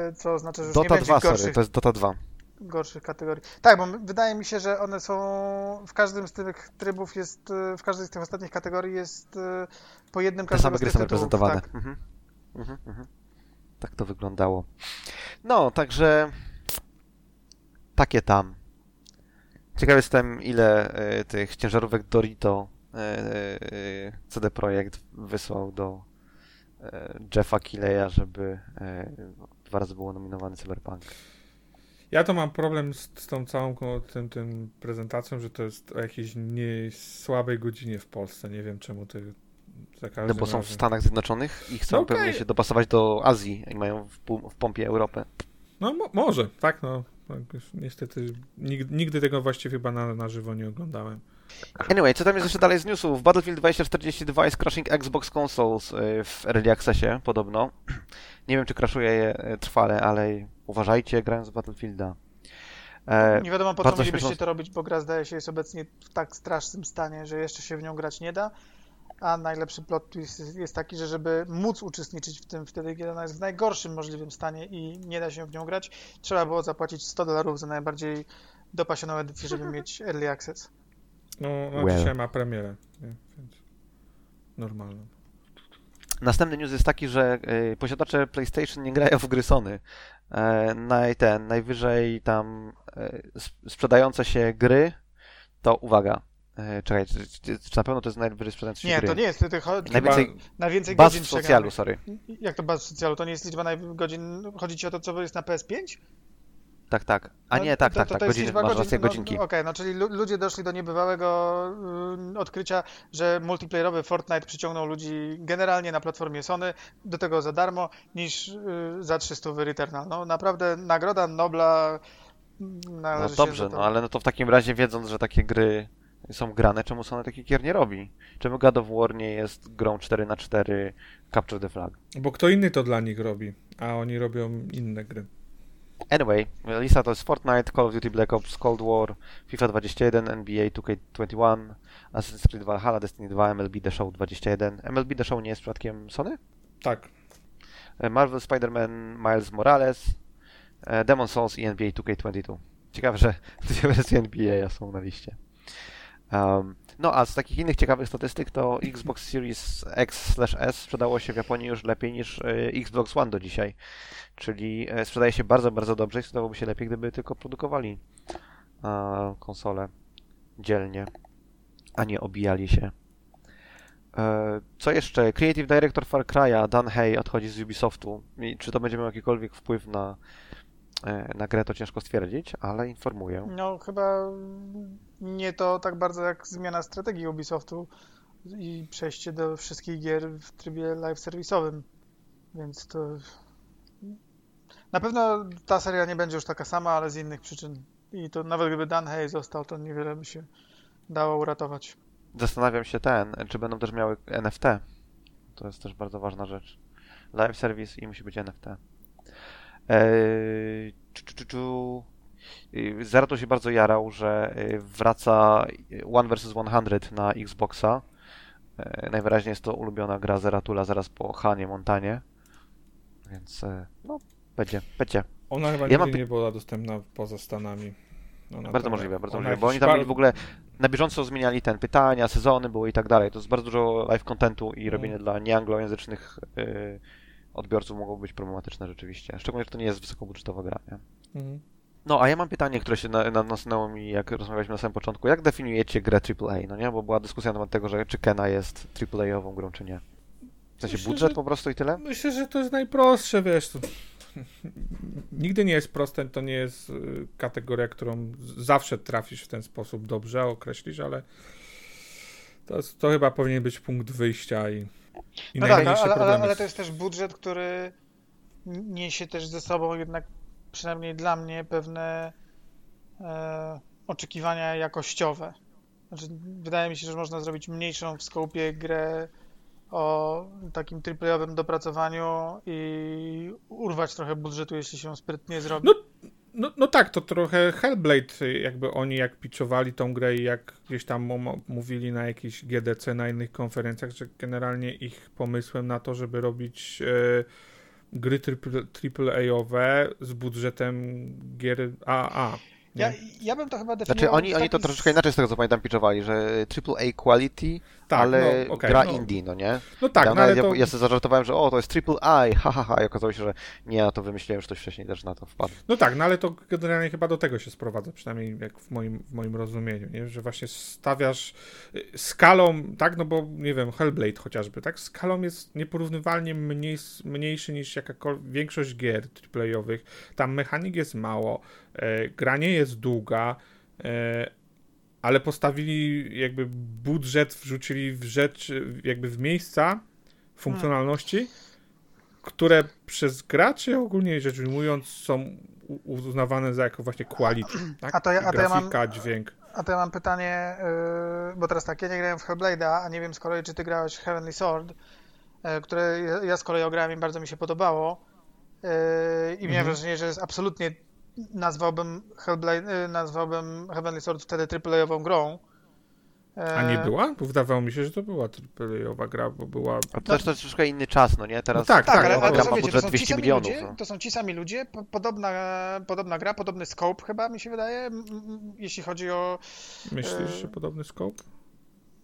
yy, co oznacza, że już nie Dota będzie 2, sorry, gorszych, to jest Dota 2. gorszych kategorii. Tak, bo wydaje mi się, że one są w każdym z tych trybów jest, yy, w każdej z tych ostatnich kategorii jest yy, po jednym Te każdego same gry są reprezentowane. Tak. Mhm. Mhm, mhm. Tak to wyglądało. No, także takie tam. Ciekaw jestem, ile e, tych ciężarówek Dorito e, e, CD Projekt wysłał do e, Jeffa Kileya, żeby e, dwa razy było nominowany Cyberpunk. Ja to mam problem z, z tą całą tym, tym prezentacją, że to jest o jakiejś nie słabej godzinie w Polsce. Nie wiem czemu to No bo są w Stanach Zjednoczonych i chcą no okay. pewnie się dopasować do Azji i mają w, w pompie Europę. No mo może, tak no. Tak, niestety nigdy, nigdy, tego właściwie chyba na, na żywo nie oglądałem. Anyway, co tam jest jeszcze dalej z newsów? Battlefield 2042 jest crashing Xbox Consoles y, w Early Accessie podobno. Nie wiem, czy crashuje je y, trwale, ale uważajcie, grając w Battlefielda. E, nie wiadomo po co mielibyście śmieszno... to robić, bo gra zdaje się jest obecnie w tak strasznym stanie, że jeszcze się w nią grać nie da. A najlepszy plot twist jest taki, że żeby móc uczestniczyć w tym wtedy, kiedy ona jest w najgorszym możliwym stanie i nie da się w nią grać, trzeba było zapłacić 100 dolarów za najbardziej dopasioną edycję, żeby mieć early access. No, no well. dzisiaj ma premierę, nie? więc normalną. Następny news jest taki, że y, posiadacze PlayStation nie grają w gry Sony. E, naj, ten, najwyżej tam y, sprzedające się gry, to uwaga, E, czekaj, czy, czy, na pewno to jest najwyżej sprzedający się Nie, gry? to nie jest. To, to, najwięcej, najwięcej baz godzin w socjalu, sorry. Jak to baz w socjalu? To nie jest liczba godzin, chodzi ci o to, co jest na PS5? Tak, tak. A no, nie, tak, to, tak, to, tak, godziny, masz godzin, godzinki. No, Okej, okay, no czyli ludzie doszli do niebywałego y, odkrycia, że multiplayerowy Fortnite przyciągnął ludzi generalnie na platformie Sony do tego za darmo niż y, za 300 Returnal. No naprawdę nagroda Nobla należy No dobrze, no ale no to w takim razie wiedząc, że takie gry są grane, czemu Sony takich gier nie robi? Czemu God of War nie jest grą 4 na 4 Capture the Flag? Bo kto inny to dla nich robi, a oni robią inne gry. Anyway, lista to jest Fortnite, Call of Duty Black Ops Cold War, FIFA 21, NBA 2K21, Assassin's Creed Valhalla, Destiny 2, MLB The Show 21. MLB The Show nie jest przypadkiem Sony? Tak. E, Marvel Spider-Man Miles Morales, e, Demon Souls i NBA 2K22. Ciekawe, że dwie wersje NBA są na liście. Um, no a z takich innych ciekawych statystyk to Xbox Series X/S sprzedało się w Japonii już lepiej niż y, Xbox One do dzisiaj. Czyli y, sprzedaje się bardzo, bardzo dobrze i sprzedawałoby się lepiej, gdyby tylko produkowali y, konsole dzielnie, a nie obijali się. E, co jeszcze? Creative Director Far Cry'a, Dan Hay, odchodzi z Ubisoftu. I czy to będzie miał jakikolwiek wpływ na E, na grę to ciężko stwierdzić, ale informuję. No chyba nie to tak bardzo jak zmiana strategii Ubisoftu i przejście do wszystkich gier w trybie live serwisowym. Więc to na pewno ta seria nie będzie już taka sama, ale z innych przyczyn. I to nawet gdyby Dan Hay został, to niewiele by się dało uratować. Zastanawiam się ten, czy będą też miały NFT. To jest też bardzo ważna rzecz. Live service i musi być NFT. Eee, Zerato się bardzo jarał, że e, wraca One vs 100 na Xboxa. E, najwyraźniej jest to ulubiona gra Zeratula zaraz po Hanie Montanie. Więc e, no, będzie, będzie. Ona chyba ja nigdy nie była dostępna poza Stanami. Ona bardzo możliwe, bardzo możliwe, bo oni tam w ogóle na bieżąco zmieniali ten pytania, sezony były i tak dalej. To jest bardzo dużo live contentu i robienie mm. dla nieanglojęzycznych yy, odbiorców mogą być problematyczne rzeczywiście. Szczególnie, że to nie jest wysokobudżetowa gra, nie? Mhm. No, a ja mam pytanie, które się na, na, nasunęło mi, jak rozmawialiśmy na samym początku. Jak definiujecie grę AAA, no nie? Bo była dyskusja na temat tego, że czy Kena jest AAA-ową grą, czy nie. W sensie myślę, budżet że, po prostu i tyle? Myślę, że to jest najprostsze, wiesz. To... Nigdy nie jest proste, to nie jest y, kategoria, którą zawsze trafisz w ten sposób dobrze, określisz, ale to, to chyba powinien być punkt wyjścia i i no tak, ale, ale, ale to jest też budżet, który niesie też ze sobą jednak, przynajmniej dla mnie, pewne e, oczekiwania jakościowe. Znaczy, wydaje mi się, że można zrobić mniejszą w skopie grę o takim triplejowym dopracowaniu i urwać trochę budżetu, jeśli się sprytnie zrobi. No, no, no tak, to trochę Hellblade, jakby oni jak pitchowali tą grę i jak gdzieś tam mówili na jakiejś GDC, na innych konferencjach, że generalnie ich pomysłem na to, żeby robić e, gry AAA-owe z budżetem gier AA. Ja, ja bym to chyba definiował... Znaczy oni, oni to troszeczkę inaczej z tego co pamiętam pitchowali, że AAA quality Tak, ale no, okej, gra no. indie, no nie? No tak, ja, no ale ja, to... ja sobie zażartowałem, że o, to jest triple I, ha, ha, ha, i okazało się, że nie, ja to wymyśliłem, że ktoś wcześniej też na to wpadł. No tak, no ale to generalnie chyba do tego się sprowadza, przynajmniej jak w moim, w moim rozumieniu, nie? że właśnie stawiasz y, skalą, tak, no bo nie wiem, Hellblade chociażby, tak, skalą jest nieporównywalnie mniej, mniejszy niż jakakolwiek większość gier AAA-owych, tam mechanik jest mało, e, gra nie jest długa, e, ale postawili jakby budżet, wrzucili w rzecz, jakby w miejsca funkcjonalności, które przez graczy ogólnie rzecz ujmując są uznawane za jako właśnie quality, tak? A to ja- a to ja mam- grafika, dźwięk. A to ja mam pytanie, yy, bo teraz tak, ja nie grałem w Hellblade'a, a nie wiem z kolei, czy ty grałeś Heavenly Sword, yy, które ja- ja z kolei ograłem i bardzo mi się podobało. Yy, I miałem Mhm. wrażenie, że jest absolutnie, nazwałbym Hellblade, yy, nazwałbym Heavenly Sword wtedy AAA-ową grą. A nie była? Bo wydawało mi się, że to była AAA-owa gra, bo była... A to też to jest troszkę inny czas, no nie? Teraz No tak, Tak, tak, ale, no, ale gra to, ma są, wiecie, to budżet są 200 ci sami milionów. ludzie, no. to są ci sami ludzie, po, podobna, podobna gra, podobny scope chyba mi się wydaje, m, m, jeśli chodzi o Myślisz, e, że podobny scope?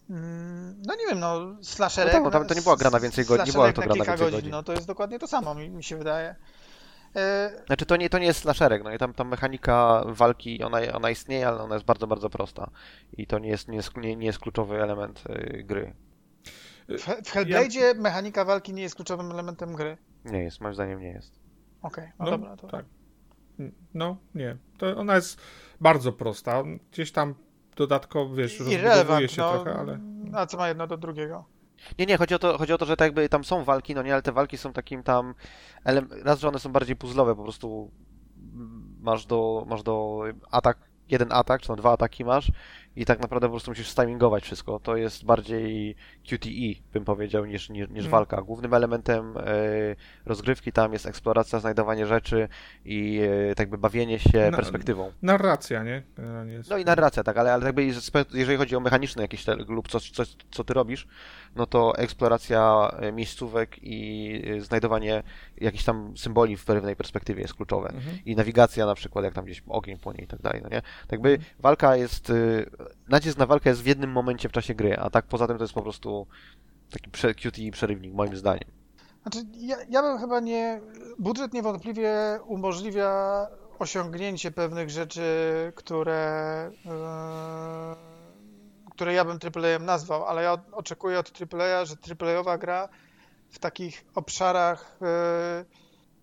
Mm, No nie wiem, no No slasherek... tak, no tam to nie była gra na więcej godzin, nie była to gra na kilka więcej godzin, godzin. no to jest dokładnie to samo, mi, mi się wydaje. E, Znaczy to nie, to nie jest slasherek, no i tam, tam mechanika walki, ona, ona istnieje, ale ona jest bardzo, bardzo prosta. I to nie jest, nie jest, nie, nie jest kluczowy element y, gry. W, w Hellblade'zie mechanika walki nie jest kluczowym elementem gry. Nie jest, moim zdaniem nie jest. Okej, no, No, dobra. To... tak. No, nie. To ona jest bardzo prosta. Gdzieś tam dodatkowo, wiesz, rozbudowuje Irrelevant, się no, trochę, ale... A co ma jedno do drugiego? Nie, nie, chodzi o to, chodzi o to że tak jakby tam są walki, no nie, ale te walki są takim tam... Raz, że one są bardziej puzzlowe, po prostu masz do, masz do atak, jeden atak, czy tam dwa ataki masz i tak naprawdę po prostu musisz stimingować wszystko. To jest bardziej QTE, bym powiedział, niż, niż, niż Mm. walka. Głównym elementem e, rozgrywki tam jest eksploracja, znajdowanie rzeczy i e, tak jakby bawienie się No, perspektywą. Narracja, nie? Jest. No i narracja, tak, ale, ale jakby jeżeli chodzi o mechaniczny jakiś te, lub coś, coś, co ty robisz, no to eksploracja e, miejscówek i znajdowanie jakichś tam symboli w pewnej perspektywie jest kluczowe. Mhm. I nawigacja na przykład, jak tam gdzieś ogień płonie i tak dalej, no nie? Tak jakby walka jest, y, nacisk na walkę jest w jednym momencie w czasie gry, a tak poza tym to jest po prostu taki prze, QTE przerywnik, moim zdaniem. Znaczy, ja, ja bym chyba nie... Budżet niewątpliwie umożliwia osiągnięcie pewnych rzeczy, które... e, które ja bym AAA-em nazwał, ale ja oczekuję od AAA, że AAA-owa gra w takich obszarach e,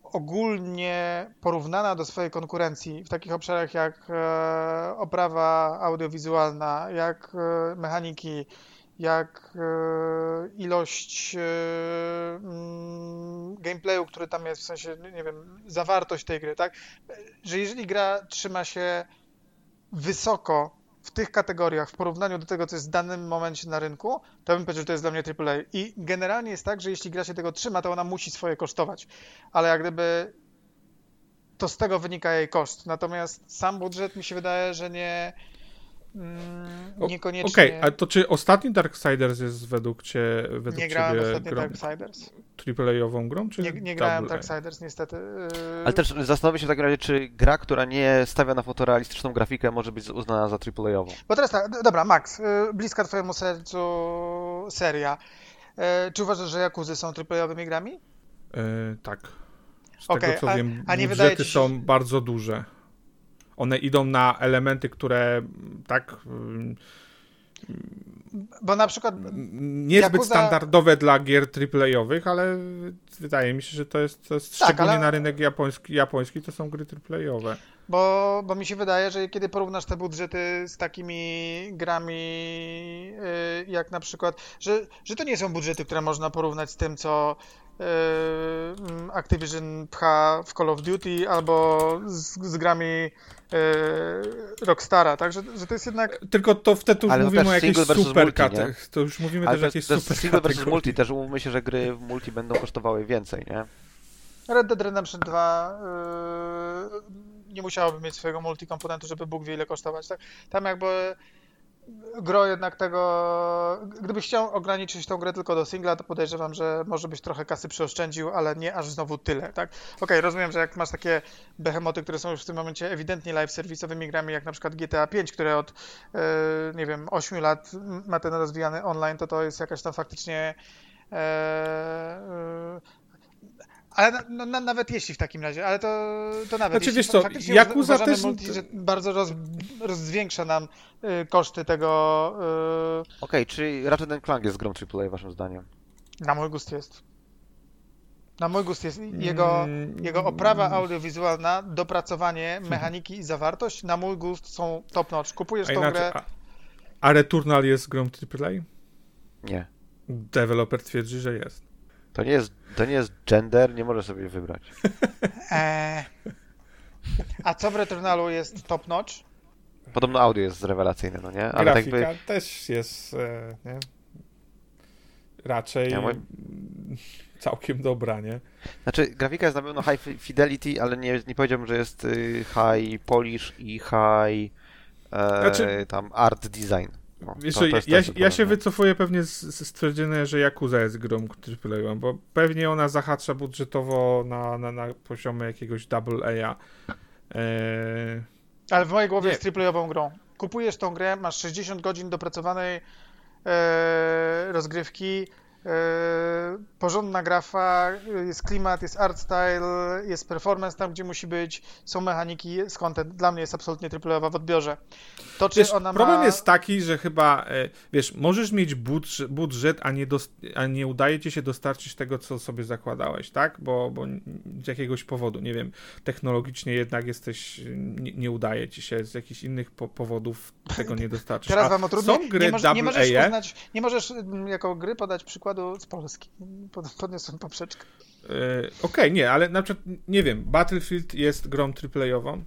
ogólnie porównana do swojej konkurencji, w takich obszarach jak e, oprawa audiowizualna, jak e, mechaniki, jak ilość mm, gameplayu, który tam jest, w sensie, nie wiem, zawartość tej gry, tak? Że jeżeli gra trzyma się wysoko w tych kategoriach w porównaniu do tego, co jest w danym momencie na rynku, to bym powiedział, że to jest dla mnie AAA. I generalnie jest tak, że jeśli gra się tego trzyma, to ona musi swoje kosztować. Ale jak gdyby to z tego wynika jej koszt. Natomiast sam budżet mi się wydaje, że nie mm, niekoniecznie... Okej, a to czy ostatni Darksiders jest według cię, według nie grałem ciebie ostatnio grą, Darksiders. AAA-ową grą, czy Nie, nie grałem? Darksiders niestety. Yy, Ale też zastanowię się w takim razie, czy gra, która nie stawia na fotorealistyczną grafikę, może być uznana za AAA-ową. Bo teraz tak, dobra, Max, yy, bliska twojemu sercu seria. Yy, Czy uważasz, że Jakuzy są AAA-owymi grami? E, tak. Z Okej, tego co a- wiem, a nie wydaje budżety ci są bardzo duże. One idą na elementy, które mm, tak mm, Bo na przykład niezbyt Yakuza- standardowe dla gier AAA-owych, ale wydaje mi się, że to jest, to jest Tak, szczególnie ale- na rynek japoński, japoński, to są gry AAA-owe. Bo, bo mi się wydaje, że kiedy porównasz te budżety z takimi grami, y, jak na przykład, że, że to nie są budżety, które można porównać z tym, co y, Activision pcha w Call of Duty albo z, z grami y, Rockstara, tak? Że, że to jest jednak. Tylko to wtedy już Ale to mówimy o jakiejś super multi, To już mówimy Ale też o jakiejś super single versus multi, też umówmy się, że gry w multi będą kosztowały więcej, nie? Red Dead Redemption 2 y, nie musiałoby mieć swojego multikomponentu, żeby Bóg wie ile kosztować, tak? Tam jakby gro jednak tego. Gdybyś chciał ograniczyć tą grę tylko do singla, to podejrzewam, że może byś trochę kasy przeoszczędził, ale nie aż znowu tyle, tak? Okej, okay, rozumiem, że jak masz takie behemoty, które są już w tym momencie ewidentnie live serwisowymi grami, jak na przykład GTA 5, które od yy, nie wiem, 8 lat ma ten rozwijany online, to to jest jakaś tam faktycznie. Ale na, no, na, nawet jeśli w takim razie, ale to, to nawet znaczy, wiesz co, Yakuza też... Multi, że bardzo roz, rozzwiększa nam y, koszty tego... Y... Okej, okay, czy Ratchet Clank jest grą AAA waszym zdaniem? Na mój gust jest. Na mój gust jest jego, mm, jego oprawa audiowizualna, dopracowanie, mechaniki i zawartość. Na mój gust są top notch. Kupujesz a tą inaczej, grę... A, a Returnal jest grą AAA? Nie. Developer twierdzi, że jest. To nie jest, to nie jest gender, nie możesz sobie wybrać. Eee, a co w Returnalu jest top notch? Podobno audio jest rewelacyjne, no nie? Ale Grafika tak by... też jest, e, nie? Raczej ja całkiem dobra, nie? Znaczy, grafika jest na pewno high fidelity, ale nie, nie powiedziałbym, że jest y, high polish i high e, znaczy... tam art design. No, Wiesz, to, to ja, ja, się wycofuję pewnie z, z stwierdzenia, że Yakuza jest grą AAA, bo pewnie ona zahacza budżetowo na, na, na poziomie jakiegoś double A. Eee... Ale w mojej głowie nie. jest AAA-ową grą. Kupujesz tą grę, masz 60 godzin dopracowanej e, rozgrywki, E, porządna grafa, jest klimat, jest art style, jest performance tam, gdzie musi być, są mechaniki, jest content. Dla mnie jest absolutnie triplejowa w odbiorze. To, czy wiesz, ona problem ma... jest taki, że chyba, e, wiesz, możesz mieć budżet, budżet a, nie dost, a nie udaje ci się dostarczyć tego, co sobie zakładałeś, tak? Bo, bo z jakiegoś powodu, nie wiem, technologicznie jednak jesteś, nie, nie udaje ci się, z jakichś innych po powodów tego nie dostarczysz. Teraz wam utrudnię. Są gry nie, moż, nie możesz uznać, nie możesz mm, jako gry podać przykład przykładu z Polski. Podniosłem poprzeczkę. E, Okej, okay, nie, ale na przykład, nie wiem, Battlefield jest grą AAA-ową?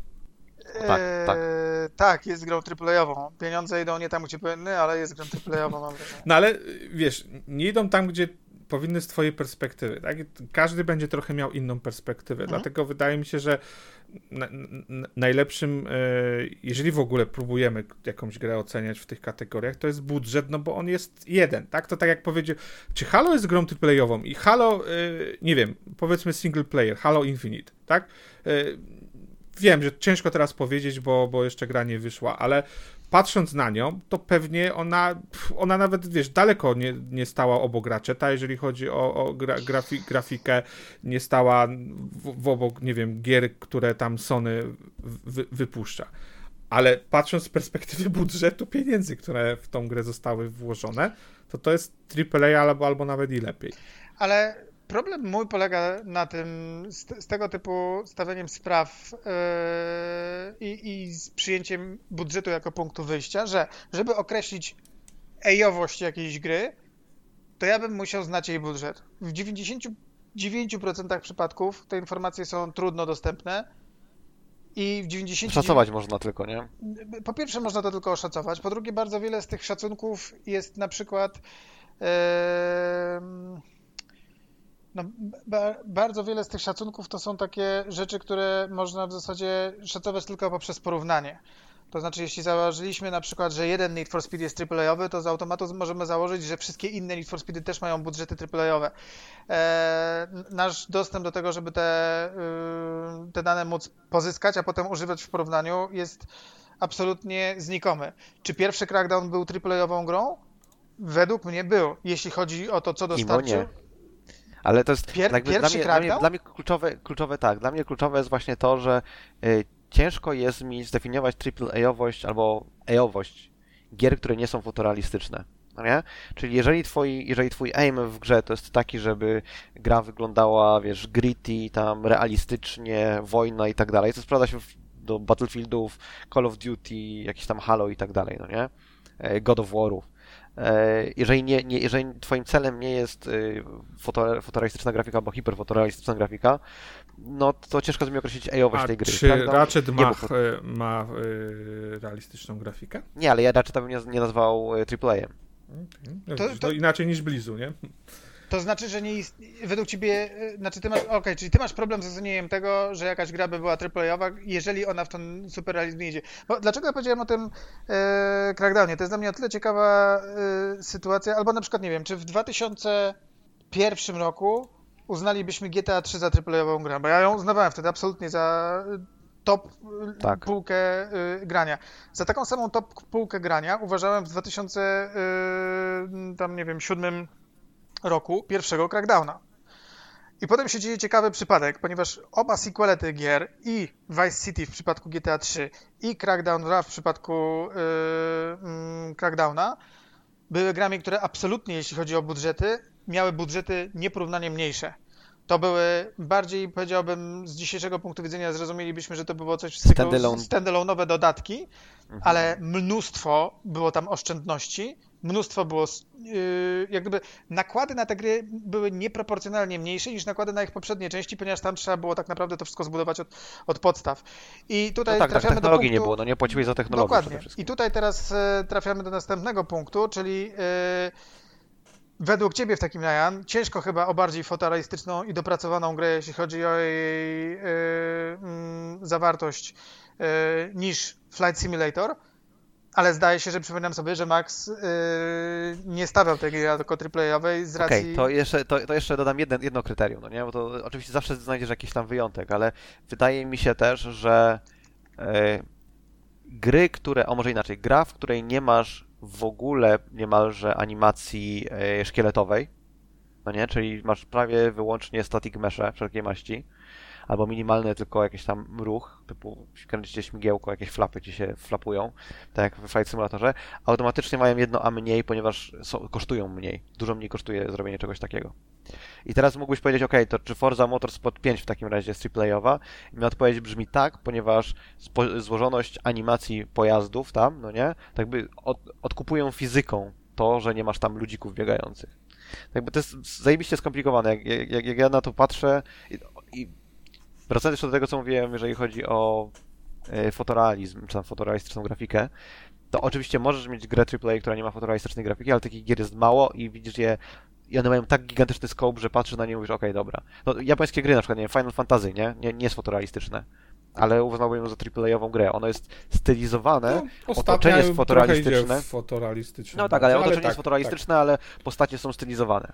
Tak, tak. E, tak, jest grą AAA-ową. Pieniądze idą nie tam, gdzie powinny, ale jest grą mam wrażenie. No ale wiesz, nie idą tam, gdzie powinny z twojej perspektywy. Tak? Każdy będzie trochę miał inną perspektywę. Mhm. Dlatego wydaje mi się, że na, na, najlepszym, e, jeżeli w ogóle próbujemy jakąś grę oceniać w tych kategoriach, to jest budżet, no bo on jest jeden, tak? To tak jak powiedział, czy Halo jest grą playową i Halo, e, nie wiem, powiedzmy single player, Halo Infinite, tak? E, wiem, że ciężko teraz powiedzieć, bo, bo jeszcze gra nie wyszła, ale patrząc na nią, to pewnie ona, ona nawet, wiesz, daleko nie, nie stała obok Ratcheta, jeżeli chodzi o, o gra, grafi, grafikę, nie stała w, w, obok, nie wiem, gier, które tam Sony wy, wypuszcza. Ale patrząc z perspektywy budżetu pieniędzy, które w tą grę zostały włożone, to to jest AAA albo, albo nawet i lepiej. Ale Problem mój polega na tym, z, z tego typu stawianiem spraw yy, i z przyjęciem budżetu jako punktu wyjścia, że żeby określić ejowość jakiejś gry, to ja bym musiał znać jej budżet. W 99% przypadków te informacje są trudno dostępne i w 90... Szacować można tylko, nie? Po pierwsze można to tylko oszacować, po drugie bardzo wiele z tych szacunków jest na przykład... Yy, no, ba bardzo wiele z tych szacunków to są takie rzeczy, które można w zasadzie szacować tylko poprzez porównanie. To znaczy, jeśli założyliśmy na przykład, że jeden Need for Speed jest AAA-owy, to z automatu możemy założyć, że wszystkie inne Need for Speedy też mają budżety AAA-owe. Eee, nasz dostęp do tego, żeby te, yy, te dane móc pozyskać, a potem używać w porównaniu jest absolutnie znikomy. Czy pierwszy Crackdown był AAA-ową grą? Według mnie był, jeśli chodzi o to, co dostarczył. Ale to jest Pier jakby dla, mnie, dla, mnie, dla mnie, kluczowe, kluczowe tak, dla mnie kluczowe jest właśnie to, że y, ciężko jest mi zdefiniować AAA-owość albo A-owość gier, które nie są fotorealistyczne. No nie? Czyli jeżeli twoi, jeżeli twój aim w grze to jest taki, żeby gra wyglądała, wiesz, gritty, tam realistycznie, wojna i tak dalej, to sprawdza się do Battlefieldów, Call of Duty, jakiś tam Halo i tak dalej, no nie? E, God of War'ów. E, jeżeli, nie, nie, jeżeli twoim celem nie jest y, foto, fotorealistyczna grafika albo hiperfotorealistyczna grafika, no to ciężko mi określić ejowość tej gry. czy tak? no, Ratchet ma, bo... ma y, realistyczną grafikę? Nie, ale ja Ratcheta bym nie, nie nazwał AAA-em. Okay. To, to... inaczej niż Blizu, nie? To znaczy, że nie ist... według ciebie, y, znaczy ty masz, okej, okay, czyli ty masz problem z zrozumieniem tego, że jakaś gra by była AAA-owa, jeżeli ona w ten superrealizm nie idzie. Bo dlaczego ja powiedziałem o tym e, Crackdownie? To jest dla mnie o tyle ciekawa e, sytuacja, albo na przykład, nie wiem, czy w 2001 roku uznalibyśmy GTA 3 za AAA-ową grę, bo ja ją uznawałem wtedy absolutnie za top tak. półkę y, grania. Za taką samą top półkę grania uważałem w 2000 y, tam nie wiem, siódmym roku pierwszego Crackdowna. I potem się dzieje ciekawy przypadek, ponieważ oba sequele tych gier, i Vice City w przypadku GTA 3, i Crackdown 2 w przypadku yy, Crackdowna, były grami, które absolutnie, jeśli chodzi o budżety, miały budżety nieporównanie mniejsze to były bardziej, powiedziałbym, z dzisiejszego punktu widzenia zrozumielibyśmy, że to było coś w stylu standalone'owe dodatki, mhm. ale mnóstwo było tam oszczędności, mnóstwo było, yy, jak gdyby nakłady na te gry były nieproporcjonalnie mniejsze niż nakłady na ich poprzednie części, ponieważ tam trzeba było tak naprawdę to wszystko zbudować od, od podstaw. I tutaj no tak, trafiamy tak, technologii do punktu... nie było, no nie płaciłeś za technologię Dokładnie. I tutaj teraz y, trafiamy do następnego punktu, czyli y, Według ciebie w takim razie ciężko chyba o bardziej fotorealistyczną i dopracowaną grę, jeśli chodzi o jej yy, yy, zawartość, yy, niż Flight Simulator, ale zdaje się, że przypominam sobie, że Max y, nie stawiał tej gry jako AAA-owej z racji... Okej, okay, to, jeszcze, to, to jeszcze dodam jedno, jedno kryterium, no nie? Bo to oczywiście zawsze znajdziesz jakiś tam wyjątek, ale wydaje mi się też, że y, gry, które, o może inaczej, gra, w której nie masz w ogóle niemalże animacji e, szkieletowej, no nie, czyli masz prawie wyłącznie static mesze wszelkiej maści, albo minimalny tylko jakiś tam ruch, typu kręcicie śmigiełko, jakieś flapy ci się flapują, tak jak w Flight Simulatorze, automatycznie mają jedno A mniej, ponieważ są, kosztują mniej. Dużo mniej kosztuje zrobienie czegoś takiego. I teraz mógłbyś powiedzieć, ok, to czy Forza Motorsport 5 w takim razie jest triplejowa? I mi odpowiedź brzmi tak, ponieważ złożoność animacji pojazdów tam, no nie, tak by od, odkupują fizyką to, że nie masz tam ludzików biegających. Jakby to jest zajebiście skomplikowane. Jak, jak, jak ja na to patrzę i, i wracając jeszcze do tego, co mówiłem, jeżeli chodzi o e, fotorealizm, czy tam fotorealistyczną grafikę, to oczywiście możesz mieć grę AAA, która nie ma fotorealistycznej grafiki, ale takich gier jest mało i widzisz je i one mają tak gigantyczny scope, że patrzysz na nie i mówisz, okej, okay, dobra. No, japońskie gry na przykład, nie Final Fantasy, nie? Nie, nie jest fotorealistyczne. Ale uznałbym ją za AAA-ową grę. Ono jest stylizowane, no, otoczenie jest fotorealistyczne. fotorealistyczne. No tak, ale otoczenie tak, jest fotorealistyczne, tak. ale postacie są stylizowane.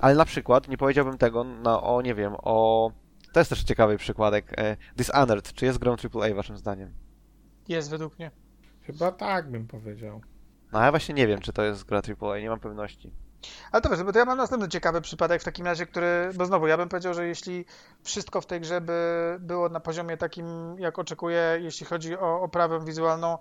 Ale na przykład, nie powiedziałbym tego na, o, nie wiem, o... To jest też ciekawy przykładek. E, Dishonored, czy jest grą AAA waszym zdaniem? Jest według mnie. Chyba tak bym powiedział. No ja właśnie nie wiem, czy to jest gra AAA, nie mam pewności. Ale to wiesz, bo to ja mam następny ciekawy przypadek w takim razie, który, bo znowu, ja bym powiedział, że jeśli wszystko w tej grze by było na poziomie takim, jak oczekuję, jeśli chodzi o oprawę wizualną,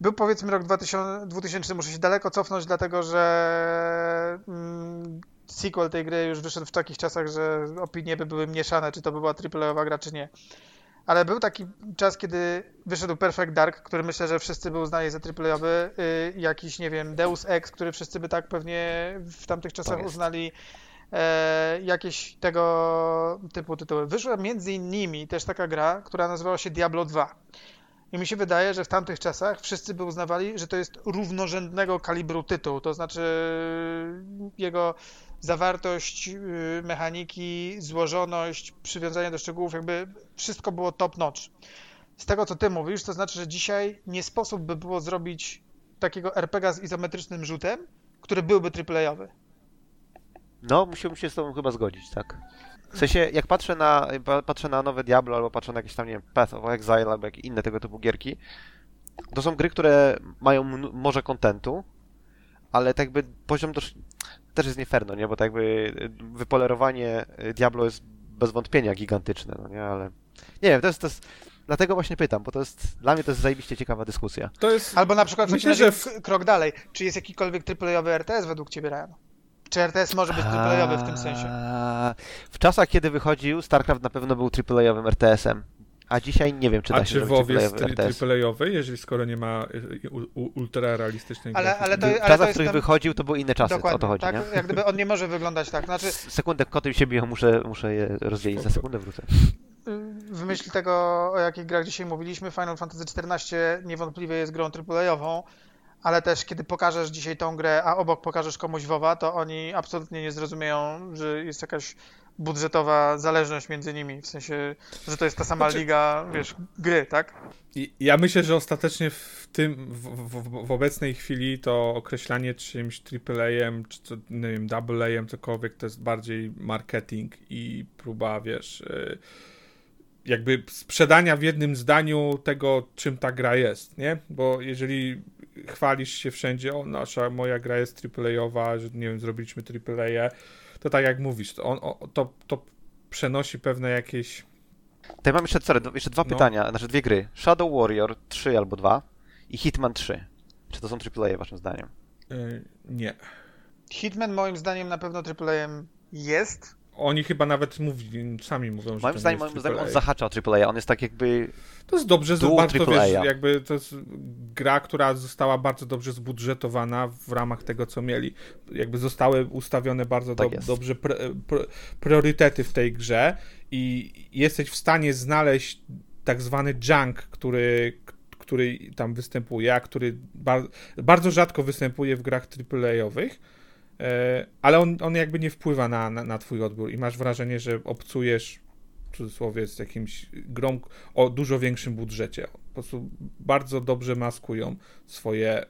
był powiedzmy rok 2000, 2000 muszę się daleko cofnąć, dlatego że mm, sequel tej gry już wyszedł w takich czasach, że opinie by były mieszane, czy to by była AAA gra, czy nie ale był taki czas, kiedy wyszedł Perfect Dark, który myślę, że wszyscy by uznali za triplejowy, yy, jakiś, nie wiem, Deus Ex, który wszyscy by tak pewnie w tamtych czasach tak uznali e, jakieś tego typu tytuły. Wyszła między innymi też taka gra, która nazywała się Diablo 2. I mi się wydaje, że w tamtych czasach wszyscy by uznawali, że to jest równorzędnego kalibru tytuł, to znaczy jego zawartość y, mechaniki, złożoność, przywiązanie do szczegółów, jakby wszystko było top notch. Z tego, co ty mówisz, to znaczy, że dzisiaj nie sposób by było zrobić takiego RPG z izometrycznym rzutem, który byłby triplejowy. No, musiałbym się z tobą chyba zgodzić, tak. W sensie, jak patrzę na, patrzę na nowe Diablo, albo patrzę na jakieś tam, nie wiem, Path of Exile, albo jakieś inne tego typu gierki, to są gry, które mają może kontentu, ale tak jakby poziom też jest nie fair, no nie? Bo tak jakby y, wypolerowanie y, Diablo jest bez wątpienia gigantyczne, no nie? Ale nie wiem, to jest, to jest... Dlatego właśnie pytam, bo to jest, dla mnie to jest zajebiście ciekawa dyskusja. To jest... Albo na przykład Myślę, że w... krok dalej. Czy jest jakikolwiek triplejowy RTS według ciebie, Ryan? Czy RTS może być triplejowy w tym sensie? W czasach, kiedy wychodził, StarCraft na pewno był triplejowym RTS-em. A dzisiaj nie wiem, czy da A się czy WoW jest AAA-owy, jeżeli skoro nie ma y, ultra realistycznej ale, ale to, ale W czasach, w których tam... wychodził, to były inne czasy, Dokładnie, o to chodzi, tak? nie? Jak gdyby on nie może wyglądać tak. Znaczy... Sekundę, koty się biją, muszę, muszę je rozdzielić, za sekundę wrócę. W myśl tego, o jakich grach dzisiaj mówiliśmy, Final Fantasy XIV niewątpliwie jest grą AAA-ową, ale też kiedy pokażesz dzisiaj tą grę, a obok pokażesz komuś WoWa, to oni absolutnie nie zrozumieją, że jest jakaś budżetowa zależność między nimi, w sensie, że to jest ta sama znaczy... liga, wiesz, gry, tak? Ja myślę, że ostatecznie w tym, w, w, w obecnej chwili to określanie czymś AAA-em, czy co, nie wiem, AA-em, cokolwiek, to jest bardziej marketing i próba, wiesz, y, jakby sprzedania w jednym zdaniu tego, czym ta gra jest, nie? Bo jeżeli chwalisz się wszędzie, o, nasza, moja gra jest AAA-owa, że, nie wiem, zrobiliśmy AAA, to tak jak mówisz, to, on, o, to, to przenosi pewne jakieś Tutaj mam jeszcze, sorry, jeszcze dwa no. pytania, znaczy dwie gry. Shadow Warrior 3 albo 2 i Hitman 3. Czy to są AAA waszym zdaniem? Yy, nie. Hitman moim zdaniem na pewno AAA jest. Oni chyba nawet mówi, sami mówią, że Moim zdaniem, moim zdaniem on zahacza o AAA, on jest tak jakby To jest dobrze, to bardzo, wiesz, jakby to jest gra, która została bardzo dobrze zbudżetowana w ramach tego, co mieli. Jakby zostały ustawione bardzo tak do, dobrze priorytety w tej grze i jesteś w stanie znaleźć tak zwany junk, który, który tam występuje, a który bar bardzo rzadko występuje w grach AAA-owych, ale on, on jakby nie wpływa na, na, na twój odbiór i masz wrażenie, że obcujesz w cudzysłowie z jakimś grą o dużo większym budżecie. Po prostu bardzo dobrze maskują swoje e,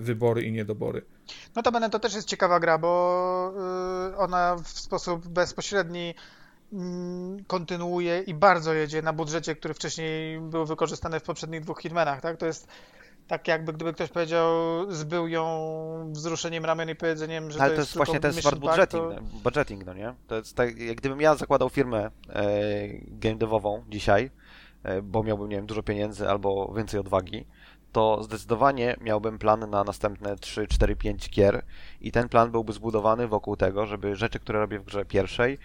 wybory i niedobory. No to to też jest ciekawa gra, bo y, ona w sposób bezpośredni Mm, kontynuuje i bardzo jedzie na budżecie, który wcześniej był wykorzystany w poprzednich dwóch Hitmanach, tak? To jest tak jakby gdyby ktoś powiedział, zbył ją wzruszeniem ramion i powiedzeniem, że Ale to, to jest, właśnie ten smart budgeting, to... budgeting, no nie? To jest tak, jak gdybym ja zakładał firmę e, game devową dzisiaj, e, bo miałbym, nie wiem, dużo pieniędzy albo więcej odwagi, to zdecydowanie miałbym plan na następne 3, 4, 5 gier i ten plan byłby zbudowany wokół tego, żeby rzeczy, które robię w grze pierwszej,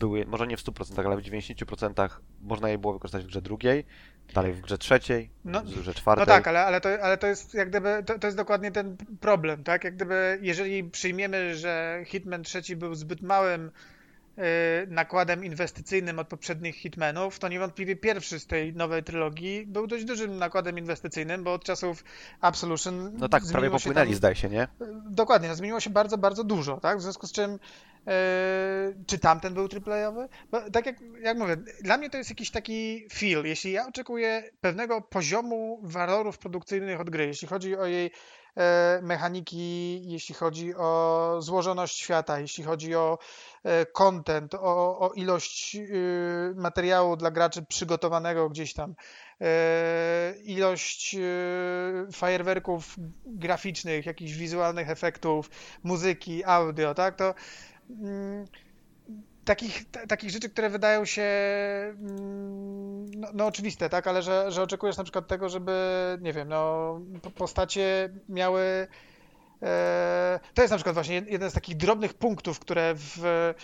były, może nie w 100%, ale w 90% można je było wykorzystać w grze drugiej, dalej w grze trzeciej, no, w grze czwartej. No tak, ale, ale, to, ale to jest jak gdyby, to, to jest dokładnie ten problem, tak? Jak gdyby, jeżeli przyjmiemy, że Hitman trzeci był zbyt małym nakładem inwestycyjnym od poprzednich Hitmenów, to niewątpliwie pierwszy z tej nowej trylogii był dość dużym nakładem inwestycyjnym, bo od czasów Absolution. No tak, prawie popłynęli, tam, zdaje się, nie? Dokładnie, no zmieniło się bardzo, bardzo dużo, tak? W związku z czym. Yy, czy tamten był triplejowy? Bo tak jak, jak mówię, dla mnie to jest jakiś taki feel. Jeśli ja oczekuję pewnego poziomu walorów produkcyjnych od gry, jeśli chodzi o jej mechaniki, jeśli chodzi o złożoność świata, jeśli chodzi o e, content, o, o ilość y, materiału dla graczy przygotowanego gdzieś tam, e, ilość y, fajerwerków graficznych, jakichś wizualnych efektów, muzyki, audio, tak, to mm, takich, takich rzeczy, które wydają się mm, no, no, oczywiste, tak, ale że, że oczekujesz na przykład tego, żeby, nie wiem, no, postacie miały E, to jest na przykład właśnie jeden z takich drobnych punktów, które w,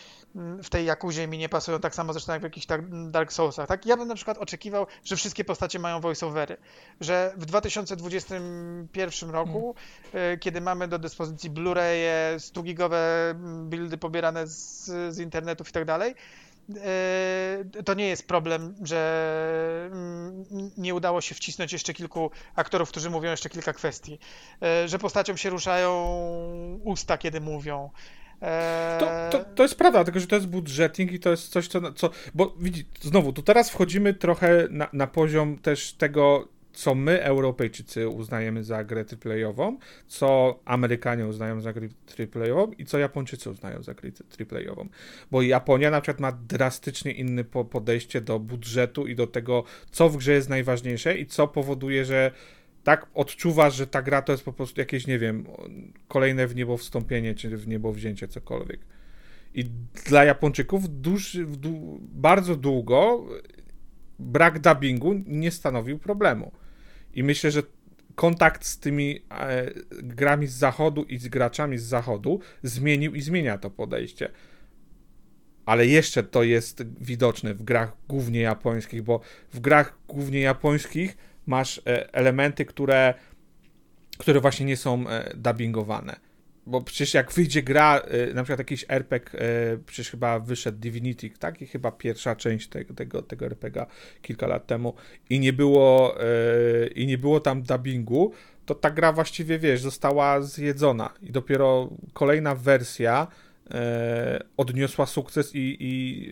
w tej Jakuzie mi nie pasują, tak samo zresztą jak w jakichś Dark Soulsach. Tak? Ja bym na przykład oczekiwał, że wszystkie postacie mają voiceovery, że w 2021 roku, hmm. kiedy mamy do dyspozycji Blu-raye, 100-gigowe buildy pobierane z, z internetów i tak dalej, E, to nie jest problem, że mm, nie udało się wcisnąć jeszcze kilku aktorów, którzy mówią jeszcze kilka kwestii, e, że postacią się ruszają usta, kiedy mówią. E, to, to, to, jest prawda, tylko że to jest budżeting i to jest coś, co. co bo widzi, znowu, tu teraz wchodzimy trochę na, na poziom też tego, co my, Europejczycy, uznajemy za grę AAA-ową, co Amerykanie uznają za grę AAA-ową i co Japończycy uznają za grę AAA-ową. Bo Japonia na przykład ma drastycznie inne podejście do budżetu i do tego, co w grze jest najważniejsze i co powoduje, że tak odczuwasz, że ta gra to jest po prostu jakieś, nie wiem, kolejne w niebo wstąpienie, czy w niebo wzięcie, cokolwiek. I dla Japończyków duż, bardzo długo brak dubbingu nie stanowił problemu. I myślę, że kontakt z tymi e, grami z zachodu i z graczami z zachodu zmienił i zmienia to podejście. Ale jeszcze to jest widoczne w grach głównie japońskich, bo w grach głównie japońskich masz e, elementy, które, które właśnie nie są e, dubbingowane. bo przecież jak wyjdzie gra, y, na przykład jakiś RPG, przecież chyba wyszedł Divinity, tak? I chyba pierwsza część tego, tego, tego RPGa kilka lat temu i nie było i nie było tam dubbingu, to ta gra właściwie, wiesz, została zjedzona i dopiero kolejna wersja odniosła sukces i, i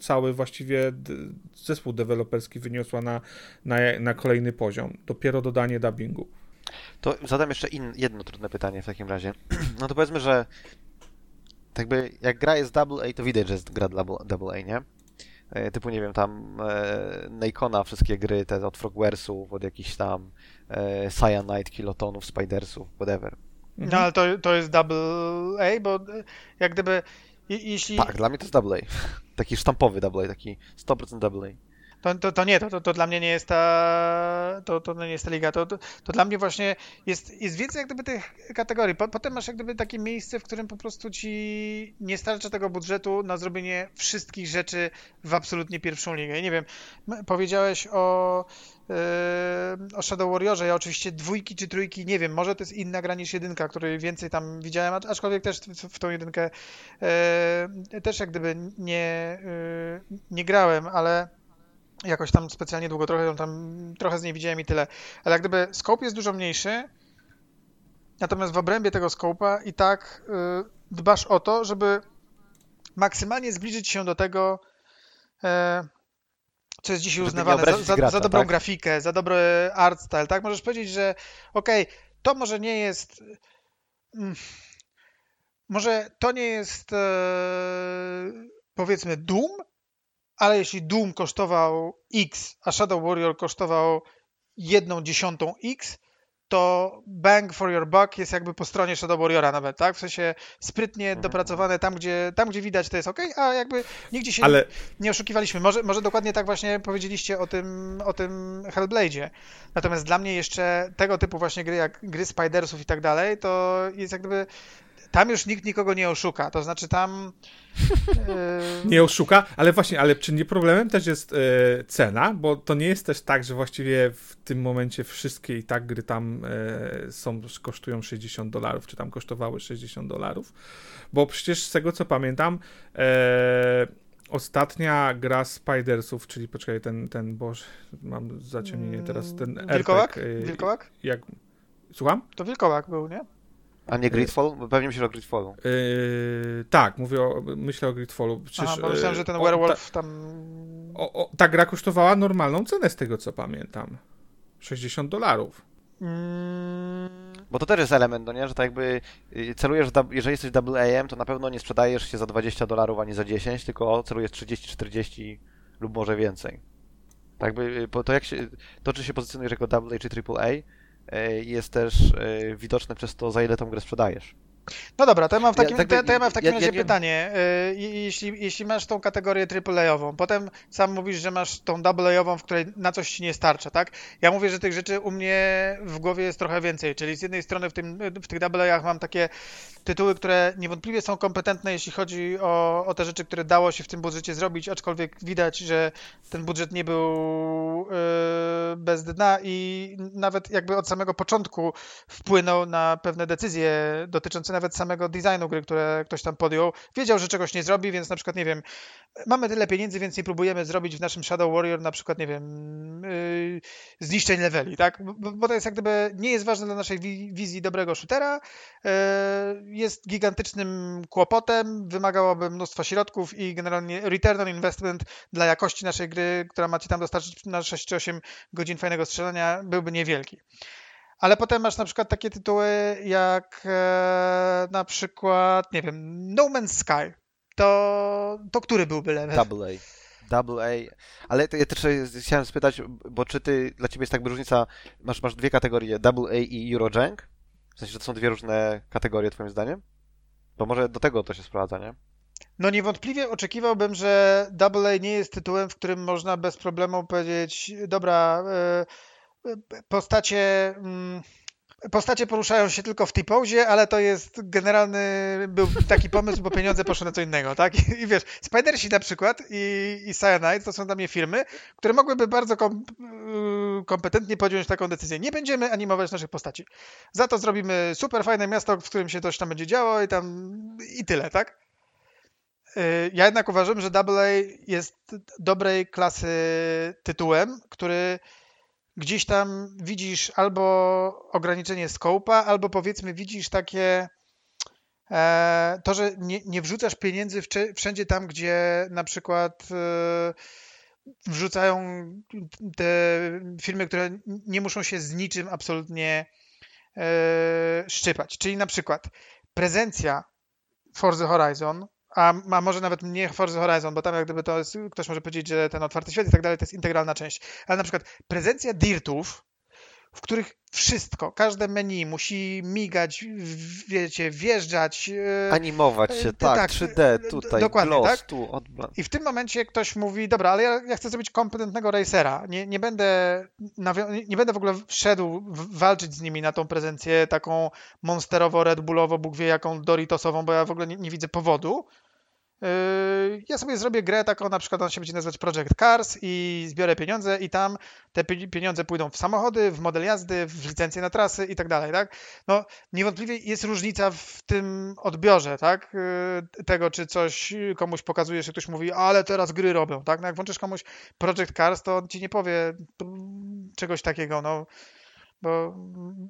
cały właściwie zespół deweloperski wyniosła na, na, na kolejny poziom. Dopiero dodanie dubbingu. To zadam jeszcze in, jedno trudne pytanie w takim razie. No to powiedzmy, że tak by jak gra jest double A, to widać, że jest gra double A, nie? E, typu, nie wiem, tam e, Nakona, wszystkie gry, te od Frogwaresów, od jakichś tam e, Cyanide, Kilotonów, Spidersów, whatever. No ale to, to jest double A, bo jak gdyby jeśli... Tak, dla mnie to jest double A. Taki sztampowy double A, taki 100% double A. To, to, to nie, to, to, to dla mnie nie jest ta, to, to nie jest ta liga. To, to, to dla mnie właśnie jest, jest więcej jak gdyby tych kategorii. Potem masz jak gdyby takie miejsce, w którym po prostu ci nie starcza tego budżetu na zrobienie wszystkich rzeczy w absolutnie pierwszą ligę. Nie wiem, powiedziałeś o, yy, o Shadow Warriorze. Ja oczywiście dwójki czy trójki nie wiem. Może to jest inna gra niż jedynka, której więcej tam widziałem, aczkolwiek też w, w tą jedynkę yy, też jak gdyby nie, yy, nie grałem, ale jakoś tam specjalnie długo, trochę tam, trochę z niej widziałem i tyle. Ale jak gdyby scope jest dużo mniejszy, natomiast w obrębie tego scope'a i tak y, dbasz o to, żeby maksymalnie zbliżyć się do tego, y, co jest dzisiaj uznawane za, za, gracza, za dobrą tak? grafikę, za dobry art style, tak? Możesz powiedzieć, że okej, okay, to może nie jest... Mm, może to nie jest e, powiedzmy Doom, ale jeśli Doom kosztował X, a Shadow Warrior kosztował jedną dziesiątą X, to bang for your buck jest jakby po stronie Shadow Warriora nawet, tak? W sensie sprytnie mhm. dopracowane tam, gdzie, tam, gdzie widać, to jest ok, a jakby nigdzie się Ale... nie, nie oszukiwaliśmy. Może, może dokładnie tak właśnie powiedzieliście o tym, o tym Hellblade'zie. Natomiast dla mnie jeszcze tego typu właśnie gry, jak gry Spidersów i tak dalej, to jest jak gdyby tam już nikt nikogo nie oszuka, to znaczy tam... Yy... Nie oszuka, ale właśnie, ale czy nie problemem też jest yy, cena, bo to nie jest też tak, że właściwie w tym momencie wszystkie i tak gry tam yy, są, kosztują 60 dolarów, czy tam kosztowały 60 dolarów, bo przecież z tego co pamiętam ostatnia gra Spidersów, czyli poczekaj, ten, ten, boż, mam zaciemnienie teraz, ten Wilkołak? RPG, Wilkołak? Jak, słucham? To Wilkołak był, nie? A nie Gridfall? Pewnie myślisz o Gridfallu. Yy, tak, mówię o, myślę o Gridfallu. Przecież, Aha, bo myślałem, że ten Werewolf ta, tam... O, o, ta gra kosztowała normalną cenę z tego, co pamiętam. 60 dolarów. Mm. Bo to też jest element, no nie? Że tak jakby y, celujesz, jeżeli jesteś double AM, to na pewno nie sprzedajesz się za 20 dolarów ani za 10, tylko celujesz 30, 40 lub może więcej. Tak jakby, to jak się, to czy się pozycjonujesz jako double A czy triple A, E, jest też e, widoczne przez to, za ile tą grę sprzedajesz. No dobra, to ja mam w takim, ja, to, to ja mam w takim ja, razie pytanie. E, jeśli, jeśli masz tą kategorię AAA-ową, potem sam mówisz, że masz tą AA-ową, w której na coś ci nie starcza, tak? Ja mówię, że tych rzeczy u mnie w głowie jest trochę więcej, czyli z jednej strony w, tym, w tych AA-ach mam takie tytuły, które niewątpliwie są kompetentne, jeśli chodzi o, o te rzeczy, które dało się w tym budżecie zrobić, aczkolwiek widać, że ten budżet nie był yy, bez dna i nawet jakby od samego początku wpłynął na pewne decyzje dotyczące nawet samego designu gry, które ktoś tam podjął. Wiedział, że czegoś nie zrobi, więc na przykład, nie wiem, mamy tyle pieniędzy, więc nie próbujemy zrobić w naszym Shadow Warrior na przykład, nie wiem, yy, zniszczeń leveli, tak? Bo, bo, to jest jak gdyby, nie jest ważne dla naszej wizji dobrego shootera, yy, jest gigantycznym kłopotem, wymagałoby mnóstwa środków i generalnie return on investment dla jakości naszej gry, która macie tam dostarczyć na 6 czy 8 godzin fajnego strzelania, byłby niewielki. Ale potem masz na przykład takie tytuły jak e, na przykład, nie wiem, No Man's Sky. To, to który byłby level? Double A. Double A. Ale ja też chciałem spytać, bo czy ty, dla ciebie jest tak różnica, masz, masz dwie kategorie, Double A i Eurojank? W sensie, że to są dwie różne kategorie, twoim zdaniem? Bo może do tego to się sprowadza, nie? No niewątpliwie oczekiwałbym, że Double A nie jest tytułem, w którym można bez problemu powiedzieć, dobra, e, postacie... Mm, postacie poruszają się tylko w tej pozie, ale to jest generalny, był taki pomysł, bo pieniądze poszły na co innego, tak? I, i wiesz, Spidersi na przykład i, i Cyanide to są dla mnie firmy, które mogłyby bardzo kom, y, kompetentnie podjąć taką decyzję. Nie będziemy animować naszych postaci. Za to zrobimy super fajne miasto, w którym się coś tam będzie działo i tam i tyle, tak? Y, ja jednak uważam, że AA jest dobrej klasy tytułem, który gdzieś tam widzisz albo ograniczenie scope'a, albo powiedzmy widzisz takie e, to, że nie, nie wrzucasz pieniędzy wszędzie tam, gdzie na przykład e, wrzucają te firmy, które nie muszą się z niczym absolutnie e, szczypać. Czyli na przykład prezencja Forza Horizon a, a może nawet nie Forza Horizon, bo tam jak gdyby to jest, ktoś może powiedzieć, że ten otwarty świat i tak dalej to jest integralna część. Ale na przykład prezencja dirtów, w których wszystko, każde menu musi migać, wiecie, wjeżdżać. E, Animować się, e, tak, tak 3D tutaj, dokładnie, gloss, tak? tu, I w tym momencie ktoś mówi, dobra, ale ja, ja chcę zrobić kompetentnego racera, nie, nie, będę nie będę w ogóle wszedł walczyć z nimi na tą prezencję taką monsterowo, Red Bullowo, Bóg wie jaką Doritosową, bo ja w ogóle nie, nie widzę powodu, ja sobie zrobię grę taką, na przykład on się będzie nazywać Project Cars i zbiorę pieniądze i tam te pieniądze pójdą w samochody, w model jazdy, w licencje na trasy i tak dalej, tak? No niewątpliwie jest różnica w tym odbiorze, tak? Yy, tego, czy coś komuś pokazuje, że ktoś mówi, ale teraz gry robią, tak? No jak włączysz komuś Project Cars, to on ci nie powie czegoś takiego, no bo,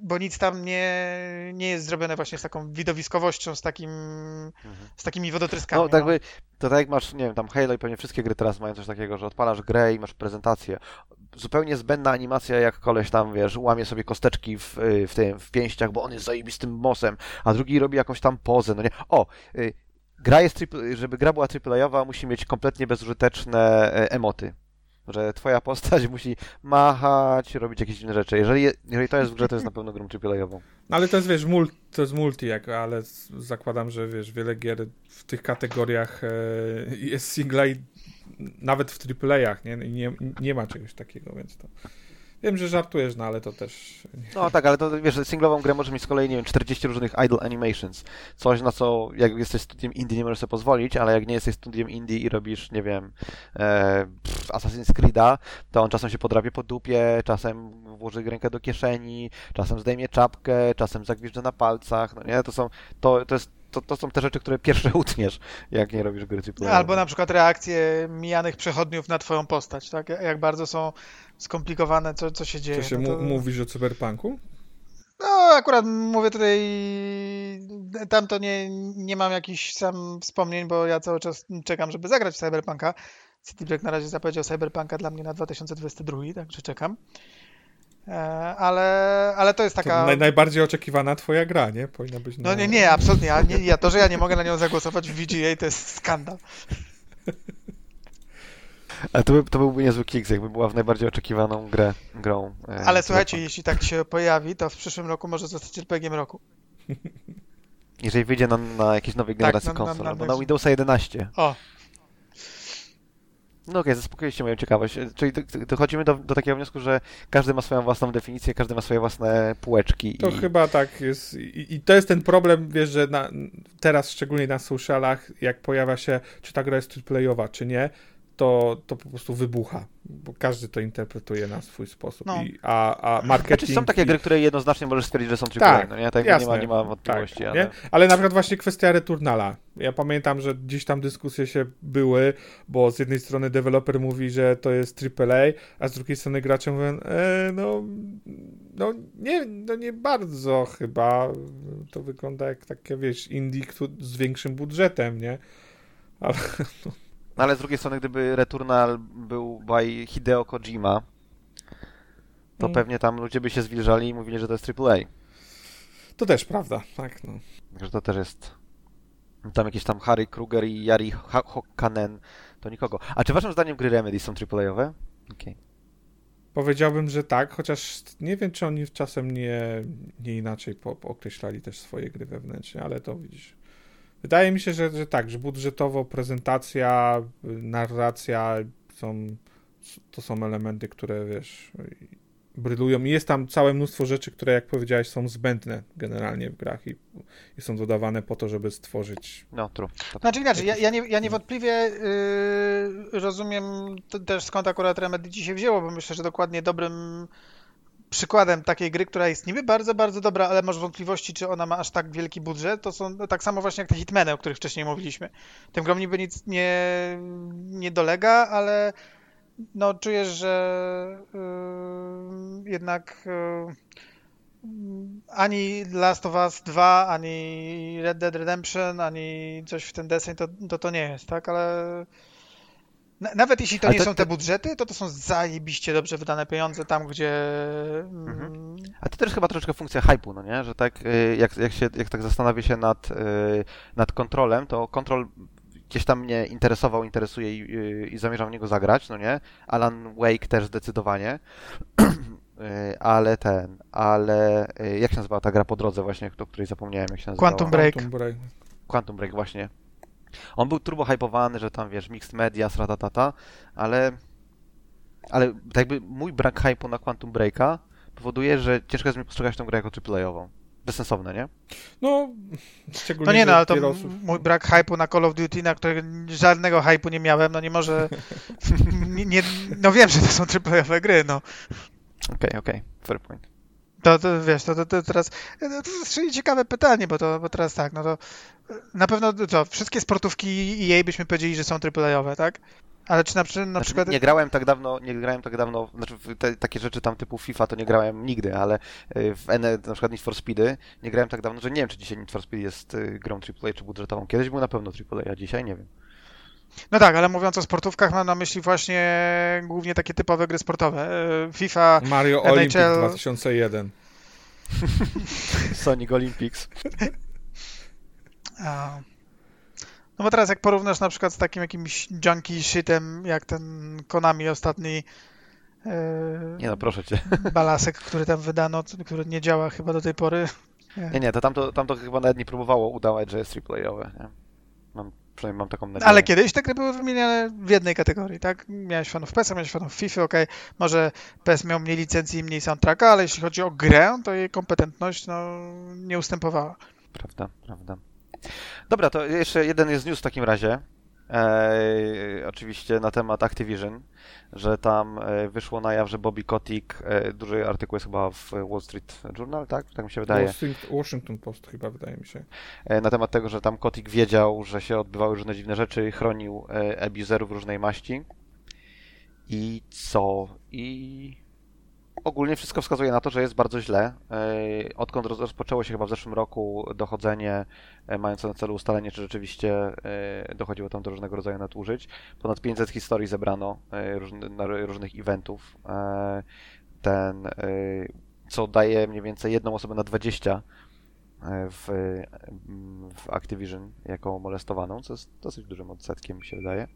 bo nic tam nie, nie jest zrobione właśnie z taką widowiskowością, z, takim, mhm. z takimi wodotryskami. No, tak no. By, to tak jak masz, nie wiem, tam Halo i pewnie wszystkie gry teraz mają coś takiego, że odpalasz grę i masz prezentację. Zupełnie zbędna animacja, jak koleś tam, wiesz, łamie sobie kosteczki w, w tym, w pięściach, bo on jest zajebistym mosem, a drugi robi jakąś tam pozę, no nie? O, y, gra jest, żeby gra była AAA-owa, musi mieć kompletnie bezużyteczne e, emoty że twoja postać musi machać, robić jakieś inne rzeczy. Jeżeli, jeżeli to jest w grze, to jest na pewno grą AAA-ową. No ale to jest, wiesz, multi, to jest multi, jak, ale zakładam, że wiesz, wiele gier w tych kategoriach e, jest single nawet w AAA-ach, nie? nie? Nie ma czegoś takiego, więc to... Wiem, że żartujesz, no ale to też... No tak, ale to wiesz, singlową grę może mieć z kolei, nie wiem, 40 różnych idle animations. Coś, na co jak jesteś studiem indie nie możesz sobie pozwolić, ale jak nie jesteś studiem indie i robisz, nie wiem, e, pff, Assassin's Creed'a, to on czasem się podrapie po dupie, czasem włoży rękę do kieszeni, czasem zdejmie czapkę, czasem zagwiżdża na palcach, no nie? To są, to, to jest to, to są te rzeczy, które pierwsze utniesz, jak nie robisz gry AAA. Albo na przykład reakcje mijanych przechodniów na twoją postać, tak? Jak bardzo są skomplikowane, co, co się dzieje. To się no to... mówisz o cyberpunku? No, akurat mówię tutaj, tam to nie, nie mam jakichś sam wspomnień, bo ja cały czas czekam, żeby zagrać w Cyberpunka. City Break na razie zapowiedział Cyberpunka dla mnie na 2022, także czekam. E, ale, ale to jest taka... To naj, najbardziej oczekiwana twoja gra, nie? Powinna być... Na... No nie, nie, absolutnie. Ja, nie, ja, to, że ja nie mogę na nią zagłosować w VGA, to jest skandal. Ale to, by, to byłby niezły kiks, jakby była w najbardziej oczekiwaną grę, grą. E, Ale słuchajcie, jeśli tak się pojawi, to w przyszłym roku może zostać RPG roku. Jeżeli wyjdzie na, na jakieś nowej generacji tak, konsol, albo na Windowsa 11. O, no okej, okay, zaspokoiliście moją ciekawość. Czyli dochodzimy do, do takiego wniosku, że każdy ma swoją własną definicję, każdy ma swoje własne półeczki. To i... chyba tak jest. I, I, to jest ten problem, wiesz, że na, teraz szczególnie na socialach, jak pojawia się, czy ta gra jest AAA-owa, czy nie, to, to po prostu wybucha, bo każdy to interpretuje na swój sposób. No. I, a, a marketing... Znaczy są takie gry, które jednoznacznie możesz stwierdzić, że są AAA, tak, no nie? Tak, jasne, nie, ma, nie ma wątpliwości. Tak, ale... Nie? ale na przykład właśnie kwestia Returnala. Ja pamiętam, że gdzieś tam dyskusje się były, bo z jednej strony deweloper mówi, że to jest AAA, a z drugiej strony gracze mówią, e, no, no, nie, no nie bardzo chyba. To wygląda jak takie, wiesz, indie z większym budżetem, nie? Ale no, no ale z drugiej strony, gdyby Returnal był by Hideo Kojima, to mm. pewnie tam ludzie by się zwilżali i mówili, że to jest AAA. To też prawda, tak, no. Także to też jest... Tam jakieś tam Harry Kruger i Yari Hokkanen, to nikogo. A czy waszym zdaniem gry Remedy są AAA-owe? Okay. Powiedziałbym, że tak, chociaż nie wiem, czy oni czasem nie, nie inaczej po, określali też swoje gry wewnętrznie, ale to widzisz. Wydaje mi się, że, że tak, że budżetowo prezentacja, narracja są, to są elementy, które wiesz, brylują i jest tam całe mnóstwo rzeczy, które jak powiedziałeś są zbędne generalnie w grach i, i są dodawane po to, żeby stworzyć No, true. Znaczy inaczej, ja, ja, nie, ja niewątpliwie yy, rozumiem też skąd akurat Remedy dzisiaj wzięło, bo myślę, że dokładnie dobrym przykładem takiej gry, która jest niby bardzo, bardzo dobra, ale masz wątpliwości, czy ona ma aż tak wielki budżet, to są tak samo właśnie jak te Hitmeny, o których wcześniej mówiliśmy. Tym grom niby nic nie, nie dolega, ale no czujesz, że yy, jednak yy, ani Last of Us 2, ani Red Dead Redemption, ani coś w ten deseń, to, to to nie jest, tak? Ale nawet jeśli to Ale nie to- są te budżety, to to są zajebiście dobrze wydane pieniądze tam, gdzie... mm, Mhm. A to też chyba troszeczkę funkcja hype'u, no nie? Że tak y, jak, jak się jak tak zastanowię się nad, y, nad kontrolem, to kontrol gdzieś tam mnie interesował, interesuje i, y, i zamierzam w niego zagrać, no nie? Alan Wake też zdecydowanie. Ale ten, ale jak się nazywała ta gra po drodze właśnie, o której zapomniałem, jak się nazywała? Quantum Break. Quantum Break. Quantum Break właśnie. On był turbo hypowany, że tam wiesz, mixed media, sratatata, ale ale tak jakby mój brak hypu na Quantum Breaka powoduje, że ciężko jest mi postrzegać tę grę jako AAA-ową. Bezsensowne, nie? No, szczególnie, No nie no, ale to osób... mój brak hypu na Call of Duty, na którego żadnego hypu nie miałem, no nie może... nie, nie, no wiem, że to są AAA gry, no. Okej, okej, fair point. To, to wiesz, to, to, to teraz no, to jest ciekawe pytanie, bo to bo teraz tak, no to na pewno co, wszystkie sportówki EA byśmy powiedzieli, że są AAA-owe, tak? Ale czy na, na Znaczy, przykład Nie grałem tak dawno, nie grałem tak dawno, znaczy te, takie rzeczy tam typu FIFA to nie grałem nigdy, ale y, w N, na przykład Need for Speedy nie grałem tak dawno, że nie wiem, czy dzisiaj Need for Speed jest grą AAA czy budżetową. Kiedyś był na pewno AAA, a dzisiaj nie wiem. No tak, ale mówiąc o sportówkach, mam na myśli właśnie głównie takie typowe gry sportowe. E, FIFA, Mario NHL. Olympic 2001. Sonic Olympics. No bo teraz jak porównasz na przykład z takim jakimś junkie shitem, jak ten Konami ostatni e, Nie no, proszę cię. balasek, który tam wydano, który nie działa chyba do tej pory. Nie, nie, to tamto, tamto chyba nawet nie próbowało udawać, że jest nie? Mam, przynajmniej mam taką nadzieję. Ale kiedyś te gry były wymieniane w jednej kategorii, tak? Miałeś fanów PES, miałeś fanów FIFA, okej, może PES miał mniej licencji i mniej soundtracka, ale jeśli chodzi o grę, to jej kompetentność no, nie ustępowała. Prawda, prawda. Dobra, to jeszcze jeden jest news w takim razie. E, oczywiście na temat Activision, że tam e, wyszło na jaw, że Bobby Kotick, e, duży artykuł jest chyba w Wall Street Journal, tak? Tak mi się wydaje. Washington- Washington Post chyba, wydaje mi się. E, na temat tego, że tam Kotick wiedział, że się odbywały różne dziwne rzeczy, chronił e, abuzerów różnej maści. I co? I ogólnie wszystko wskazuje na to, że jest bardzo źle. E, Odkąd roz- rozpoczęło się chyba w zeszłym roku dochodzenie e, mające na celu ustalenie, czy rzeczywiście e, dochodziło tam do różnego rodzaju nadużyć, ponad 500 historii zebrano różnych eventów. Ten, co daje mniej więcej jedną osobę na 20 w, w Activision jako molestowaną, co jest dosyć dużym odsetkiem, mi się wydaje.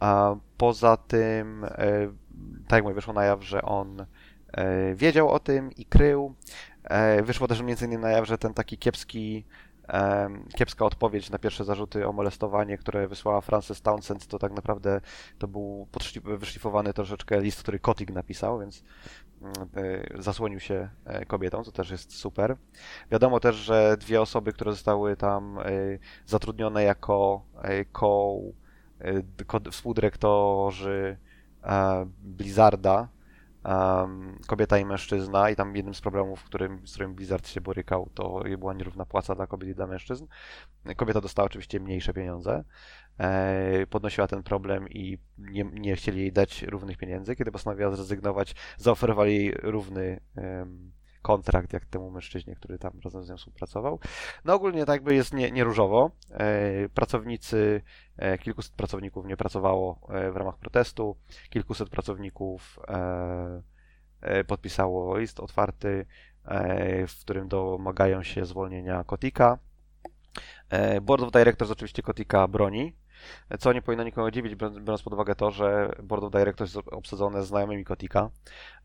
A poza tym, tak jak mówię, wyszło na jaw, że on wiedział o tym i krył. E, Wyszło też między innymi na jaw, że ten taki kiepski, em, kiepska odpowiedź na pierwsze zarzuty o molestowanie, które wysłała Frances Townsend, to tak naprawdę to był wyszlifowany troszeczkę list, który Kotig napisał, więc mm, e, zasłonił się e, kobietą, co też jest super. Wiadomo też, że dwie osoby, które zostały tam e, zatrudnione jako e, co, e, współdyrektorzy e, Blizzarda, em, kobieta i mężczyzna i tam jednym z problemów, którym, z którym Blizzard się borykał, to była nierówna płaca dla kobiet i dla mężczyzn. Kobieta dostała oczywiście mniejsze pieniądze, e, podnosiła ten problem i nie, nie chcieli jej dać równych pieniędzy. Kiedy postanowiła zrezygnować, zaoferowali jej równy kontrakt jak temu mężczyźnie, który tam razem z nią współpracował. No ogólnie tak by jest nie, nie różowo. E, pracownicy, e, kilkuset pracowników nie pracowało e, w ramach protestu, kilkuset pracowników podpisało list otwarty, w którym domagają się zwolnienia Kotika. Board of Directors oczywiście Kotika broni, co nie powinno nikogo dziwić, biorąc pod uwagę to, że Board of Directors jest obsadzone znajomymi Kotika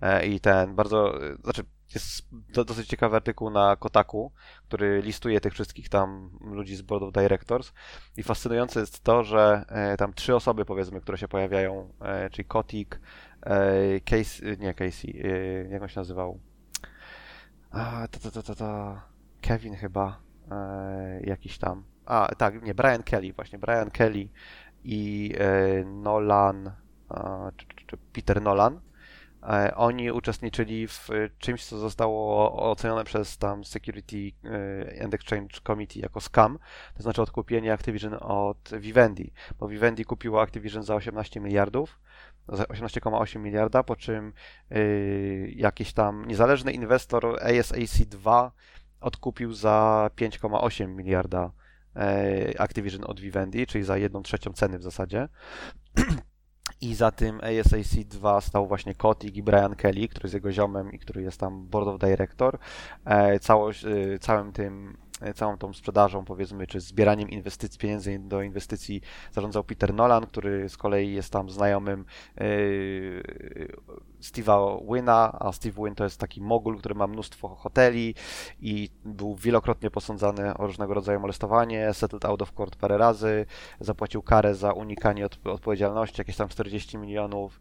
e, i ten bardzo, e, znaczy jest do, dosyć ciekawy artykuł na Kotaku, który listuje tych wszystkich tam ludzi z Board of Directors i fascynujące jest to, że e, tam trzy osoby powiedzmy, które się pojawiają, czyli Kotik, Casey, nie Casey, jak on się nazywał? A, to, to, to, to. Kevin chyba, jakiś tam. A, tak, nie, Brian Kelly właśnie, Brian Kelly i e, Nolan, czy, Peter Nolan. E, oni uczestniczyli w czymś, co zostało ocenione przez tam Security e, and Exchange Committee jako scam, to znaczy odkupienie Activision od Vivendi, bo Vivendi kupiło Activision za 18 miliardów, za 18,8 miliarda, po czym jakiś tam niezależny inwestor ASAC2 odkupił za 5,8 miliarda Activision od Vivendi, czyli za jedną trzecią ceny w zasadzie. I za tym ASAC2 stał właśnie Kotick i Brian Kelly, który jest jego ziomem i który jest tam board of director. E, całość, e, całym tym e, całą tą sprzedażą, powiedzmy, czy zbieraniem inwestycji, pieniędzy do inwestycji zarządzał Peter Nolan, który z kolei jest tam znajomym yy, Steve'a Wyna, a Steve Wynn to jest taki mogul, który ma mnóstwo hoteli i był wielokrotnie posądzany o różnego rodzaju molestowanie, settled out of court parę razy, zapłacił karę za unikanie od, odpowiedzialności, jakieś tam 40 milionów.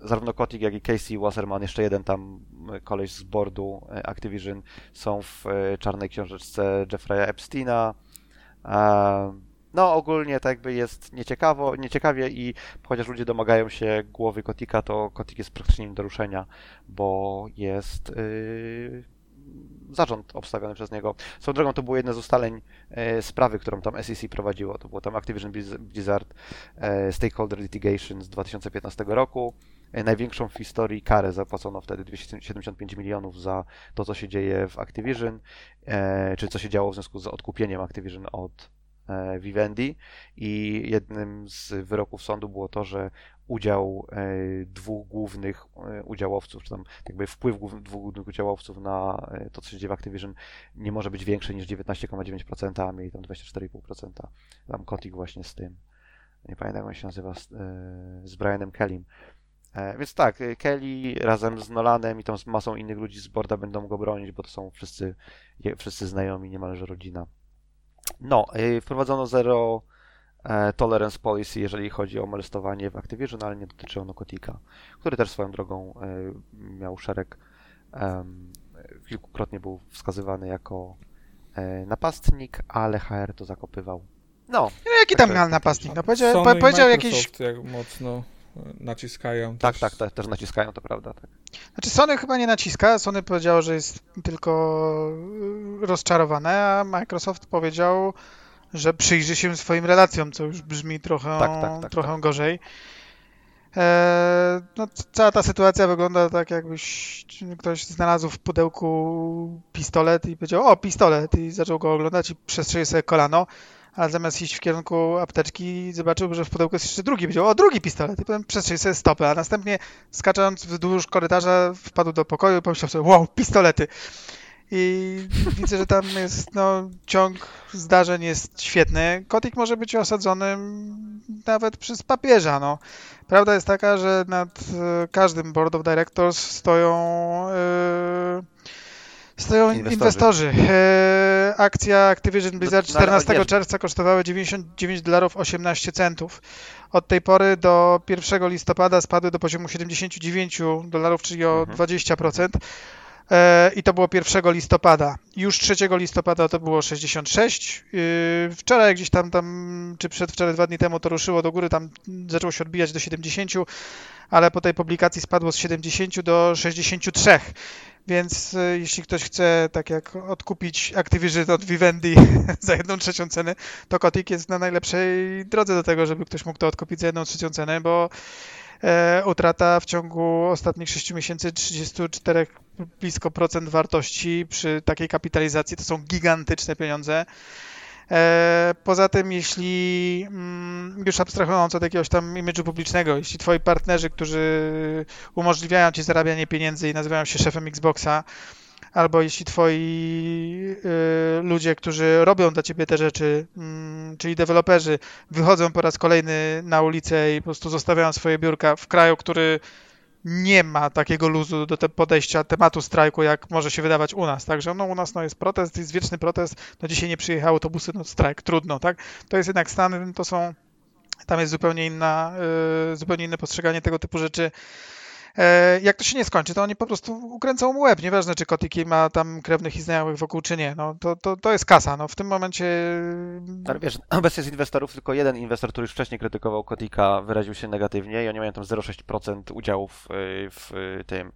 Zarówno Kotick, jak i Casey Wasserman, jeszcze jeden tam koleś z boardu Activision są w czarnej książeczce Jeffrey'a Epsteina. No ogólnie tak jakby jest nieciekawo, nieciekawie i chociaż ludzie domagają się głowy Kotika, to Kotik jest praktycznie nie do ruszenia, bo jest yy, zarząd obstawiony przez niego. Swoją drogą to było jedno z ustaleń yy, sprawy, którą tam SEC prowadziło. To było tam Activision Blizzard yy, Stakeholder Litigation z 2015 roku. Yy, największą w historii karę zapłacono wtedy 275 milionów za to, co się dzieje w Activision, yy, czy co się działo w związku z odkupieniem Activision od E, Vivendi i jednym z wyroków sądu było to, że udział e, dwóch głównych e, udziałowców, czy tam jakby wpływ dwóch głównych udziałowców na to, co się dzieje w Activision nie może być większy niż 19,9%, a mieli tam 24,5%. Tam Kotik właśnie z tym, nie pamiętam jak on się nazywa, z, z Brianem Kellym. Więc tak, Kelly razem z Nolanem i tą masą innych ludzi z borda będą go bronić, bo to są wszyscy, wszyscy znajomi, niemalże rodzina. No, y, wprowadzono zero e, tolerance policy, jeżeli chodzi o molestowanie w Activision, ale nie dotyczy ono Kotika, który też swoją drogą e, miał szereg, kilkukrotnie był wskazywany jako e, napastnik, ale HR to zakopywał. No. no jaki tam miał napastnik? No powiedział, powiedział jakiś... jak mocno naciskają. Tak, też. tak, tak, też naciskają, to prawda. Tak. Znaczy Sony chyba nie naciska, Sony powiedziało, że jest tylko rozczarowane, a Microsoft powiedział, że przyjrzy się swoim relacjom, co już brzmi trochę, tak, tak, tak, trochę tak. gorzej. Eee, no, cała ta sytuacja wygląda tak, jakbyś ktoś znalazł w pudełku pistolet i powiedział, o, pistolet, i zaczął go oglądać i przestrzelił sobie kolano a zamiast iść w kierunku apteczki zobaczył, że w pudełku jest jeszcze drugi. Powiedział, o, drugi pistolet. I potem przestrzelił sobie stopę, a następnie skacząc wzdłuż korytarza wpadł do pokoju i pomyślał sobie, wow, pistolety. I widzę, że tam jest, no, ciąg zdarzeń jest świetny. Kotik może być osadzony nawet przez papieża, no. Prawda jest taka, że nad e, każdym board of directors stoją yy, Stoją inwestorzy. inwestorzy. E, akcja Activision Blizzard 14 czerwca kosztowała 99 dolarów 18 centów. Od tej pory do 1 listopada spadły do poziomu 79 dolarów, czyli o mhm. 20%. E, I to było 1 listopada. Już 3 listopada to było 66. E, wczoraj gdzieś tam, tam, czy przedwczoraj, dwa dni temu to ruszyło do góry, tam zaczęło się odbijać do 70, ale po tej publikacji spadło z 70 do 63. Więc e, jeśli ktoś chce, tak jak odkupić Activision od Vivendi za jedną trzecią cenę, to Kotik jest na najlepszej drodze do tego, żeby ktoś mógł to odkupić za jedną trzecią cenę, bo e, utrata w ciągu ostatnich 6 miesięcy 34 blisko procent wartości przy takiej kapitalizacji to są gigantyczne pieniądze. E, poza tym, jeśli mm, już abstrahując od jakiegoś tam imidżu publicznego, jeśli twoi partnerzy, którzy umożliwiają ci zarabianie pieniędzy i nazywają się szefem Xboxa, albo jeśli twoi y, ludzie, którzy robią dla ciebie te rzeczy, mm, czyli deweloperzy, wychodzą po raz kolejny na ulicę i po prostu zostawiają swoje biurka w kraju, który nie ma takiego luzu do te podejścia tematu strajku, jak może się wydawać u nas. Także no, u nas no, jest protest, jest wieczny protest, no dzisiaj nie przyjechały autobusy, no strajk, trudno, tak? To jest jednak Stany, to są Tam jest zupełnie inna, y, zupełnie inne postrzeganie tego typu rzeczy. E, jak to się nie skończy, to oni po prostu ukręcą mu łeb. Nieważne, czy Kotiki ma tam krewnych i znajomych wokół, czy nie. No, to, to, to jest kasa. No, w tym momencie... Ale wiesz, obecnie z inwestorów tylko jeden inwestor, który już wcześniej krytykował Kotika, wyraził się negatywnie i oni mają tam 0,6% udziałów y, w tym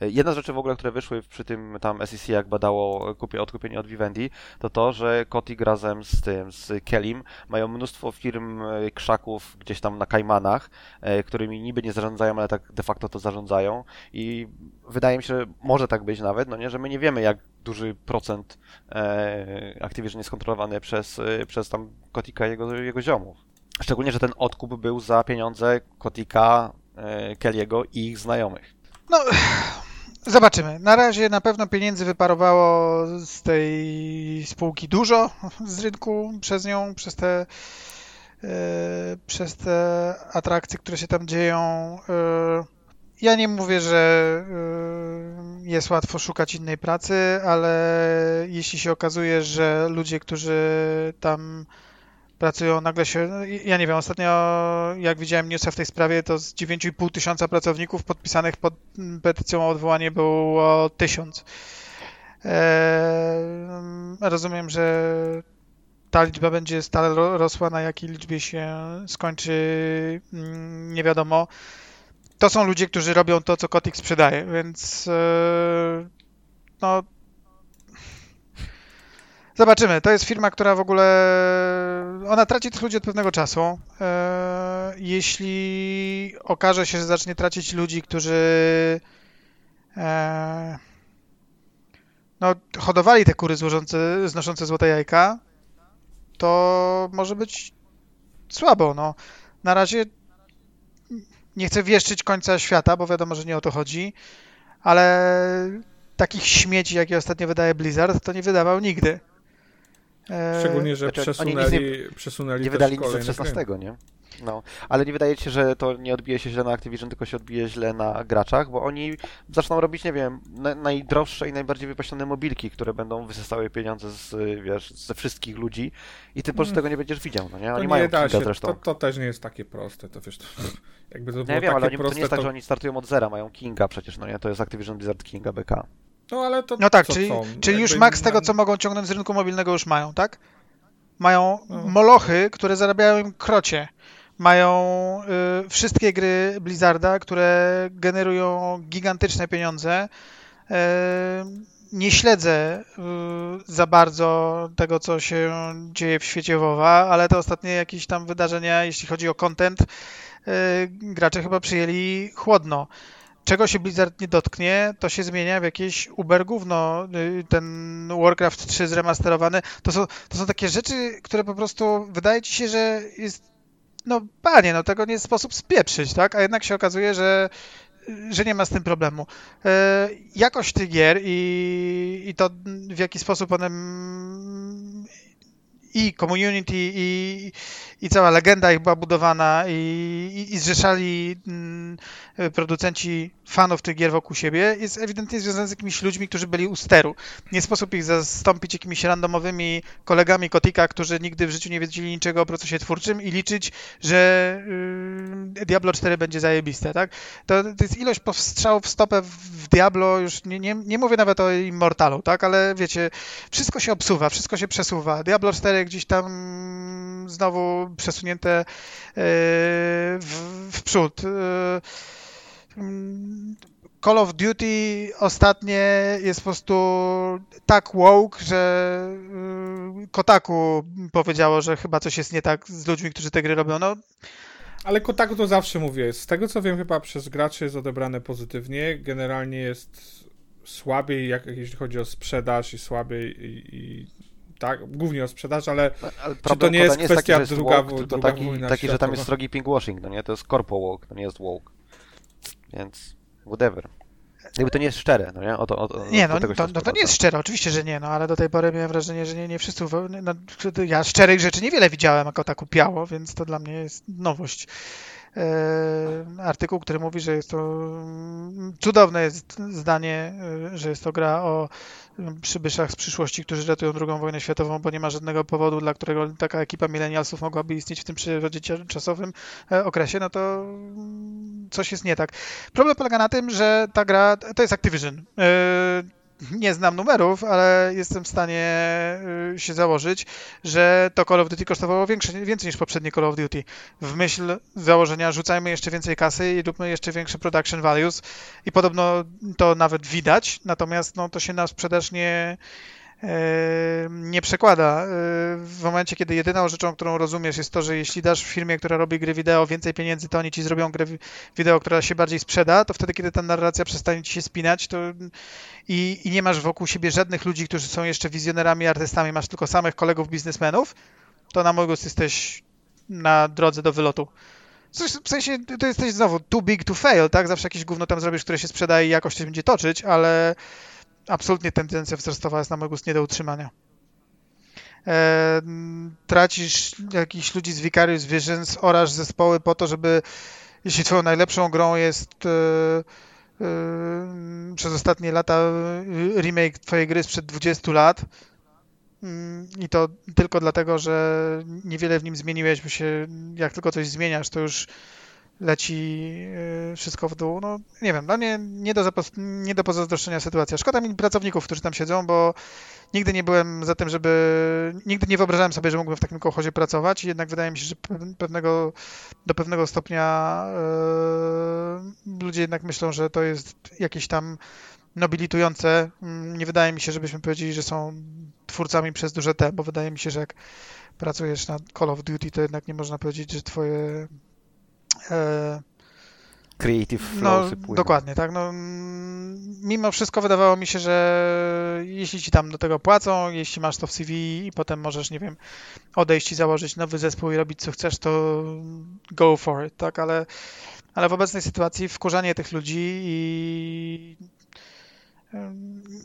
Jedna z rzeczy w ogóle, które wyszły przy tym tam SEC, jak badało kupie, odkupienie od Vivendi, to to, że Kotik razem z tym, z Kelim mają mnóstwo firm e, krzaków gdzieś tam na Kajmanach, e, którymi niby nie zarządzają, ale tak de facto to zarządzają i wydaje mi się, że może tak być nawet, no nie, że my nie wiemy, jak duży procent e, Activision jest kontrolowany przez, e, przez tam Kotika i jego, jego ziomów. Szczególnie, że ten odkup był za pieniądze Kotika, e, Kelly'ego i ich znajomych. No, Zobaczymy. Na razie na pewno pieniędzy wyparowało z tej spółki dużo z rynku przez nią, przez te, yy, przez te atrakcje, które się tam dzieją. Yy, ja nie mówię, że yy, jest łatwo szukać innej pracy, ale jeśli się okazuje, że ludzie, którzy tam pracują, nagle się, no, ja nie wiem, ostatnio jak widziałem newsa w tej sprawie, to z 9,5 tysiąca pracowników podpisanych pod petycją o odwołanie było tysiąc. Eee, rozumiem, że ta liczba będzie stale rosła, na jakiej liczbie się skończy, mm, nie wiadomo. To są ludzie, którzy robią to, co Kotik sprzedaje, więc eee, no Zobaczymy. To jest firma, która w ogóle. Ona traci tych ludzi od pewnego czasu. E, jeśli okaże się, że zacznie tracić ludzi, którzy. E, no, hodowali te kury złożące, znoszące złote jajka, to może być słabo. No. Na razie nie chcę wieszczyć końca świata, bo wiadomo, że nie o to chodzi, ale takich śmieci, jakie ostatnio wydaje Blizzard, to nie wydawał nigdy. Szczególnie, że znaczy, przesunęli, nie, przesunęli nie wydali nic od 16, nie? No, ale nie wydaje się, że to nie odbije się źle na Activision, tylko się odbije źle na graczach, bo oni zaczną robić, nie wiem, na, najdroższe i najbardziej wypaśnione mobilki, które będą wysysały pieniądze z, wiesz, ze wszystkich ludzi i ty po prostu hmm. tego nie będziesz widział, no nie? Oni to mają da się, zresztą. To, to, też nie jest takie proste, to wiesz, to, jakby to było nie wiem, ale oni, proste, to nie jest tak, że oni startują od zera, mają Kinga przecież, no nie? To jest Activision Blizzard Kinga BK. No ale to. No tak, co, czyli, co? czyli już maks tego, co mogą ciągnąć z rynku mobilnego, już mają, tak? Mają no. molochy, które zarabiają im krocie. Mają y, wszystkie gry Blizzarda, które generują gigantyczne pieniądze. Y, nie śledzę y, za bardzo tego, co się dzieje w świecie WoWa, ale te ostatnie jakieś tam wydarzenia, jeśli chodzi o content, y, gracze chyba przyjęli chłodno czego się Blizzard nie dotknie, to się zmienia w jakieś Uber gówno. Y, ten Warcraft 3 zremasterowany. To są, to są takie rzeczy, które po prostu wydaje ci się, że jest no panie, no tego nie jest sposób spieprzyć, tak? A jednak się okazuje, że że nie ma z tym problemu. E, jakość tych gier i, i to w jaki sposób one i community, i, i cała legenda ich była budowana, i, i, i zrzeszali mm, producenci fanów tych gier wokół siebie, jest ewidentnie związany z jakimiś ludźmi, którzy byli u steru. Nie sposób ich zastąpić jakimiś randomowymi kolegami Kotika, którzy nigdy w życiu nie wiedzieli niczego o procesie twórczym i liczyć, że yy, Diablo 4 będzie zajebiste, tak? To, to jest ilość powstrzałów w stopę w Diablo, już nie, nie, nie mówię nawet o Immortalu, tak? Ale wiecie, wszystko się obsuwa, wszystko się przesuwa. Diablo 4 gdzieś tam znowu przesunięte yy, w, w przód. Yy, Call of Duty ostatnie jest po prostu tak woke, że yy, Kotaku powiedziało, że chyba coś jest nie tak z ludźmi, którzy te gry robią. No, ale Kotaku to zawsze mówię. Z tego co wiem, chyba przez graczy jest odebrane pozytywnie. Generalnie jest słabiej, jak, jeśli chodzi o sprzedaż i słabiej i, i tak, głównie o sprzedaż, ale, ale czy to nie jest kwestia jest taki, druga, woke, druga taki, taki że tam jest srogi pingwashing, no nie? To jest corpo woke, to nie jest woke. Więc whatever. Gdyby to nie jest szczere, no nie? O to, o, o, nie, no, to, no to nie jest szczere, oczywiście, że nie, no ale do tej pory miałem wrażenie, że nie, nie wszyscy, no, ja szczerych rzeczy niewiele widziałem, jako tak upiało, więc to dla mnie jest nowość. e, artykuł, który mówi, że jest to mm, cudowne jest zdanie, e, że jest to gra o przybyszach z przyszłości, którzy ratują drugą wojnę światową, bo nie ma żadnego powodu, dla którego taka ekipa milenialsów mogłaby istnieć w tym przyrodzie czasowym e, okresie, no to mm, coś jest nie tak. Problem polega na tym, że ta gra to jest Activision. Nie znam numerów, ale jestem w stanie y, się założyć, że to Call of Duty kosztowało większe, więcej niż poprzednie Call of Duty. W myśl założenia rzucajmy jeszcze więcej kasy i róbmy jeszcze większe production values i podobno to nawet widać, natomiast no, to się na sprzedaż nie, nie przekłada. W momencie, kiedy jedyną rzeczą, którą rozumiesz, jest to, że jeśli dasz firmie, która robi gry wideo więcej pieniędzy, to oni ci zrobią grę wideo, która się bardziej sprzeda, to wtedy, kiedy ta narracja przestanie ci się spinać, to i, i nie masz wokół siebie żadnych ludzi, którzy są jeszcze wizjonerami, artystami, masz tylko samych kolegów biznesmenów, to na mój gust jesteś na drodze do wylotu. W sensie, to jesteś znowu too big to fail, tak? Zawsze jakieś gówno tam zrobisz, które się sprzedaje i jakoś się będzie toczyć, ale absolutnie tendencja wzrostowa jest na mój gust nie do utrzymania. E, tracisz jakichś ludzi z Vicarious Visions, orasz zespoły po to, żeby jeśli twoją najlepszą grą jest e, e, przez ostatnie lata remake twojej gry sprzed 20 lat mm, i to tylko dlatego, że niewiele w nim zmieniłeś, bo się jak tylko coś zmieniasz, to już leci y, wszystko w dół. No nie wiem, dla mnie nie do, nie do pozazdroszczenia sytuacja. Szkoda mi pracowników, którzy tam siedzą, bo nigdy nie byłem za tym, żeby, nigdy nie wyobrażałem sobie, że mógłbym w takim kołchozie pracować jednak wydaje mi się, że pewnego, do pewnego stopnia yy, ludzie jednak myślą, że to jest jakieś tam nobilitujące. Nie wydaje mi się, żebyśmy powiedzieli, że są twórcami przez duże T, bo wydaje mi się, że jak pracujesz na Call of Duty, to jednak nie można powiedzieć, że twoje Creative flow no, Dokładnie, tak. No, mimo wszystko wydawało mi się, że jeśli ci tam do tego płacą, jeśli masz to w CV i potem możesz, nie wiem, odejść i założyć nowy zespół i robić co chcesz, to go for it, tak, ale, ale w obecnej sytuacji wkurzanie tych ludzi i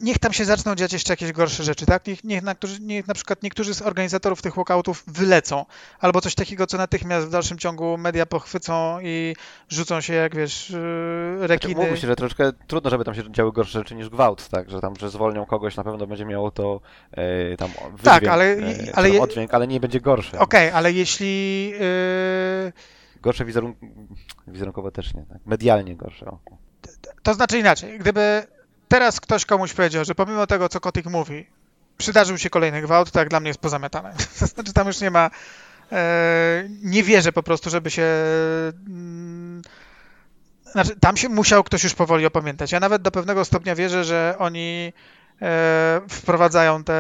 niech tam się zaczną dziać jeszcze jakieś gorsze rzeczy, tak? Niech, niech, na, niech na przykład niektórzy z organizatorów tych walkoutów wylecą, albo coś takiego, co natychmiast w dalszym ciągu media pochwycą i rzucą się jak, wiesz, yy, rekiny. Znaczy, się, że troszkę trudno, żeby tam się działy gorsze rzeczy niż gwałt, tak? Że tam, że zwolnią kogoś, na pewno będzie miało to e, tam wydźwięk, tak, ale, e, ale oddźwięk, ale nie będzie gorsze. Okej, okay, ale jeśli... Yy... Gorsze wizerun... wizerunkowo też nie, tak? Medialnie gorsze. To znaczy inaczej, gdyby teraz ktoś komuś powiedział, że pomimo tego, co Kotik mówi, przydarzył się kolejny gwałt, to jak dla mnie jest pozamiatane. To znaczy tam już nie ma... E, nie wierzę po prostu, żeby się... Mm, znaczy, tam się musiał ktoś już powoli opamiętać. Ja nawet do pewnego stopnia wierzę, że oni e, wprowadzają tę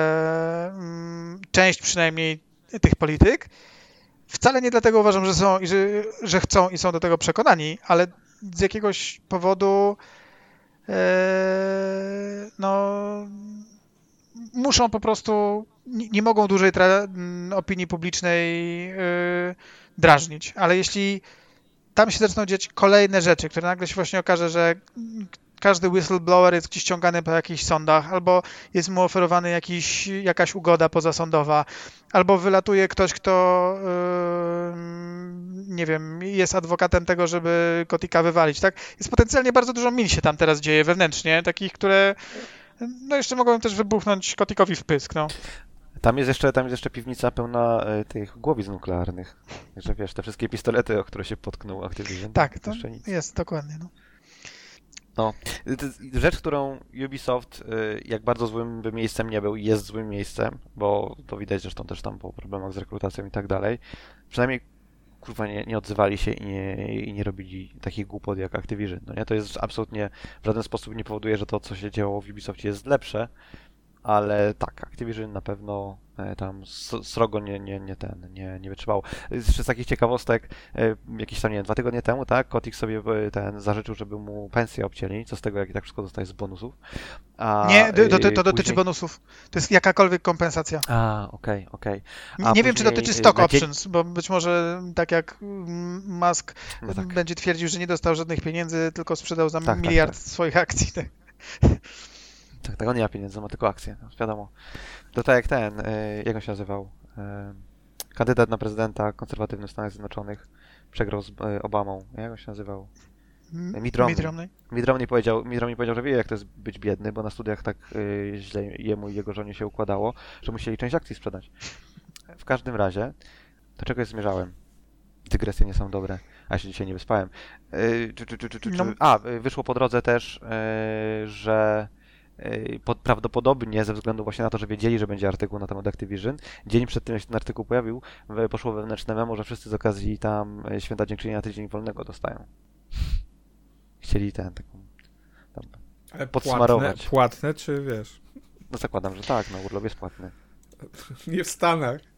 mm, część przynajmniej tych polityk. Wcale nie dlatego uważam, że są że, że chcą i są do tego przekonani, ale z jakiegoś powodu no, muszą po prostu, nie, mogą dłużej mm, opinii publicznej yy, drażnić. Ale jeśli tam się zaczną dziać kolejne rzeczy, które nagle się właśnie okaże, że każdy whistleblower jest gdzieś ściągany po jakichś sądach, albo jest mu oferowany jakiś, jakaś ugoda pozasądowa, albo wylatuje ktoś, kto yy, nie wiem, jest adwokatem tego, żeby Kotika wywalić, tak? Jest potencjalnie bardzo dużo min się tam teraz dzieje wewnętrznie, takich, które no jeszcze mogą też wybuchnąć Kotikowi w pysk, no. Tam jest jeszcze, tam jest jeszcze piwnica pełna y, tych głowic nuklearnych. Że wiesz, te wszystkie pistolety, o które się potknął Activision. Tak, to jest dokładnie. No. No, rzecz, którą Ubisoft, y, jak bardzo złym by miejscem nie był, jest złym miejscem, bo to widać zresztą też tam po problemach z rekrutacją i tak dalej. Przynajmniej kurwa nie, nie odzywali się i nie, i nie robili takich głupot jak Activision. No nie, to jest absolutnie w żaden sposób nie powoduje, że to, co się działo w Ubisoftie jest lepsze, ale tak, Activision na pewno e, tam srogo nie, nie, nie ten, nie, nie wytrzymało. Z takich ciekawostek, e, jakieś tam, nie wiem, dwa tygodnie temu, tak, Kotik sobie e, ten zażyczył, żeby mu pensję obcięli, co z tego, jak i tak wszystko dostaje z bonusów. A, nie, to, to, to dotyczy bonusów. To jest jakakolwiek kompensacja. A, okej, okay, okej. Okay. Nie wiem, czy dotyczy stock options, bo być może tak jak Musk no tak. będzie twierdził, że nie dostał żadnych pieniędzy, tylko sprzedał za tak, tak miliard tak, swoich akcji. Tak. Tak, on nie ma pieniędzy, ma tylko akcje, no, wiadomo. To tak jak ten, y, jak on się nazywał? Y, kandydat na prezydenta konserwatywny w Stanach Zjednoczonych, przegrał z e, Obamą. Jak on się nazywał? M- Mitt Romney. Mitt Romney. Mitt Romney powiedział, Mitt Romney powiedział, że wie jak to jest być biedny, bo na studiach tak y, źle jemu i jego żonie się układało, że musieli część akcji sprzedać. W każdym razie, do czego zmierzałem? Dygresje nie są dobre, a ja się dzisiaj nie wyspałem. Y, czy, czy, czy, No. A, y, wyszło po drodze też, y, że y, pod, prawdopodobnie ze względu właśnie na to, że wiedzieli, że będzie artykuł na temat Activision, dzień przed tym, jak się ten artykuł pojawił, poszło wewnętrzne memo, że wszyscy z okazji tam y, Święta Dziękczynienia tydzień wolnego dostają. Chcieli ten, taką tam Ale Podsmarować. Płatne, płatne, czy wiesz? No zakładam, że tak, no urlop jest płatny. Nie w Stanach.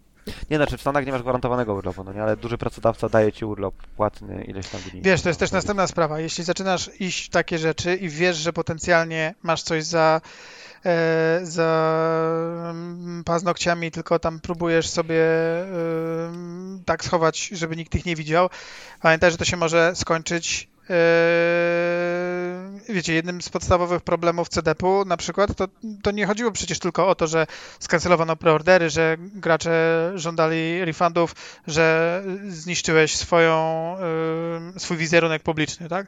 Nie, znaczy w Stanach nie masz gwarantowanego urlopu, no nie, ale duży pracodawca daje ci urlop płatny ileś tam dni. Wiesz, to jest też następna sprawa. Jeśli zaczynasz iść w takie rzeczy i wiesz, że potencjalnie masz coś za, e, za mm, paznokciami, tylko tam próbujesz sobie e, tak schować, żeby nikt ich nie widział, pamiętaj, że to się może skończyć. Wiecie, jednym z podstawowych problemów CDP-u na przykład, to, to nie chodziło przecież tylko o to, że skancelowano preordery, że gracze żądali refundów, że zniszczyłeś swoją, y, swój wizerunek publiczny, tak?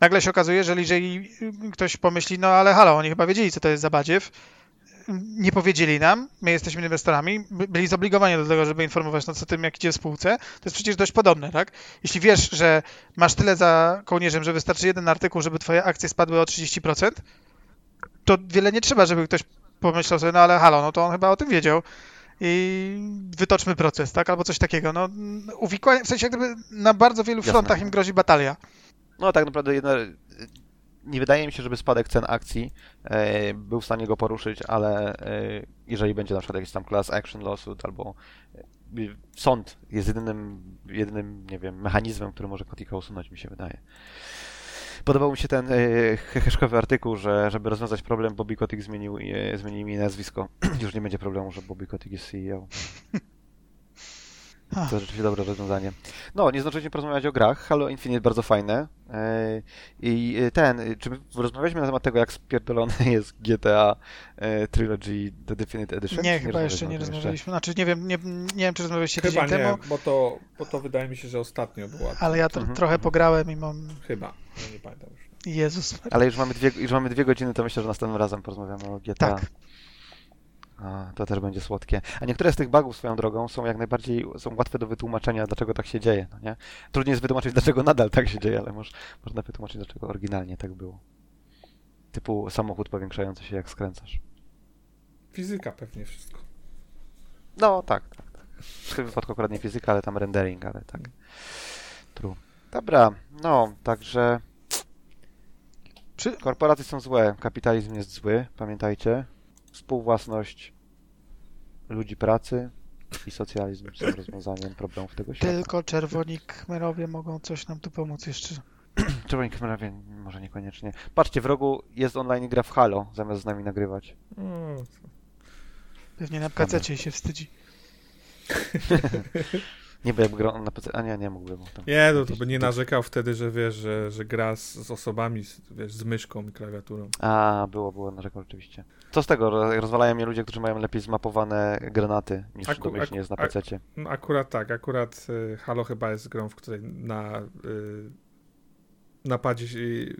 Nagle się okazuje, że jeżeli ktoś pomyśli, no ale halo, oni chyba wiedzieli, co to jest za badziew, nie powiedzieli nam, my jesteśmy inwestorami, by- byli zobligowani do tego, żeby informować nas o tym, jak idzie w spółce, to jest przecież dość podobne, tak? Jeśli wiesz, że masz tyle za kołnierzem, że wystarczy jeden artykuł, żeby twoje akcje spadły o 30%, to wiele nie trzeba, żeby ktoś pomyślał sobie, no ale halo, no to on chyba o tym wiedział i wytoczmy proces, tak? Albo coś takiego. No, uwikłanie, w sensie jak gdyby na bardzo wielu Jasne. frontach im grozi batalia. No tak naprawdę jedna, nie wydaje mi się, żeby spadek cen akcji e, był w stanie go poruszyć, ale e, jeżeli będzie na przykład jakiś tam class action lawsuit albo e, sąd jest jedynym, jedynym, nie wiem, mechanizmem, który może Kotika usunąć, mi się wydaje. Podobał mi się ten e, heheszkowy artykuł, że żeby rozwiązać problem, Bobby Kotick zmienił, e, zmienił mi nazwisko. Już nie będzie problemu, że Bobby Kotick jest CEO. Ach. To rzeczywiście dobre rozwiązanie. No, nie zdążyliśmy porozmawiać o grach. Halo Infinite bardzo fajne. E, I e, ten, e, czy my rozmawialiśmy na temat tego, jak spierdolone jest GTA Trilogy The Definite Edition? Nie, Czy chyba jeszcze nie rozmawialiśmy. Znaczy nie wiem, nie, nie wiem, czy rozmawialiście Chyba tydzień nie, temu, bo to, bo to wydaje mi się, że ostatnio była. ale ja to Mhm, trochę mhm. pograłem i mam... Chyba. No nie pamiętam już. Jezus. Ale już mamy, dwie, już mamy dwie godziny, to myślę, że następnym razem porozmawiamy o GTA. Tak. A, to też będzie słodkie. A niektóre z tych bugów swoją drogą są jak najbardziej są łatwe do wytłumaczenia, dlaczego tak się dzieje, no nie? Trudniej jest wytłumaczyć, dlaczego nadal tak się dzieje, ale moż, można wytłumaczyć, dlaczego oryginalnie tak było. Typu samochód powiększający się jak skręcasz. Fizyka pewnie wszystko. No, tak, tak, tak. W tym wypadku akurat nie fizyka, ale tam rendering, ale tak. True. Dobra, no, także korporacje są złe, kapitalizm jest zły, pamiętajcie. Współwłasność ludzi pracy i socjalizm są rozwiązaniem problemów tego świata. Tylko czerwoni khmerowie mogą coś nam tu pomóc jeszcze. Czerwoni kamerowie może niekoniecznie. Patrzcie, w rogu jest online gra w Halo, zamiast z nami nagrywać. Mm, Pewnie na PC się wstydzi. Nie, bo jakby grał na PC... A nie, nie mógłby. Bo tam Nie, no to by nie narzekał wtedy, że wiesz, że, że gra z, z osobami, z, wiesz, z myszką i klawiaturą. A, było, było, narzekał rzeczywiście. Co z tego? Ro- Rozwalają mnie ludzie, którzy mają lepiej zmapowane granaty niż Aku- domyślnie jest na PC. No akurat tak, akurat y, Halo chyba jest grą, w której na y, napadzie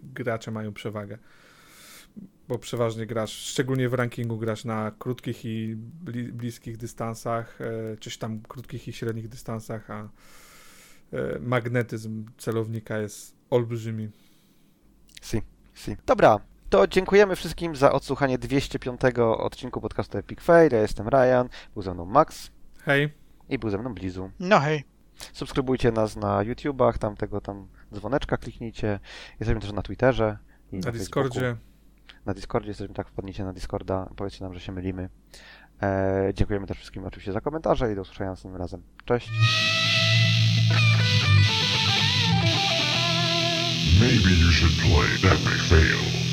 gracze mają przewagę. Bo przeważnie grasz, szczególnie w rankingu grasz na krótkich i bli, bliskich dystansach, y, czyś tam krótkich i średnich dystansach, a y, magnetyzm celownika jest olbrzymi. Si, si. Dobra, to dziękujemy wszystkim za odsłuchanie 205 odcinku podcastu Epic Fail. Ja jestem Ryan, był ze mną Max Hej, i był ze mną Blizu. No hej. Subskrybujcie nas na YouTubach, tam tego tam dzwoneczka kliknijcie. Jesteśmy też na Twitterze i na Facebooku. Discordzie. Na Discordzie jesteśmy, tak wpadnijcie na Discorda, powiedzcie nam, że się mylimy. E, dziękujemy też wszystkim oczywiście za komentarze i do usłyszenia następnym razem. Cześć! Maybe you should play Epic Fail.